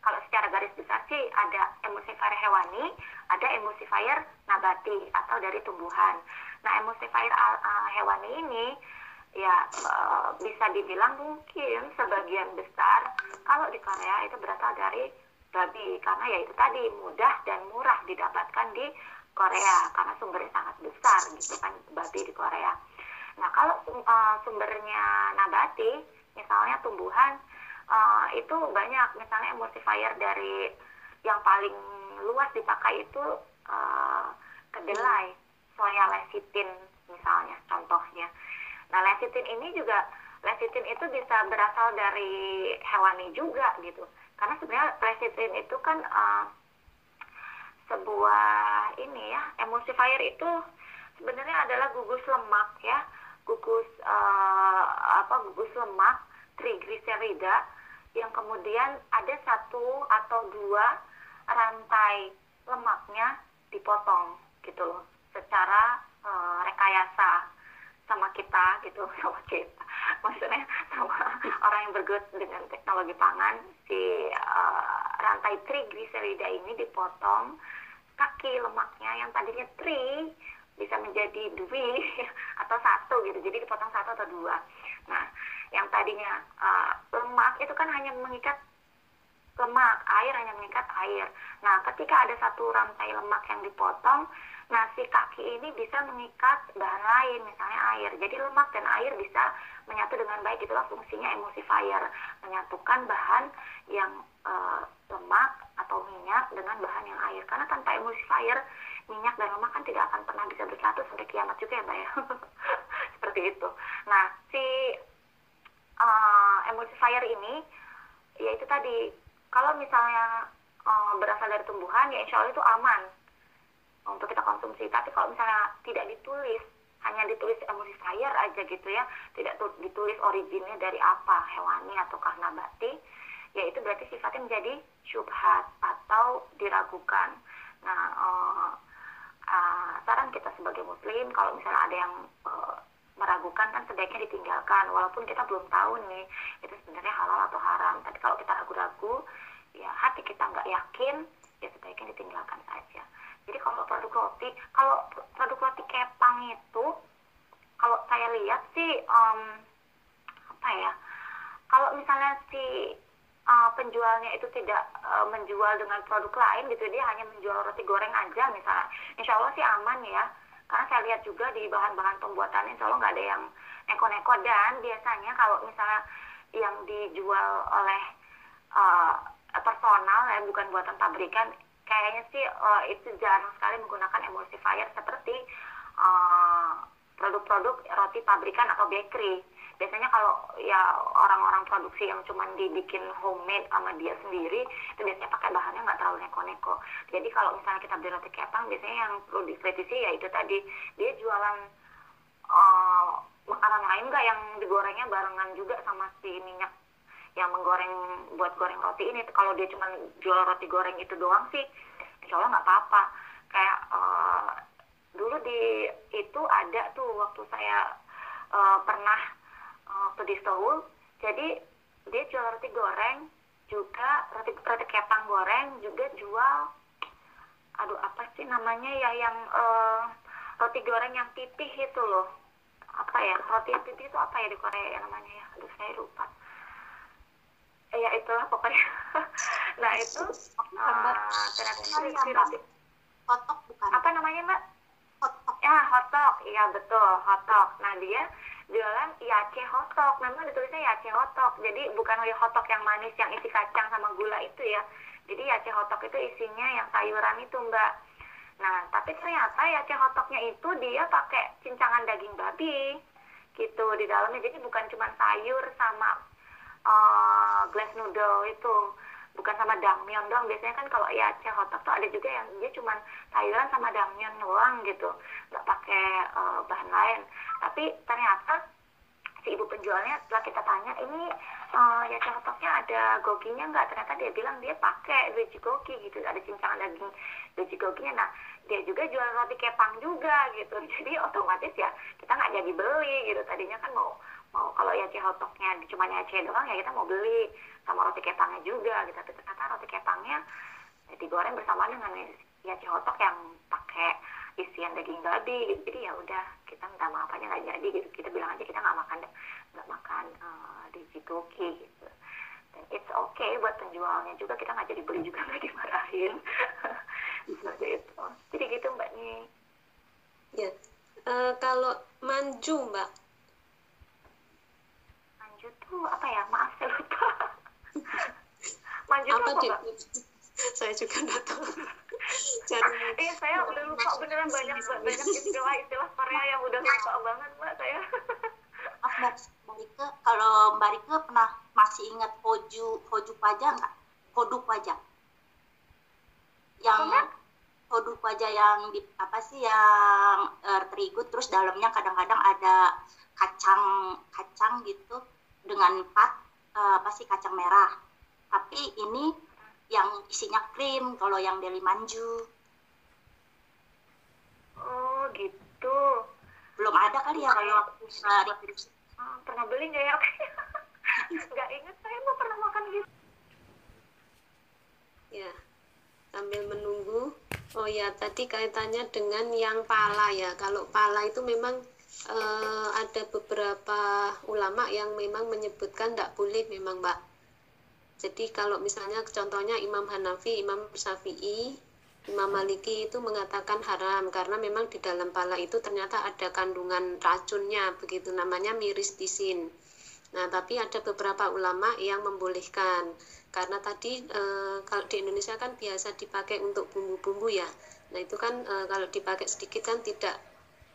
kalau secara garis besar sih ada emulsifier hewani, ada emulsifier nabati atau dari tumbuhan. Nah, emulsifier uh, hewani ini ya uh, bisa dibilang mungkin sebagian besar kalau di Korea itu berasal dari babi karena ya itu tadi mudah dan murah didapatkan di Korea karena sumbernya sangat besar gitu kan babi di Korea. Nah kalau uh, sumbernya nabati misalnya tumbuhan uh, itu banyak misalnya emulsifier dari yang paling luas dipakai itu uh, kedelai soya lecithin misalnya contohnya. Nah lecithin ini juga lecithin itu bisa berasal dari hewani juga gitu. Karena sebenarnya lecithin itu kan uh, sebuah ini ya emulsifier itu sebenarnya adalah gugus lemak ya. Gugus uh, apa gugus lemak trigliserida yang kemudian ada satu atau dua rantai lemaknya dipotong gitu loh secara uh, rekayasa sama kita gitu <laughs> sama kita. Maksudnya sama orang yang bergelut dengan teknologi pangan si uh, rantai trigliserida ini dipotong kaki lemaknya yang tadinya tri bisa menjadi dwi <laughs> atau satu gitu. Jadi dipotong satu atau dua. Nah yang tadinya uh, lemak itu kan hanya mengikat lemak, air hanya mengikat air. Nah, ketika ada satu rantai lemak yang dipotong, nah si kaki ini bisa mengikat bahan lain, misalnya air. Jadi lemak dan air bisa menyatu dengan baik. Itulah fungsinya emulsifier, menyatukan bahan yang uh, lemak atau minyak dengan bahan yang air. Karena tanpa emulsifier, minyak dan lemak kan tidak akan pernah bisa bersatu sampai kiamat juga ya, Mbak ya. <laughs> Seperti itu. Nah, si uh, emulsifier ini yaitu tadi kalau misalnya uh, berasal dari tumbuhan ya insya Allah itu aman untuk kita konsumsi. Tapi kalau misalnya tidak ditulis hanya ditulis emulsifier aja gitu ya tidak ditulis originnya dari apa hewani atau karena nabati ya itu berarti sifatnya menjadi syubhat atau diragukan. Nah uh, uh, saran kita sebagai muslim kalau misalnya ada yang uh, meragukan kan sebaiknya ditinggalkan. Walaupun kita belum tahu nih itu sebenarnya halal atau haram. Tapi kalau kita ragu-ragu ya hati kita nggak yakin ya sebaiknya ditinggalkan saja jadi kalau produk roti kalau produk roti kepang itu kalau saya lihat sih um, apa ya kalau misalnya si uh, penjualnya itu tidak uh, menjual dengan produk lain gitu dia hanya menjual roti goreng aja misalnya insya Allah sih aman ya. Karena saya lihat juga di bahan-bahan pembuatannya insya Allah nggak ada yang neko-neko. Dan biasanya kalau misalnya yang dijual oleh uh, personal ya bukan buatan pabrikan kayaknya sih uh, itu jarang sekali menggunakan emulsifier seperti produk-produk uh, roti pabrikan atau bakery. Biasanya kalau ya orang-orang produksi yang cuma dibikin homemade sama dia sendiri itu biasanya pakai bahannya nggak terlalu neko-neko. Jadi kalau misalnya kita beli roti kepang biasanya yang perlu dikritisi ya itu tadi. Dia jualan uh, makanan lain nggak yang digorengnya barengan juga sama si minyak yang menggoreng buat goreng roti ini. Kalau dia cuma jual roti goreng itu doang sih insya Allah nggak apa-apa. Kayak uh, dulu di itu ada tuh waktu saya uh, pernah waktu di Seoul. Jadi dia jual roti goreng juga roti roti kepang goreng juga jual aduh apa sih namanya ya yang uh, roti goreng yang pipih itu loh. Apa ya roti yang pipih itu apa ya di Korea ya namanya ya? Aduh saya lupa ya itulah pokoknya. <laughs> Nah itu uh, ternyata bukan? Apa namanya mbak? Hotok. Ya hotok. Iya betul hotok. Nah dia jualan yace hotok. Memang ditulisnya yace hotok. Jadi bukan hotok yang manis yang isi kacang sama gula itu ya. Jadi yace hotok itu isinya yang sayuran itu mbak. Nah tapi ternyata yace hotoknya itu dia pakai cincangan daging babi gitu di dalamnya. Jadi bukan cuma sayur sama uh, glass noodle itu. Bukan sama damyeon doang. Biasanya kan kalau ya hotok tuh ada juga yang dia cuma sayuran sama damyeon doang gitu. Nggak pakai uh, bahan lain. Tapi ternyata si ibu penjualnya setelah kita tanya ini uh, ya hotoknya ada goginya nggak? Ternyata dia bilang dia pakai biji gogi gitu. Ada cincangan daging biji goginya. Nah dia juga jual roti kepang juga gitu. <laughs> Jadi otomatis ya kita nggak jadi beli gitu. Tadinya kan mau mau kalau ya hotoknya cuma Yace doang ya kita mau beli. Sama roti kepangnya juga gitu. Tapi ternyata roti kepangnya ya, digoreng bersama dengan ya hotok yang pakai isian daging babi gitu. Jadi ya udah kita minta maaf aja nggak jadi gitu. Kita bilang aja kita nggak makan nggak makan uh, di Jikoki gitu. Dan it's okay buat penjualnya juga kita nggak jadi beli juga <laughs> nggak dimarahin. <laughs> Seperti itu. Jadi gitu mbak nih. Ya uh, kalau manju mbak apa ya maaf saya lupa manju apa, apa saya juga nggak tahu Cari. <laughs> Iya saya udah lupa beneran banyak banyak istilah istilah Korea yang udah lupa banget mbak saya. Maaf mbak, Mbak Rike, kalau Mbak Rike pernah masih ingat hoju hoju pajak nggak? Hoduk pajak. Yang Apa? hoduk pajak yang di apa sih yang er, terigu terus dalamnya kadang-kadang ada kacang kacang gitu dengan pat eh, apa sih kacang merah. Tapi ini yang isinya krim kalau yang deli manju Oh gitu. belum ada kali ya kalau aku bisa reproduksi Ah, pernah beli nggak ya? <laughs> Nggak inget saya mau pernah makan gitu. ya sambil menunggu oh ya tadi kaitannya dengan yang pala ya kalau pala itu memang eh, ada beberapa ulama yang memang menyebutkan tidak boleh memang mbak Jadi kalau misalnya contohnya Imam Hanafi, Imam Syafi'i, Imam Maliki itu mengatakan haram karena memang di dalam pala itu ternyata ada kandungan racunnya begitu namanya miristisin. Nah, tapi ada beberapa ulama yang membolehkan karena tadi e, kalau di Indonesia kan biasa dipakai untuk bumbu-bumbu ya. Nah, itu kan e, kalau dipakai sedikit kan tidak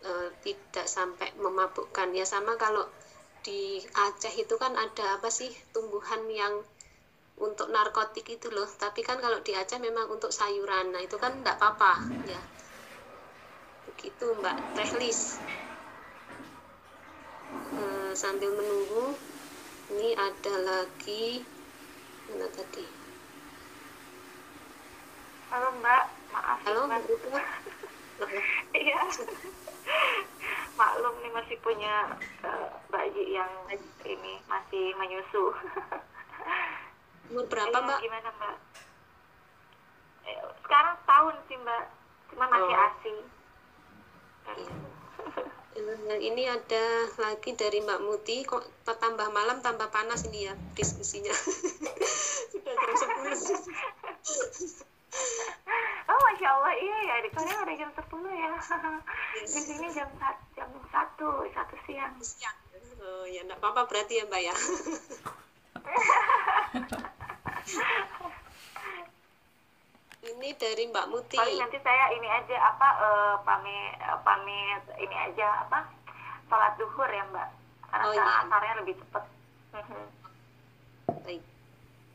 e, tidak sampai memabukkan. Ya sama kalau di Aceh itu kan ada apa sih tumbuhan yang untuk narkotik itu loh. Tapi kan kalau di Aceh memang untuk sayuran. Nah itu kan tidak apa-apa ya. Begitu Mbak Tehlis. E, sambil menunggu ini ada lagi mana tadi? Halo Mbak. Maaf halo Mbak. Iya maklum nih masih punya uh, bayi yang ini masih menyusu <laughs> Umur berapa, Mbak? Gimana, Mbak? Eh, sekarang setahun sih, Mbak. Cuma masih oh. ASI. Iya. ini ada lagi dari Mbak Muti kok tambah malam tambah panas ini ya diskusinya <laughs> sudah jam sepuluh <laughs> oh masya Allah. Iya ya di Korea ada jam sepuluh ya. <laughs> Di sini jam jam satu satu siang. Siang. Oh ya enggak apa-apa berarti ya Mbak ya. <laughs> Ini dari Mbak Muti. Paling nanti saya ini aja apa uh, pamit uh, pamit ini aja apa sholat duhur ya Mbak. Karena oh, iya. asarnya lebih cepat. Baik.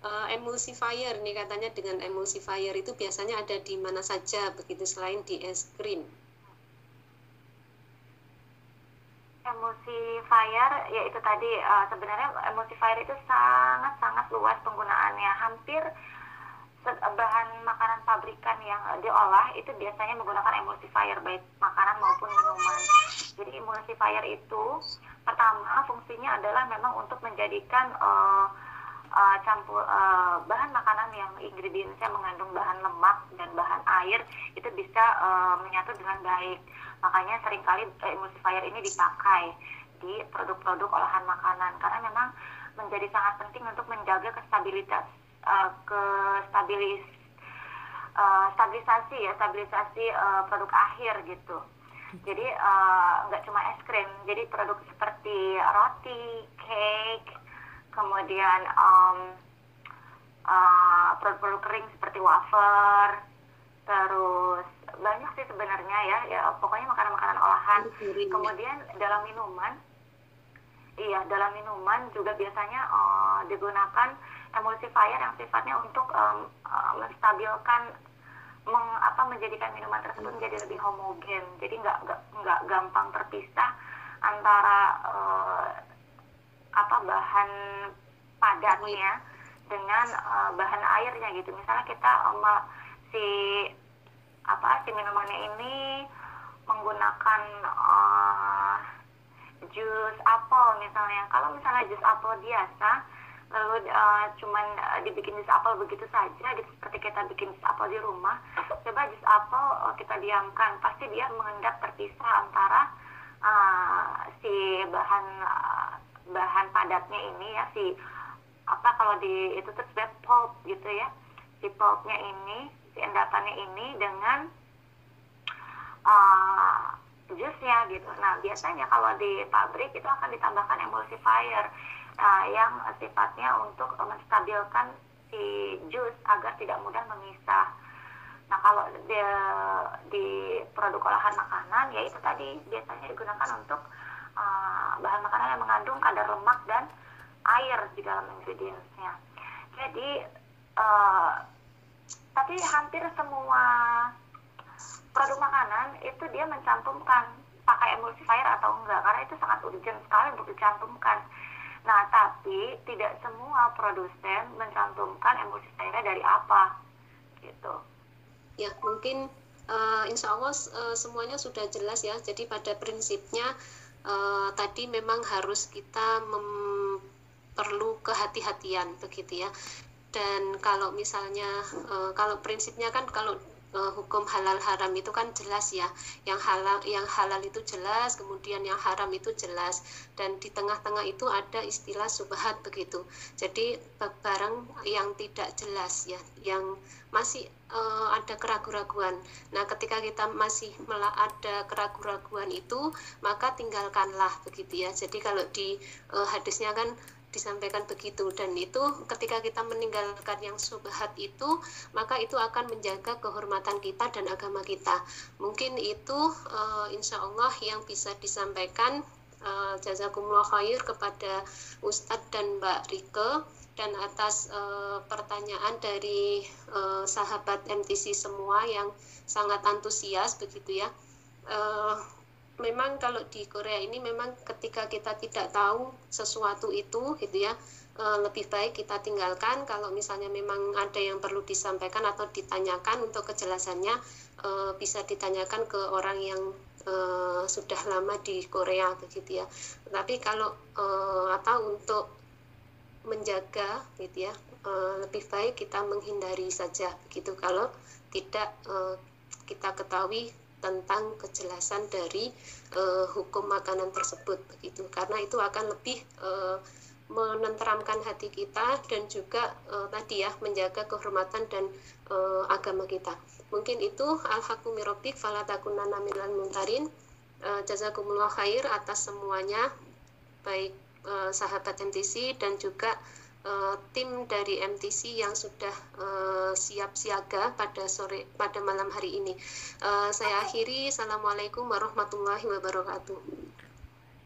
Uh, emulsifier nih katanya dengan emulsifier itu biasanya ada di mana saja begitu selain di es krim. emulsifier ya itu tadi uh, sebenarnya emulsifier itu sangat sangat luas penggunaannya hampir bahan makanan pabrikan yang diolah itu biasanya menggunakan emulsifier baik makanan maupun minuman jadi emulsifier itu pertama fungsinya adalah memang untuk menjadikan uh, uh, campur uh, bahan makanan yang ingredientsnya mengandung bahan lemak dan bahan air itu bisa uh, menyatu dengan baik. Makanya sering kali emulsifier ini dipakai di produk-produk olahan makanan karena memang menjadi sangat penting untuk menjaga kestabilitas uh, kestabilis uh, stabilisasi ya stabilisasi uh, produk akhir gitu. Jadi nggak uh, cuma es krim jadi produk seperti roti cake kemudian um, uh, produk-produk kering seperti wafer terus banyak sih sebenarnya ya ya pokoknya makanan-makanan olahan. Kemudian dalam minuman iya dalam minuman juga biasanya uh, digunakan emulsifier yang sifatnya untuk um, uh, menstabilkan meng, apa menjadikan minuman tersebut menjadi lebih homogen. Jadi nggak nggak gampang terpisah antara uh, apa bahan padatnya dengan uh, bahan airnya gitu. Misalnya kita um, si apa si minumannya ini menggunakan uh, jus apel misalnya. Kalau misalnya jus apel biasa lalu uh, cuman uh, dibikin jus apel begitu saja gitu seperti kita bikin jus apel di rumah coba jus apel uh, kita diamkan. Pasti dia mengendap terpisah antara uh, si bahan uh, bahan padatnya ini ya si apa kalau di itu tuh pulp gitu ya si pulpnya ini si endapannya ini dengan uh, jusnya gitu. Nah biasanya kalau di pabrik itu akan ditambahkan emulsifier uh, yang sifatnya untuk menstabilkan si jus agar tidak mudah memisah. Nah kalau di, di produk olahan makanan ya itu tadi biasanya digunakan untuk uh, bahan makanan yang mengandung kadar lemak dan air di dalam ingredientsnya. Jadi uh, tapi hampir semua produk makanan itu dia mencantumkan pakai emulsifier atau enggak karena itu sangat urgent sekali untuk dicantumkan. Nah tapi tidak semua produsen mencantumkan emulsifier dari apa gitu. Ya mungkin uh, insya Allah uh, semuanya sudah jelas ya. Jadi pada prinsipnya uh, tadi memang harus kita mem perlu kehati-hatian begitu ya. Dan kalau misalnya uh, kalau prinsipnya kan kalau uh, hukum halal haram itu kan jelas ya. Yang halal yang halal itu jelas kemudian yang haram itu jelas. Dan di tengah-tengah itu ada istilah subhat begitu. Jadi barang yang tidak jelas ya yang masih uh, ada keraguan-raguan nah ketika kita masih ada keraguan-raguan itu maka tinggalkanlah begitu ya. Jadi kalau di uh, hadisnya kan disampaikan begitu. Dan itu ketika kita meninggalkan yang subhat itu maka itu akan menjaga kehormatan kita dan agama kita. Mungkin itu uh, insya Allah yang bisa disampaikan uh, jazakumullah khair kepada Ustadz dan Mbak Rike dan atas uh, pertanyaan dari uh, sahabat MTC semua yang sangat antusias begitu ya. Uh, memang kalau di Korea ini memang ketika kita tidak tahu sesuatu itu gitu ya eh, lebih baik kita tinggalkan. Kalau misalnya memang ada yang perlu disampaikan atau ditanyakan untuk kejelasannya eh, bisa ditanyakan ke orang yang eh, sudah lama di Korea begitu ya. Tapi kalau apa untuk menjaga gitu ya lebih baik kita menghindari saja begitu kalau tidak kita ketahui tentang kejelasan dari uh, hukum makanan tersebut begitu. Karena itu akan lebih uh, menenteramkan hati kita dan juga uh, tadi ya menjaga kehormatan dan uh, agama kita. Mungkin itu al-hakum rabbik falatakunana minal muntarin. Uh, jazakumullah khair atas semuanya baik uh, sahabat NTC dan juga uh, tim dari MTC yang sudah uh, siap siaga pada sore pada malam hari ini. Uh, saya akhiri. Assalamualaikum warahmatullahi wabarakatuh.